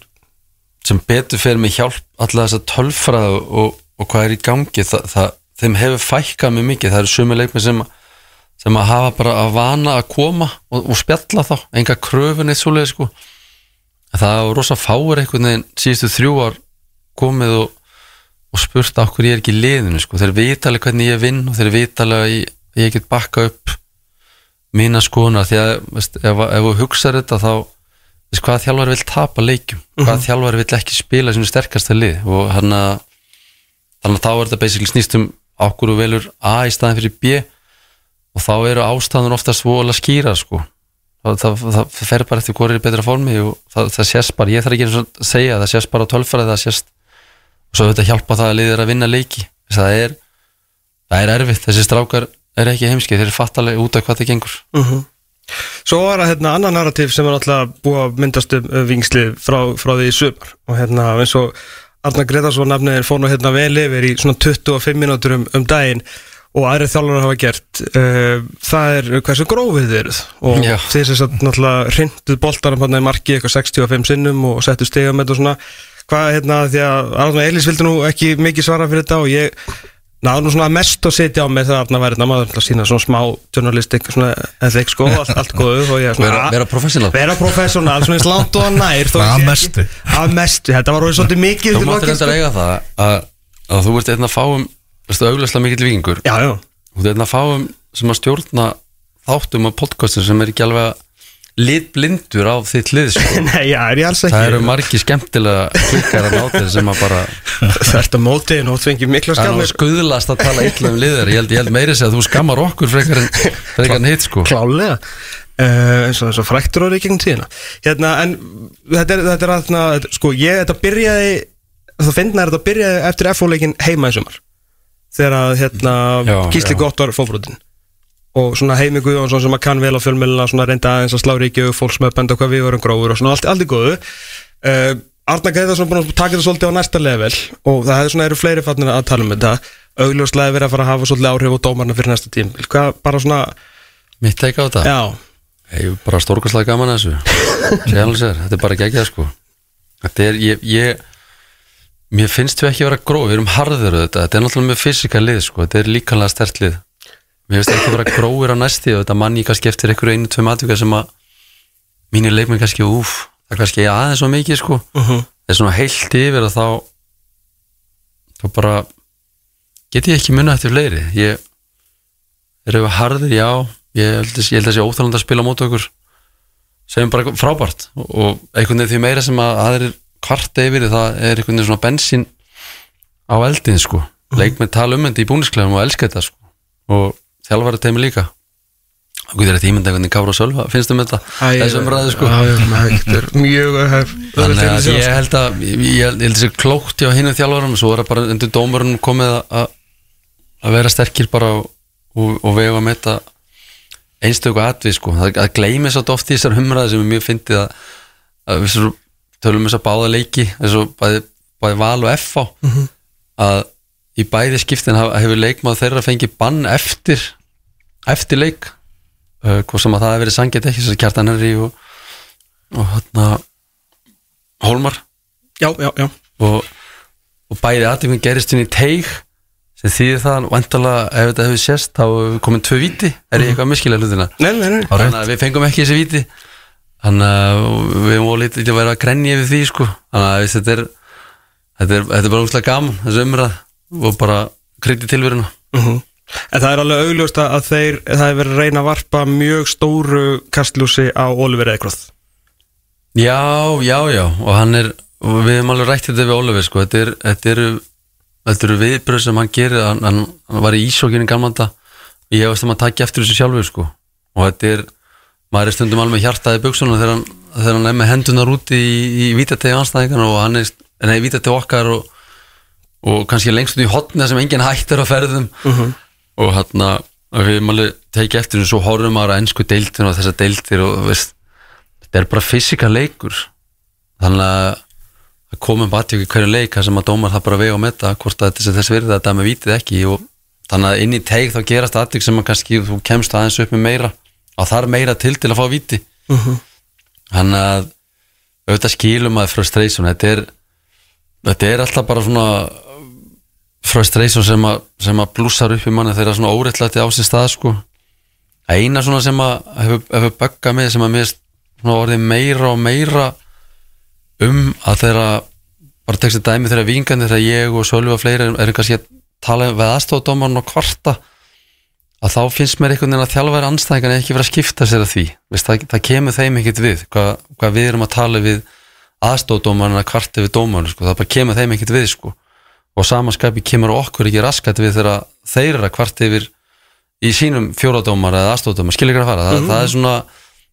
sem betur fyrir mig hjálp alla þessa tölfræðu og, og hvað er í gangi það, það, þeim hefur fækkað mjög mikið. Það eru sumi leikmi sem, sem að hafa bara að vana að koma og, og spjalla þá, enga kröfun eitt svoleið sko. Það er rosa fáir einhvern veginn síðustu þrjú ár komið og, og spurt á hverju ég er ekki í liðinu sko. þeir vita alveg hvernig ég vinn og þeir vita alveg að ég, ég get bakka upp mína skoðuna því að veist, ef, ef þú hugsaður þetta þá veist, hvaða þjálfari vill tapa leikjum? Hvaða þjálfari vill ekki spila sinu sterkasta lið? Og hann að þannig að þá er þetta basically snýst um okkur og velur A í staðin fyrir B og þá eru ástæðan oftast vola skýra sko. Það, það, það, fer bara eftir hvort er betra formi og það, það sést bara, ég þarf ekki eins og að segja það sést bara á tölfræði, það sést og svo þetta hjálpa það að liðir að vinna leiki. Að það er, það er erfitt. Þessi strákar er ekki heimski þeir eru fattalega út af hvað það gengur. Svo var það hérna annan narrativ sem er alltaf búið að myndast um uh, vingsli frá, frá því í sumar. Og hérna eins og Arnar Gretarsson nafniðin fór nú hérna vel yfir í svona 25 mínútur um, um daginn og aðrið þjálfur hafa gert. Uh, það er hversu grófið eruð og Já. þeir sem sagt náttúrulega hrinduð boltarum hann í marki eitthvað 65 sinnum og settu þetta og svona. Hvað hérna því að Arnar Elís vildi nú ekki mikið svara fyrir þetta og ég náðu nú svona mest að setja á mig þegar Arnar væri þetta maður til að sína svona smá journalistik svona eða ekki sko allt, allt góðu og ég svona vera, vera professional. vera professional, svona eins langt og að nær þó Að mestu. að mestu, þetta var orðið svolítið mikið þú til máttir lokin, þetta eiga það að, að þú ert einn að fáum veistu, auglöslega mikill vikingur já, já, þú ert einn að fáum sem að stjórna þáttum og podcastum sem er ekki alveg litblindur á þitt lið sko. nei, já, er ég alls ekki? Það eru margi skemmtilega klikkar að nátir sem að bara þetta mótið og fengið mikla það er skammir. skuðlast að tala illa um liðar ég held, ég held meiri að þú skammar okkur frekar en, frekar en hitt sko. Klálega uh, eins og, eins og fræktur orðið í gegnum tíðina. Hérna, en þetta er, þetta er aðna, sko, ég, þetta byrjaði það finna er þetta byrjaði eftir FO-leikin heima í sumar. Þegar að, hérna, Gísli já. Gott var fófrótin og svona Heimi Guðjónsson sem að kann vel á fjölmjölina svona reynda aðeins að slá ríkju fólks með benda hvað við vorum grófur og svona allt, allt í góðu. Uh, Arna Greðarsson búin að taka þetta svolítið á næsta level og það hefur svona eru fleiri fannir að tala um þetta. Augljóslega verið að fara að hafa svolítið áhrif á dómarna fyrir næsta tím. Hvað bara svona, mitt teika á þetta? Já. Ég er bara stórkastlega gaman að þessu. Sér, þetta er bara geggjað sko. Þetta er, ég, ég mér finnst við ekki vera gróf, við erum harður þetta, þetta er náttúrulega mjög fysikal lið sko. Þetta er líkanlega stert lið mér finnst ekki vera grófir á næsti og þetta manni kannski eftir einhverju einu, tvei matvika sem að mínir leikmenn kannski, úf það er kannski aðeins svo mikið sko. Mhm. það er svona heilt yfir og þá þá bara get ég ekki munna eftir fleiri. Ég er við harðir, já. Ég held að ég held að sé óþáland að spila á móti okkur segjum bara frábært. Og- einhvern veginn því meira sem að aðrir kvarta yfir það er einhvern veginn svona bensín á eldin sko. Leikmenn tala um þetta í búnisklegum og elska þetta sko. Og þjálfari teimi líka. Og getur þetta ímynda hvernig Kára og Sölva finnst um þetta? Þessu umræðu sko. mjög öðvöld Þannig að ég held að ég, ég held ég þessi klókt hjá hinu þjálfarum svo er það bara undir dómarunum komið að- að að vera sterkir bara og, og, og vega með þetta einstöku atvið sko. Það að gleymi svo oft í þessar umræðu sem er mjög fyndið að, að við svo tölum þess að báða leiki eins og bæði, bæði val og FH að í bæði skiptin hefur leikmáð þeirra fengið bann eftir eftir leik uh, hvað sem að það hefur verið sangjað ekki þess að kjartan Henry og, og hérna Hólmar. Já, já, já. Og, og bæði aðtöfum gerist inn í teig sem þýðir það vantalega ef þetta hefur sést þá hefur komin tvö víti. Er ég eitthvað miskilega hlutina? Nei, nei, nei. Að við fengum ekki þessi víti. Þannig að við vorum lítið að vera að grenja yfir því sko. Þannig að þetta, er, þetta, er, þetta er bara úrslega gaman þessi umræð og bara krytti tilveruna. Mhm. En það er alveg augljóst að þeir, það er verið að reyna að varpa mjög stóru kastlúsi á Oliver Eikroth Já, já, já. Og hann er, og við hefum alveg rætt þetta við Oliver sko, þetta er, þetta eru þetta eru viðbröð sem hann gerir. Hann, hann, var í ísókinu gamlanda og ég veist að maður takja eftir þessu sjálfur sko. Og þetta er, maður er stundum alveg hjartaði buksunum þegar hann, þegar hann er með hendunar úti í, í vítategi anstæðingan og hann er, nei, vítategi okkar og, og kannski lengst út í hotna sem enginn hættir á ferðum og hann að við maður tekið eftir þessu svo horfum að ennsku deildir og þessar deildir og veist, þetta er bara fysika leikur. Þannig að það komum bara í hverju leik þar sem að dómar það bara vega og metta hvort að þetta er þess virði að það með vitið ekki. Og þannig að inn í teig þá gerast aðtök sem að kannski þú kemst aðeins upp með meira. Og þar meira til til að fá viti þannig að auðvitað skilum að frustration þetta er, þetta er alltaf bara svona frustration sem að, sem að blúsar upp í manni þegar svona óreittlætti á sér stað sko eina svona sem að hefur, hefur böggað mig sem að mér orðið meira og meira um að þeirra bara tekst þetta dæmi þegar vingandi þegar ég og Sölvi og fleiri erum kannski að tala við aðstofdómarinn og kvarta að þá finnst mér einhvern veginn að þjálfæri anstæðingan ekki vera að skipta sér að því Vist, það, það kemur þeim ekkert við hvað, hvað við erum að tala við aðstofdómarinn að kvarta við dómarinn sko. það bara kemur þeim ekkert við sko. Og samanskapi kemur okkur ekki raskat við þegar þeir eru að kvarta yfir í sínum fjóradómar eða aðstofdómar skilur ekki að fara, það, það er svona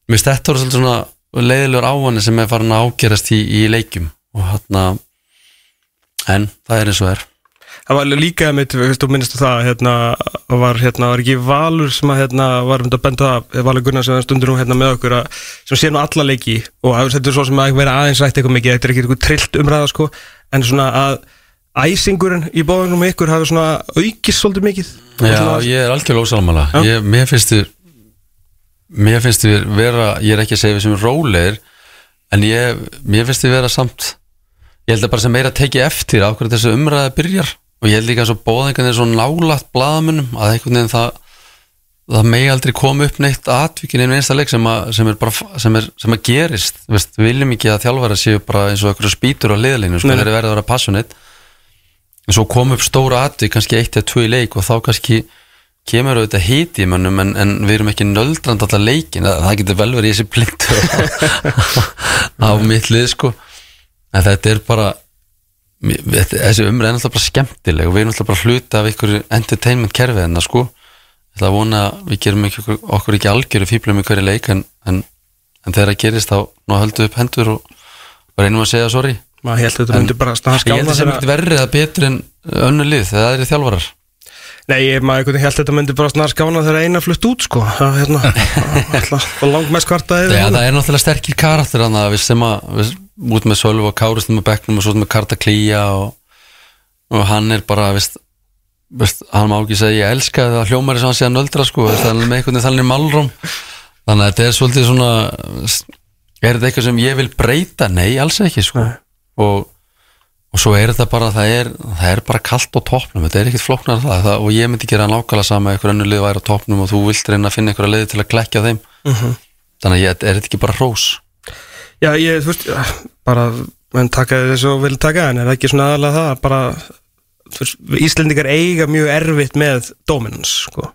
mér finnst þetta voru svona leiðilegur ávanni sem er farin að ágerast í, í leikjum. Og hérna en það er eins og er. Það var líka mitt, þú minnist það hérna, var, hérna, var ekki Valur sem að, hérna, var um að benda það Valur Gunnar sem stundur nú hérna með okkur að, sem sé nú alla leiki og það er svo sem að vera aðeins rætt eitthvað mikið, þetta er ekki eitthvað trillt umræða sko, en svona að æsingurinn í bóðunum ykkur hafi svona aukist svolítið mikið? Já, svona, ég er algjörlega ósálamala ég, Mér finnst þið mér finnst þið vera, ég er ekki að segja við sem rólegir en ég, mér finnst þið vera samt ég held að bara sem meira tekið eftir af hverju þessu umræða byrjar. Og ég held líka og bóðingan er svo nálat blaðamunum að einhvern veginn það það megi aldrei koma upp neitt atvikin einu einsta leik sem, að, sem er bara sem, er, sem að gerist, Vist, við viljum ekki að þjálfara séu bara eins og einhverju spýtur á liðalínu sko, þeir eru verið að vera passionate en svo kom upp stóra atvik kannski eitt eða tvö í leik og þá kannski kemur auðvitað hiti í mönnum en, en við erum ekki nöldrand allar leikin það, það getur vel verið í þessi blindu á mitt lið sko. En þetta er bara þessi umræð er náttúrulega bara skemmtileg og við erum náttúrulega bara hluta af ykkur entertainment kerfið en sko. Ég ætla að vona að við gerum ekki, okkur, okkur ekki algjöru fíblum í hverju leik en, en, en þegar það gerist þá höldum við upp hendur og reynum að segja sorry maður held að þetta myndi bara snart ég held að það sem ekkert verri eða betur en önnu lið þegar það eru þjálfarar. Nei, ég maður held að þetta myndi bara skána þegar eina flutt út sko. Það er langt mest kvartaði Já, það er náttúrulega sterkir karakter þannig að við sem að við, út með Sölv og Kárist með bekknum og svo með Karta Klía og, og hann er bara veist, veist, hann má ekki segja ég elska það hljómar hann sé að nöldra sko, er með einhvern veginn þannig malróm. Þannig að þetta er svolítið svona er þetta eitthvað sem ég vil breyta? Nei, alls ekki sko og, og svo er þetta bara það er, það er bara kallt á toppnum þetta er ekkit flóknar það, það og ég myndi gera nákvæmlega sama ef einhver önnur lið væri á toppnum og þú vilt reyna að finna einhverja liði til að klekja þeim. Þannig að ég, er þetta ekki bara hrós? Já, ég, þú veist, bara menn taka þessu og vil taka en er ekki svona aðalega það bara, veist, Íslendingar eiga mjög erfitt með dominans, sko.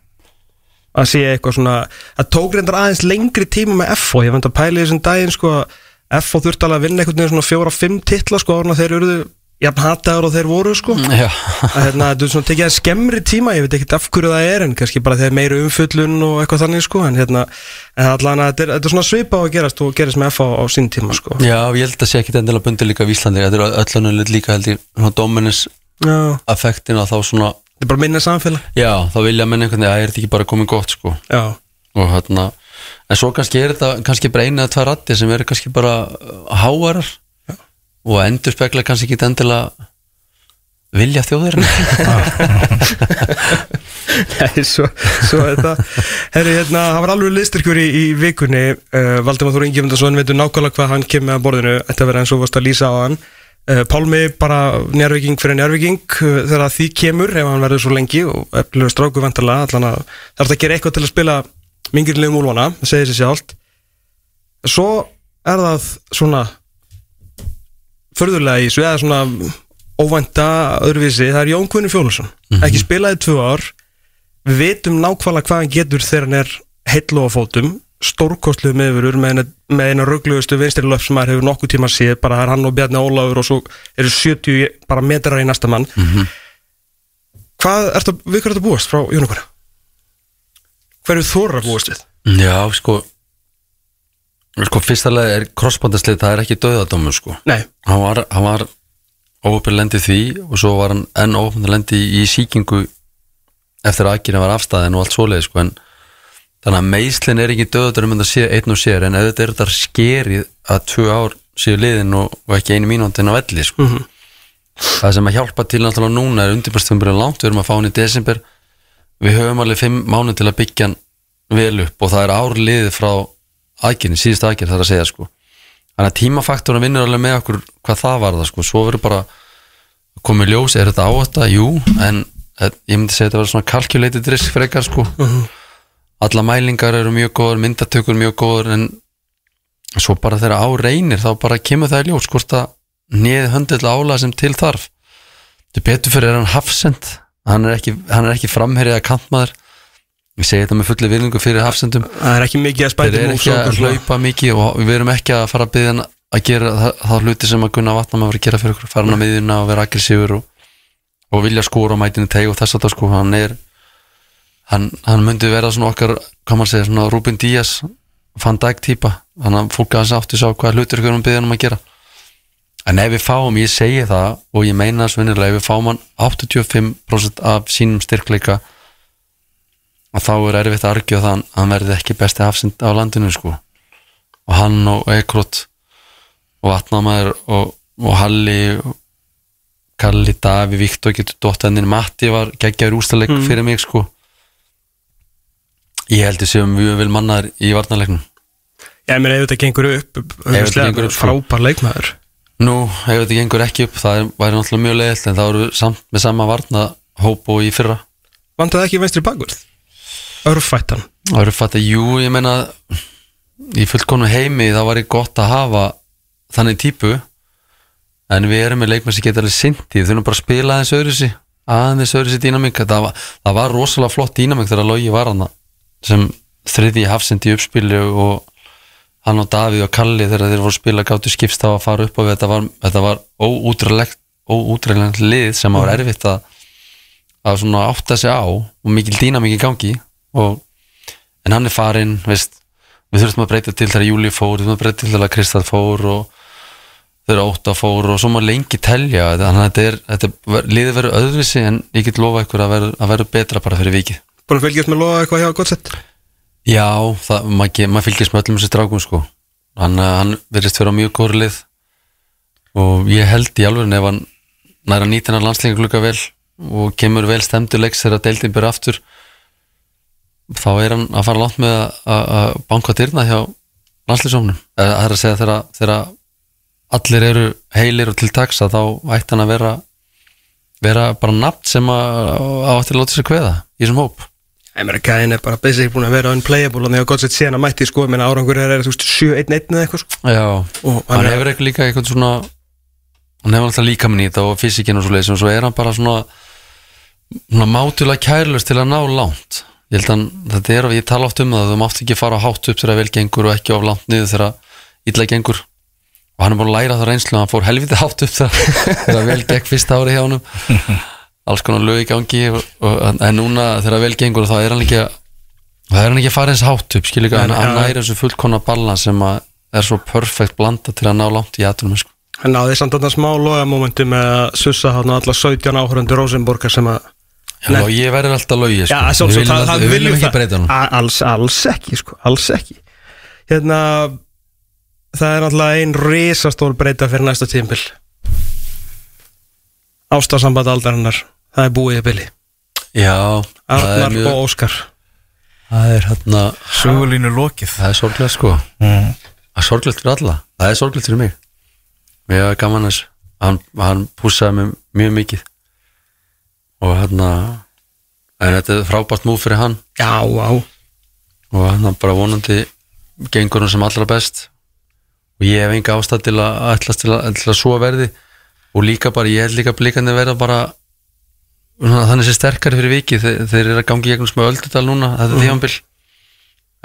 Að sé eitthvað svona, það tók reyndar aðeins lengri tíma með FO, ég vant að pæla í þessum daginn, sko, FO þurfti alveg að vinna einhvern veginn svona fjóra-fimm titla, sko, ára þeir eruðu jafn hataður og þeir voru sko. Já, að hérna, þetta er svona tekið að skemmri tíma ég veit ekkert af hverju það er en kannski bara þegar meiri umfullun og eitthvað þannig sko en hérna, en allan að þetta er, þetta er svona svipa á að gerast og gerist með F á, sín tíma sko. Já, ég held að sé ekki endilega bundi líka af Íslandi Þetta er öllunulegt líka held ég svona Dominus affektin að þá svona þetta er bara minna samfélag. Já, þá vilja menn einhvern veginn að er þetta ekki bara komið gott sko. Já, og hérna en svo kannski er þetta kannski bara eina eða tvær ratti sem eru kannski bara uh, háarar og endur spekla kannski ekki endilega vilja þjóðurinn Nei, svo, svo er það. Herri, hérna, það var alveg listyrkjur í, í vikunni. Uh, Valdimar Þór Ingemundarsson veitur nákvæmlega hvað hann kemur að borðinu. Þetta verður eins og varst að lýsa á hann. Uh, Pálmi bara njárviking fyrir njárviking uh, þegar því kemur ef hann verður svo lengi og eflugur stráku vantarlega það er að gera eitthvað til að spila mingirlegum úlvana, það segir sér sjálft. Svo er það svona förðulega í svo eða svona óvænta öðruvísi, það er Jón Kunni Fjólusson ekki spilaði tvö ár. Við vitum nákvæmlega hvað hann getur þegar hann er heill og á fótum. Stórkostluð meðverur með eina, vinstri löp sem maður hefur nokkuð tíma séð. Bara það er hann og Bjarni Ólafur og svo eru 70 bara metrar í næsta mann. Hvað ertu, við hvað ertu að búast frá Jón Kunni? Hverju þóra að búast við? Já, sko sko fyrstalega er crossbandaslið það er ekki döðadómur sko. Nei, hann var, hann var óöpil lendi því og svo var hann enn óöpil lendi í síkingu eftir að aðgjörna var afstæðin og allt svoleið sko en þannig að meislin er ekki döðadur um að sé einn og sér en þetta er þetta skerið að tvö ár séu liðin og, og ekki einu mínúndin á velli sko. Það sem að hjálpa til náttúrulega núna er undirbærstumburinn langt, við erum að fá hann í desember við höfum alveg fimm mánu til að byggja hann vel upp og það er ár liðið frá aðgjörni, síðust aðgjörni þar að segja sko. Þannig að tímafaktorinn vinnur alveg með okkur hvað það var það sko, svo verður bara komið ljós, er þetta áhætta? Jú, en ég myndi segja þetta verður svona calculated risk frekar sko. Alla mælingar eru mjög góður, myndatökur mjög góður en svo bara þegar á reynir þá bara kemur það í ljós hvort að neði höndilega álega sem til þarf. Þetta betur fyrir er hann hafsend hann er ekki, hann er ekki framherið að kantmaður ég segi þetta með fulli virðingu fyrir hafsendum. Það er ekki mikið að þeir spæta eru ekki að hlaupa mikið og við erum ekki að fara að byggja að gera það, það hluti sem að Gunnar Vatnam að vera að gera fyrir okkur, fara hann á miðjuna og vera aggressífur og, og vilja skóra á mætinu teg og þess að það sko, hann er hann, hann myndi vera svona okkar hvað maður segja, svona Ruben Díaz Van Dijk típa, þannig að fólk aðeins átti sá hvað hlutur ykkur um byggja hann að gera en ef við fáum, ég segi það og ég meina svinnilega, ef við fáum hann 85% af sínum styrkleika að þá er erfitt að argja það að hann verði ekki besti afsind á landinu sko. Og hann og Ekrot og Vatnamaður og, og Halli og Kalli, Davi, Viktor getur dottaninn, Matti var geggjaður ústaleg fyrir mig sko. Ég held að séum við vil mannaður í varnarleiknum. Ég meina ef þetta gengur upp, upp, sko. frábær leikmaður nú, ef þetta gengur ekki upp það er- væri náttúrulega mjög leiðilt en það eru samt með sama varnahóp og í fyrra. Vantaði ekki venstri bakvörð? Örfættan. Það að jú, ég meina í fullkonu heimi þá var ég gott að hafa þannig típu en við erum með leikmenn sem geta alveg sindi þau erum bara að spila aðeins öðru sig aðeins öðru sig dýnamík. Það var, það var rosalega flott dýnamík þegar Logi var hann sem þriði hafsindi í uppspilu og hann og Davíð og Kalli þegar þeir voru spila gáttu skipst á að fara upp og þetta var, þetta var óútrælegt lið sem var erfitt að að átta sig á og mikil dýnamík í gangi og en hann er farinn, við þurfum að breyta til þegar Júli fór við þurfum að breyta til þegar Kristall fór og þegar Óta fór og svo má lengi telja. Þannig að þetta er, þetta er liðið verður öðruvísi en ég get lofa ykkur að verður betra bara fyrir vikið. Búin að fylgjast með loða eitthvað hjá gott sett Já, það, maður, maður fylgist með öllum þessi strákum sko. Hann, eh, hann verðist vera á mjög góri lið og ég held í alveg ef hann næra landsleika glukka vel og kemur vel stemdu leiks þegar deildin byrja aftur þá er hann að fara langt með að- banka dyrna hjá landslýsóknum það er að segja þegar, allir eru heilir og til taks að þá ætti hann að vera vera bara nafn sem að á eftir að láta sér kveða í þessum hóp Ég meina gæðin er bara basic búin að vera unplayable og þegar gott sett síðan að mætti sko meina árangur er, er þú veist 7-1-1 eða eitthvað sko. Já, Og hann hann er- hefur ekki líka eitthvað svona hann hefur alltaf líka minn í þetta og fysikinn og svo leiðis og svo er hann bara svona, svona mátulega kærlust til að ná langt. Ég held að þetta er, ég tala oft um það þú mátt ekki fara hátt upp þegar vel gengur og ekki of langt niður þegar illa gengur. Og hann er búin að læra það reynslu hann fór helviti hátt upp það þegar vel gekk fyrsta ári hjá honum alls konar lög í gangi og, og, en núna þegar vel gengur þá er hann ekki að það er hann ekki að fara eins hátt upp skilur ekki, hann, hann næri þessu fullkonna balans sem að er svo perfekt blanda til að ná langt í aðtunum sko. Hann náði samt þarna smá loga momenti með að sussa hann alla 17 áhörundur Rosenborgar sem að Já, og ég verður alltaf lögi sko. Já, við viljum, það, það, það við viljum ekki breyta A- alls, alls ekki, sko, alls ekki. Hérna Það er náttúrulega ein risastór breyta fyrir næsta tímbil Ástasamband aldarinnar Það er búið í bili. Já, er Arnar mjög og Óskar. Það er hérna Sögulínu lokið. Það er sorglega sko. Mm. það er sorglegt fyrir alla, það er sorglegt fyrir mig. Mér var gaman þess hann, hann púsaði mig mjög mikið. Og hérna en þetta er frábært múf fyrir hann. Já, á og hann bara vonandi gengur hann sem allra best. Og ég hef enga ástæð til að ætlast til að, til að svo verði. Og líka bara, ég held líka blikandi verða bara þannig sé sterkari fyrir vikið. Þeir, þeir eru að gangi gegnum smá öldudal núna þetta er tífambil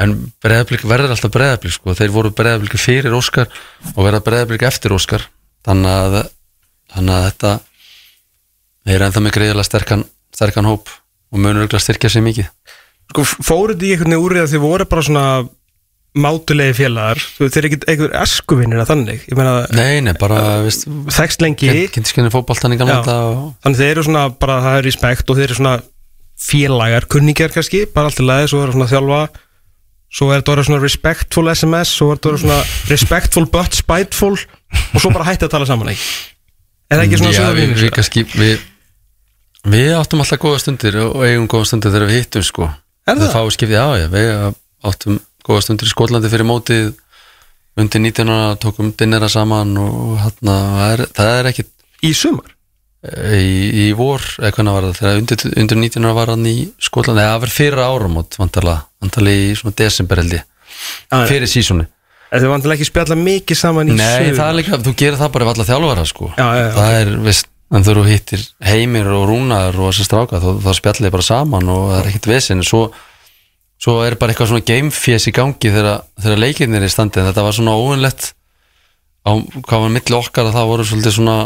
en breðablík verður alltaf breðablík sko. þeir voru breðablík fyrir Óskar og verða breðablík eftir Óskar. Þannig að, þannig að þetta eru ennþá með greiðilega sterkan, sterkan hóp og munur örugglega styrkja sig mikið. Sko, fóruð þið í einhvern veginn úr því að þið voru bara svona mátulegi félagar Þeir eru ekkert einhver eskuvinnir að þannig. Nei, nei, bara, veist þekst lengi. kynntiskenni fótboltan í gamla Já. Þannig þeir eru svona bara, það er respekt og þeir eru svona félagar, kunningjar kannski, bara allt í lagi, svo er það svona þjálfa svo er þetta svona respectful SMS svo er þetta svona respectful but spiteful og svo bara hætti að tala saman ekki? Er það ekki svona Já, sögur við, mínir, við, kannski, við, við áttum alltaf góða stundir og eigum góða stundir þegar við hittum sko. Er það? fáið skiptið, já, já, við áttum góða stundir í Skotlandi fyrir mótið undir 19 ára, tókum dinnera saman og hérna, það er, það er ekkit Í sumar? í, í vor, eða hvernig var það þegar undir, undir 19 ára var hann í Skotlandi eða það var fyrir áramót, vantarlega vantarlega í svona desember held ég já. fyrir sísoni Er þið vantilega ekki spjalla mikið saman í Nei, sumar? það er líka, þú gerir það bara ef alla þjálfara sko Já, já. Það er, veist, en þú hittir heimir og rúnar og þessi stráka þá, spjallið bara saman og það er ekkert vesinn svo, svo er bara eitthvað svona gamefés í gangi þegar, leikirnir er í standi. Þetta var svona óvinnlegt á hvað var milli okkar að það voru svolítið svona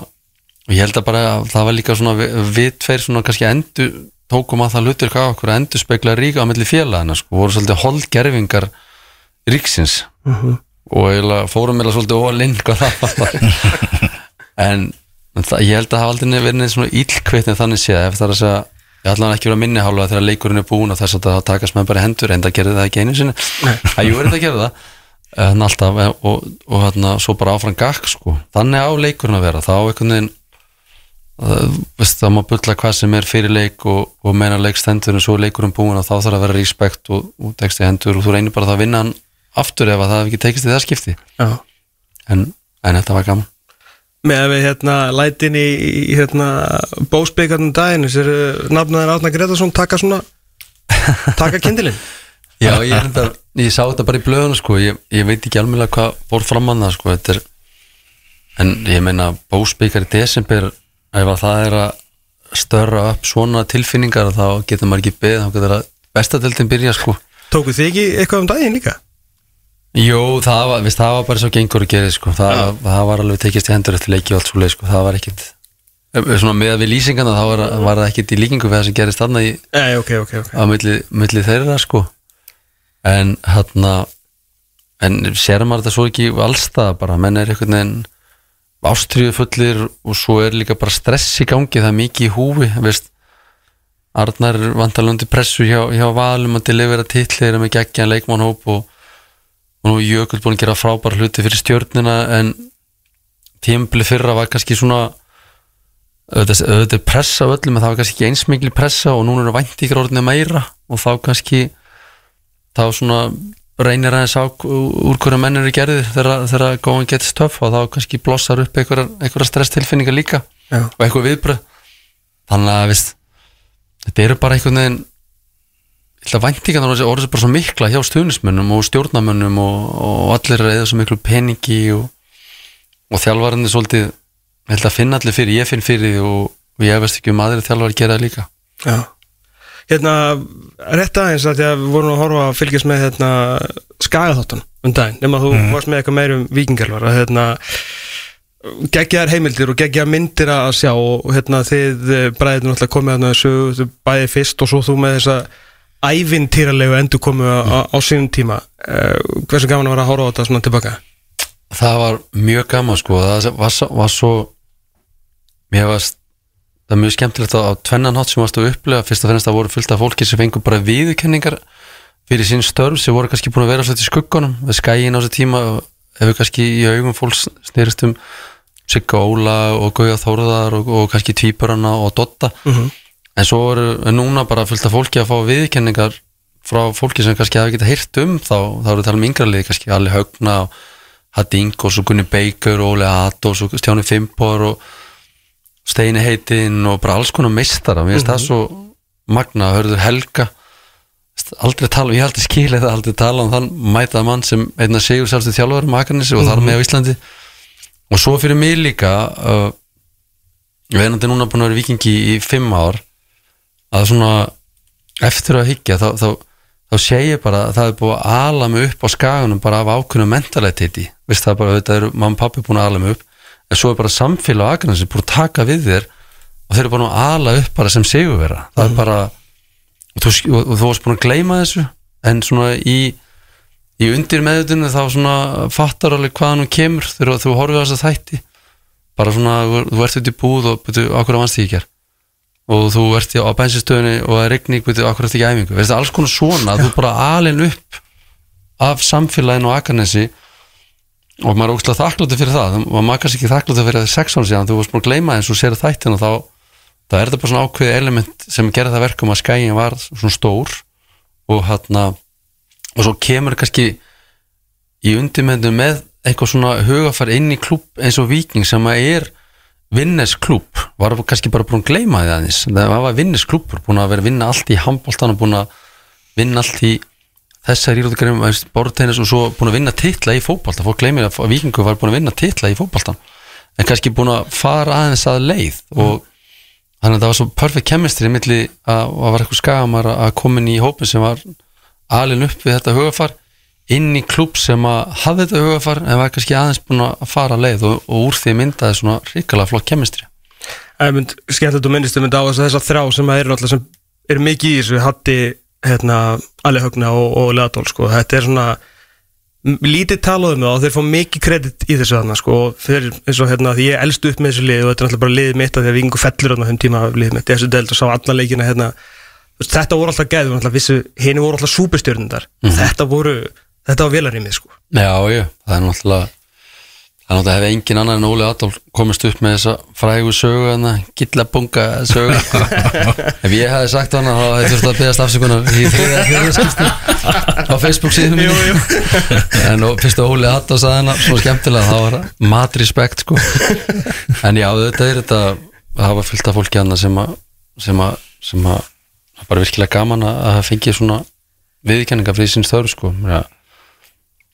ég held að bara að það var líka svona við, tveir svona kannski endur tókum að það hlutur hvað okkur að endur spekla ríka á milli félagana sko, voru svolítið holdgerfingar ríksins. Og eiginlega fórum eða svolítið ólinn hvað það var. En, það, ég held að það hafa aldrei verið svona íllkvitt en þannig séð ef það er að segja ég ætla hann ekki verið að minni hálfa þegar leikurinn er búinn og þess að það takast með bara hendur en það gerði það ekki einu sinni. Að jú er þetta að gera það. En alltaf eh, og, og hérna svo bara áfram gakk sko. Þannig á leikurinn að vera. Þá einhvern veginn uh, veist, það má bulla hvað sem er fyrir leik og, og meina leikstendur en svo er leikurinn búinn og þá þarf að vera respekt og, og tekst í hendur og þú reynir bara að vinna hann aftur ef að það hef ekki tekist í það skipti. Já. En, en þetta var gaman með að við hérna lætin í, í hérna bósbyggarnum daginn þessir nafnaðir Átna Gretarsson taka svona taka kindilinn Já, ég, enda, ég sá þetta bara í blöðuna sko, ég, ég veit ekki alveg hvað fór fram að það sko, þetta er en ég meina bósbyggar í desember ef að það er að störa upp svona tilfinningar þá getur maður ekki beðið, þá getur að bestadeldin byrja sko. tóku þið ekki eitthvað um daginn líka? Jú, það var, viðst, það var bara svo gengur að gera sko. það, það var alveg tekist í hendur eftir leiki og allt svo leið, sko. það var ekkit svona með að við lýsingana þá var, var það ekkit í líkingu við það sem gerist þarna í, Nei, ok, ok, ok. á milli, milli þeirra sko. En hérna en sér maður þetta svo ekki allstað bara, menn er einhvern veginn ástriðu fullir og svo er líka bara stress í gangi, það er mikið í húfi veist. Arnar er vantalundi pressu hjá, hjá Valum að delivera titlir með geggjan leikmannhóp og, og nú er Jökull búin að gera frábæra hluti fyrir stjörnina en tímpli fyrra var kannski svona auðvitað er pressa öllum en það var kannski ekki eins mikil pressa og núna eru væntíkar orðinu meira og þá kannski þá svona reynir aðeins á úr hverju menn eru gerðir þegar, going gets tough og þá kannski blossar upp einhverjar stresstilfinningar líka Já. og einhver viðbröð þannig að veist, þetta eru bara einhvern veginn væntíkan orðið er bara svo mikla hjá stuðnismönnum og stjórnamönnum og, og allir er eða svo miklu peningi og, og þjálfarinn er svolítið ég held að finna allir fyrir, ég finn fyrir því og, og ég veist ekki um aðri þjálfar að gera það líka. Já. Hérna, rétt aðeins að við vorum að horfa að fylgjast með hérna skagaþáttan um daginn nema þú varst með eitthvað meir um vikingarvar að hérna geggjaðar heimildir og geggjaðar myndir að sjá og hérna þið bræðið náttúrulega komið að þessu bæði fyrst og svo þú með þessa ævintýralegu endur komu á, á, sínum tíma. Uh, hversu gaman var að horfa á þetta svona tilbaka? Það var mjög gaman sko. Það var, var svo mér varst það er mjög skemmtilegt á, á tvennan hátt sem varst að upplega fyrst og fremst að voru fullt af fólki sem fengur bara viðurkenningar fyrir sín störf sem voru kannski búin að vera svolítið í skuggunum við skæin á þessu tíma hefur kannski í augum fólks snýrist um Sigga Óla og Gauja Þórðar og, og kannski Tvíburana og Dotta en svo eru er núna bara fullt af fólki að fá viðurkenningar frá fólki sem kannski hafa getað heyrt um þá, þá eru það um yngra liði kannski Ali Högna og Hadding og svo Gunni Baker og Óli Atós og Stjáni Fimpor og Steini Heitin og bara alls konar meistara. Mér finnst það svo magna hörður Helga. Aldrei tala, ég aldrei skilið það aldrei tala um þann mætaða mann sem einna sigur sjálfstu þjálfur Akarnesi og þar með á Íslandi. Og svo fyrir mig líka uh, ég veinandi núna búin að vera vikingi í fimm ár að svona eftir að hyggja þá, þá, þá sé ég bara að það er búið að ala mig upp á skagunum bara af ákveðnum mentaliteti veist það er bara, þetta er mamma og pappi búin að ala mig upp en svo er bara samfélag á Akarnesi búin að taka við þér og þeir eru bara að ala upp bara sem sigurvera. Það er bara og þú, og, og þú varst búin að gleyma þessu en svona í í undir meðutunni þá svona fattar alveg hvaðan hún kemur þegar þú horfið á þess að þætti. Bara svona, þú ert út í búð og betur, okkur að vannst því ekki er og þú ert á bensinstöðunni og það er regning betur, okkur eftir ekki æfingu, veist alls konar svona þú bara alin upp af samfélaginu og Akarnesi og maður er ógslag þakkláttur fyrir það. Og maður kannski ekki þakkláttur fyrir það sex ára síðan þú varst búin að gleyma eins og sér þættin og þá þá er þetta bara svona ákveðið element sem gerði það verkum að skæin var svona stór og hann og svo kemur kannski í undirmendu með eitthvað svona hugafar inn í klúb eins og Viking sem að er vinnes klúb, var kannski bara búin að gleyma því aðeins, það var vinnes klúbur búin að vera að vinna allt í handbóltan og búin að vinna allt í þessar íróðugreinum, bortennis og svo búin að vinna titla í fótbolta, fólk gleymir að Vikingur var búin að vinna titla í fótboltan en kannski búin að fara aðeins að leið. Og þannig að það var svo perfect chemistry milli að, að var eitthvað skagamar að komin í hópin sem var alin upp við þetta hugafar inn í klúb sem að hafði þetta hugafar en var kannski aðeins búin að fara leið og, og úr því myndaði svona ríkala flott chemistry Það er mynd skemmt að þú minnist um þetta á þess að þessa þrjá sem að eru alltaf sem eru mikið í þessu Hatti, hérna, Ali Högna og, og Leadól sko. þetta er svona lítið talað um það og þeir fá mikið kredit í þessu þarna sko. þeir eins og hérna því ég elst upp með þessu lið og þetta er alltaf bara liðið mitt að því að vikingu fellur þarna þeim tíma liðið mitt. Þessu deild og sá alla leikina hérna. Þetta voru alltaf gæður alltaf vissu, henni voru alltaf súpustjörnundar þetta voru, þetta var velarýmið sko. Já, já, það er náttúrulega það er náttúrulega hefði engin annar en Óli Adolf komist upp með þessa frægu sögu hana, gillabunga sögu. Ef ég hefði sagt hana þá hefði þurft að beðast afsökunar í þriða skipti á Facebook síðan minni. en og fyrst að Óli Adolf sagði hana svo skemmtilega þá var það mat respect sko. En já, þetta er þetta það var fyllt af fólki hana sem að sem að, sem að það bara virkilega gaman að að hafa fengið svona viðkenninga fyrir sín störu sko. Já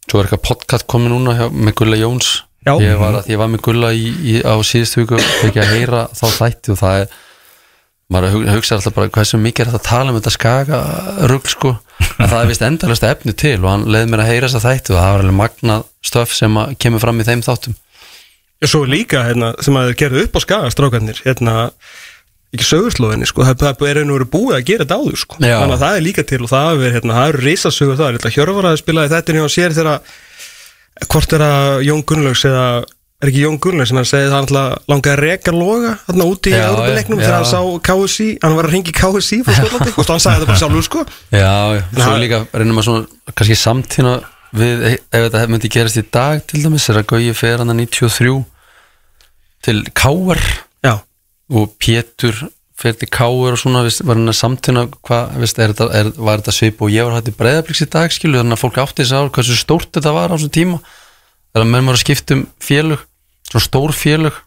Svo er eitthvað podcast komið núna hjá, með Gulla Jóns. Já. ég var, að, ég var með Gulla í, í, á síðustu viku og fekk ég að heyra þá þætti og það er maður hug- hugsa alltaf bara hversu mikið er þetta að tala um þetta skaga rugl sko. En það er vist endalust efni til og hann leiði mér að heyra þessa þætti og það var alveg magnað stöf sem að kemur fram í þeim þáttum. Já, svo líka hérna, sem að þeir gerðu upp á skaga strákarnir hérna, ekki sögurslóðinni sko, það það er einu verið búið að gera þetta áður sko. Já. þannig að það er líka til og það, er, hérna, það eru risasögur það, Ég ætla að Hjörvar að spilaði þetta hjá sér þegar hvort er að Jón Gunnlaugs eða er ekki Jón Gunnlaugs sem hann segið að hann ætla langaði að reka loga þarna úti í já. þegar hann sá KSI, hann var að ringi KSI og hann sagði þetta bara sjálfur sko Já, svo Nei. líka reynum að svona kannski samtína við ef þetta myndi gerast í dag til dæmis er að Gauji fer hann að 93 til Káar og Pétur fyrir til Káur og svona veist, var hann að samtína hvað, veist, er þetta, er, var þetta svip og ég var hætti breyðabliks í dag skilu þannig að fólk átti þess að hversu stórt þetta var á þessum tíma þegar menn var að skipta um félug svona stór félug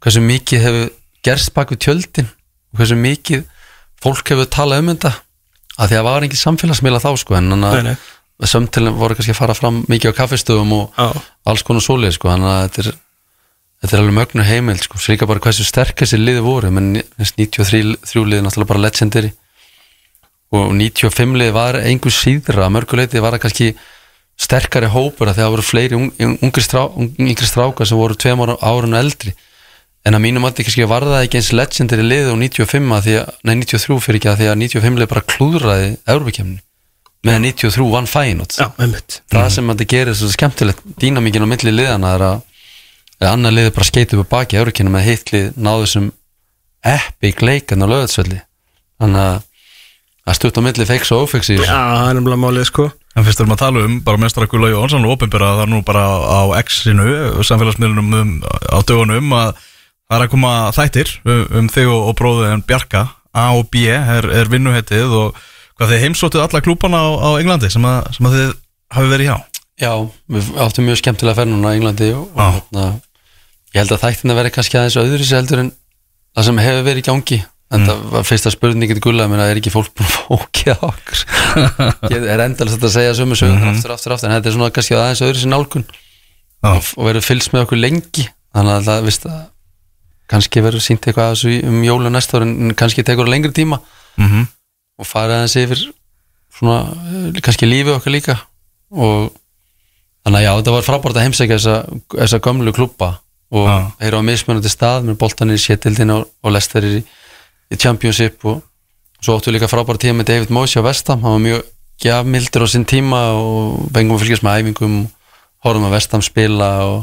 hversu mikið hefur gerst bak við tjöldin og hversu mikið fólk hefur talað um þetta að því að var ekki samfélagsmiðla þá sko en þannig að sömtilin voru kannski að fara fram mikið á kaffestöðum og Já. alls konar sólið sko þannig að þetta er þetta er alveg mögnu heimild sko, svo líka bara hversu sterk þessi liði voru, menn 93 liði náttúrulega bara legendary. Og 95 liði var einhver síðra. Að mörguleiti var það kannski sterkari hópur að það voru fleiri un, ungri, strá, strákar sem voru tveim árun eldri. En að mínum að ekki var það ekki eins legendary liðið á 95 að því að, nei 93 fyrir ekki að því að 95 leið bara klúðraði Európa-kemni meðan 93 vann einmitt. Það sem þetta gerir svo skemmtilegt dýnamíkin á milli liðana er að, að annar liði bara skeiti upp á baki Európa með hitt lið náðu sem epic leikan á löðsvelli þannig að að stutt á milli feiks og ófeiks í Já, þessu það er nefnilega málið sko. En fyrst erum að tala um, bara mestara Gula Jónsson og opinbera það nú bara á X-inu samfélagsmiðlunum um, á dögunum að það er að koma þættir um, um þig og, og bróðin Bjarka A og B er, er vinnuhettið og hvað þið heimsóttuð alla klúpana á, á Englandi sem að, sem að þið hafi verið hjá? Já, við áttum mjög skemmtilega ferð núna í Englandi og, Já. og hérna, ég held að þættin að vera kannski aðeins öðru sér heldur en það sem hefur verið í gangi. En það var fyrsta spurningin gulla að er ekki fólk búin að fókja okkur? Ég er endalast að segja sömu sögur aftur, aftur, aftur, en þetta er svona kannski aðeins öðru sér nálgun. Já. og, verður fylgst með okkur lengi. Þannig að það, veist að kannski verður sínt eitthvað af þessu um jólu næsta ári en kannski tekur lengri tíma. Mm og fara aðeins yfir svona, eh, kannski lífið okkar líka. Og þannig að já, þetta var frábært að heimsækja þessa, þessa gömlu klubba og Já. heyra á mismunandi stað með boltanir í sétildin og, og lesterir í, í Championship og svo áttu líka frábært tíma með David Moyes á Vestam, hann var mjög gjafmildur á sinn tíma og fengum að fylgjast með æfingum horfum að Vestam spila og,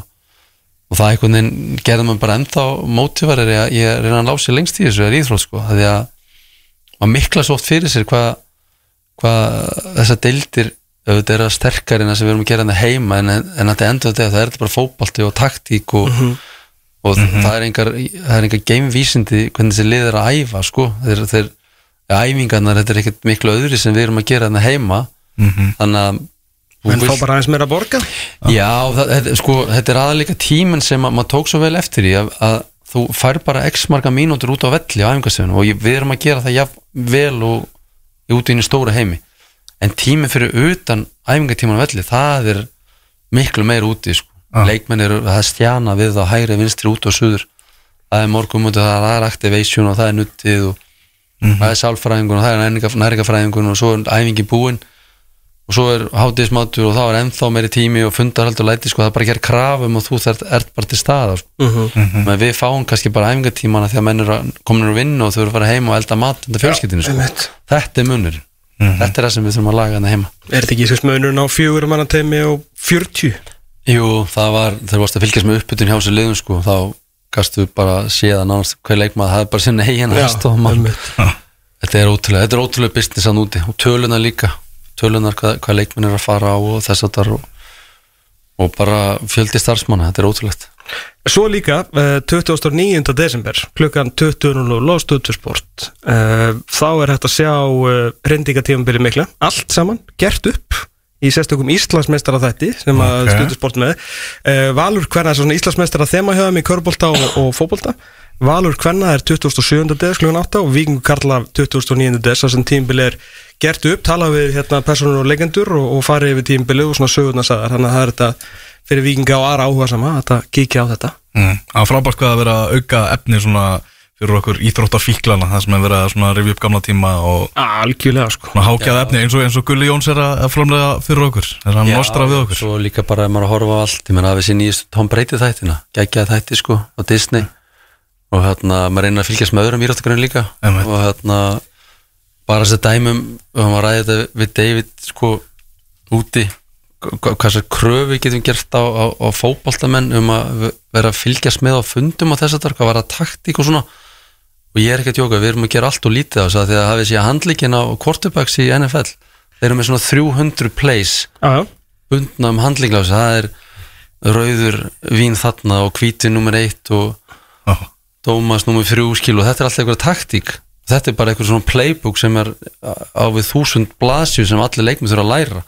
og það einhvern veginn gerði maður bara ennþá mótivarir að ég reyna að lási lengst í þessu er íþrótt sko, því að maður mikla svo oft fyrir sér hvað hva þessar deildir auðvitað eru að sterkar en það sem við erum að gera hérna heima en, en að þetta endur þetta það er þetta bara fótbalti og taktík og, og það er engar það er engar gamevísindi hvernig þessi lið er að æfa sko, þeir, þeir æfingarnar, þetta er ekkert miklu öðri sem við erum að gera hérna heima. Þannig að En fá vilt- bara aðeins meira að borga? Já, það, þetta, sko, þetta er aðalega tíminn sem að, maður tók svo vel eftir í að, að þú fær bara x marga mínútur út á velli á æfingastöðinu og ég, við erum að gera það jafn vel og út í einu stóra heimi en tíminn fyrir utan æfingatíman á velli, það er miklu meir úti, sko Ah. leikmenn eru, það er stjana við það hægri vinstri út og suður það er morgum út og það er activation og það er nuttið og það er sálfræðingun og það er næringafræðingun og svo er æfingi búin og svo er hátíðismátur og þá er ennþá meiri tími og fundarhald og læti sko, það er bara að gera krafum og þú þert, ert bara til staða sko. Mhm. menn við fáum kannski bara æfingatímana því að menn eru að- komin úr vinnu og þau eru að fara heim og elda mat undir fjölskyldinu sko. Þetta er munur þetta er það sem við þurfum að laga hérna heima. Er þetta ekki sérst mönnurinn á fjögur manna teimi og 40? Jú, það var, þegar varst að fylgjast með uppbytun hjá sér liðum sko, þá gastu bara séð að nánast hver leikmaður það er bara sinni eigin aðstofmann einmitt. þetta er ótrúlega, þetta er ótrúlega business að núti og tölunar líka, tölunar hvað, hvað leikmenn er að fara á og þess að það og, og bara fjöldi starfsmanna, þetta er ótrúlegt Svo líka, uh, 29. desember klukkan 20.00 Lóðstöðu sport uh, þá er hægt að sjá uh, reyndingatífambili mikla allt saman, gert upp í sérstökum Íslandsmeistara þætti sem að Ok. okay. sport með Valur Kvenna er svona Íslandsmeistara þemahjöðum í körbólta og, og fótbolta Valur Kvenna er 27. des klukkan 8 og Víkingur Karla 29. des þar sem tímabili er gert upp tala við hérna personur og legendur og, og farið yfir tímabili og svona sögurnasaðar þannig að það er þetta fyrir Víkinga og aðra áhuga sama að kíkja á þetta. Mm. Er frábært hvað að vera að auka efni svona fyrir okkur íþróttafíklana það sem er verið að svona rifja upp gamla tíma og Algjörlega sko. hákjað efni eins og, eins og Gulli Jóns er að að framlega fyrir okkur. Er hann nostra við okkur? Svo líka bara ef maður er að horfa á allt. Ég menna að við sér nýjast Tom Brady þættina Gekkjaði þætti sko á Disney. Og hérna maður reynir að fylgjast með öðrum íráttakarinn líka. Einmitt. Og hérna Bara þessi dæmum Og hann var ræðið þetta við David sko Úti Hvað sér kröfu getum gert á, á, á fótboltamenn Um að vera að fylgjast með á fundum Og þess að það var að taktík og svona? Og ég er ekki að tjóka Við erum að gera allt og lítið á þess að Því að hafið sé handlíkin á quarterbacks í NFL Þeir eru með svona 300 plays bundna um handlinglási það er rauður vín þarna og hvíti nummer eitt og Já. Dómas nummer þrjú skil og þetta er alltaf eitthvað taktík. Þetta er bara eitthvað svona playbook sem er á við þúsund blasju sem allir leikmið þurfa að læra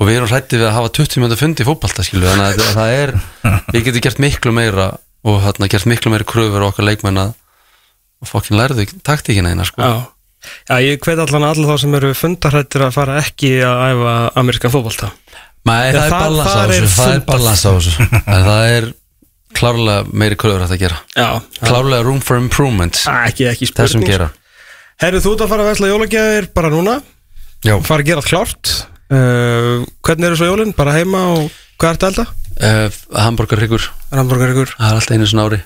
og við erum hrættið við að hafa 20 mjöndi fundi í fótbalta skilu þannig að það er við getum gert miklu meira og hérna gert miklu meira kröfur á okkar leikmenn að fokkin lærðu taktíkina eina sko. Já, Já ég hvet allan alla þá sem eru fundarhættir að fara ekki að æfa amerískan fótbolta. Nei, það er það- þessu Það er balans á þessu. Það er klárlega meiri kröfur að gera. Já, Klárlega room for improvement. Ekki, ekki Þessum spurning. Herru, þú ert að fara að vesla jólagjafir bara núna. Já, fara að gera allt klárt uh, Hvernig eru svo jólinn? Bara heima og hvað er þetta elda? uh, Hamburgerryggur, Ramborgar ykkur það er alltaf einu svona ári.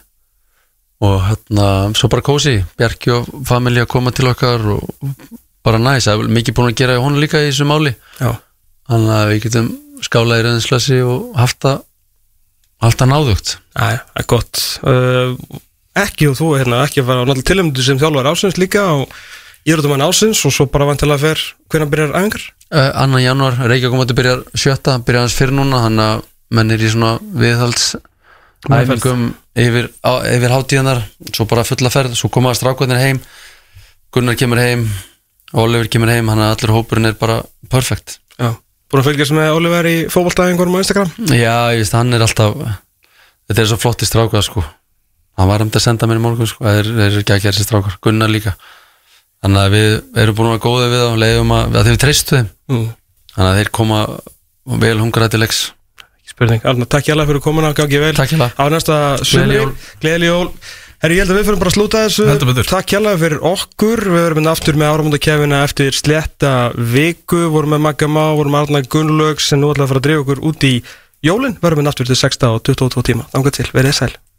Og hérna, svo bara kósi. Bjarki og familja koma til okkar og bara næs, það er mikið búin að gera í honum líka í þessu máli. Já, þannig að við getum skálað í reyðinslasi og haft það haft það náðugt. Það er gott. Uh, Ekki og þú, hérna, ekki að fara náttúrulega tilumdu sem þjálfar ásins líka og írótumann ásins og svo bara vantilega fer hvernig byrjar æfingar annan januar, Reykjavík komandi byrjar sjötta, byrjar hans fyrir núna þannig að menn er í svona viðhalds æfingum yfir, á, yfir hátíðanar svo bara fulla ferð, svo koma strákvæðinir heim Gunnar kemur heim Oliver kemur heim, hann að allir hópurinn er bara perfect Já, búin að fylgjast með Oliver í fótboltæðingurum á Instagram? Já, ég veist, hann er alltaf þetta er svo flotti strákað sko. Hann var um að senda mér í morgun sko. Það er, er ekki að gera sér strákar, Gunnar líka. Þannig að við erum búin að vera góðið við þá leiðum að, að þeir við treystu þeim mm. þannig að þeir koma vel hungraði til leiks Ekki spurning, Arna, takk hjá fyrir komuna, gangi vel. Takk hérlega. Á næsta sumri, gleðileg jól. Herri, ég held að við fyrir bara að slúta þessu. Takk hjá fyrir okkur. Við verum hérna aftur með áramóndakefina eftir slétta viku. Vorum með Magga Má, vorum með Arna Gunnlaugs En nú ætlaði að fara að drífa okkur út í jólin. Verum hérna aftur til 6 og 22 tíma. Þangað til, verið sæl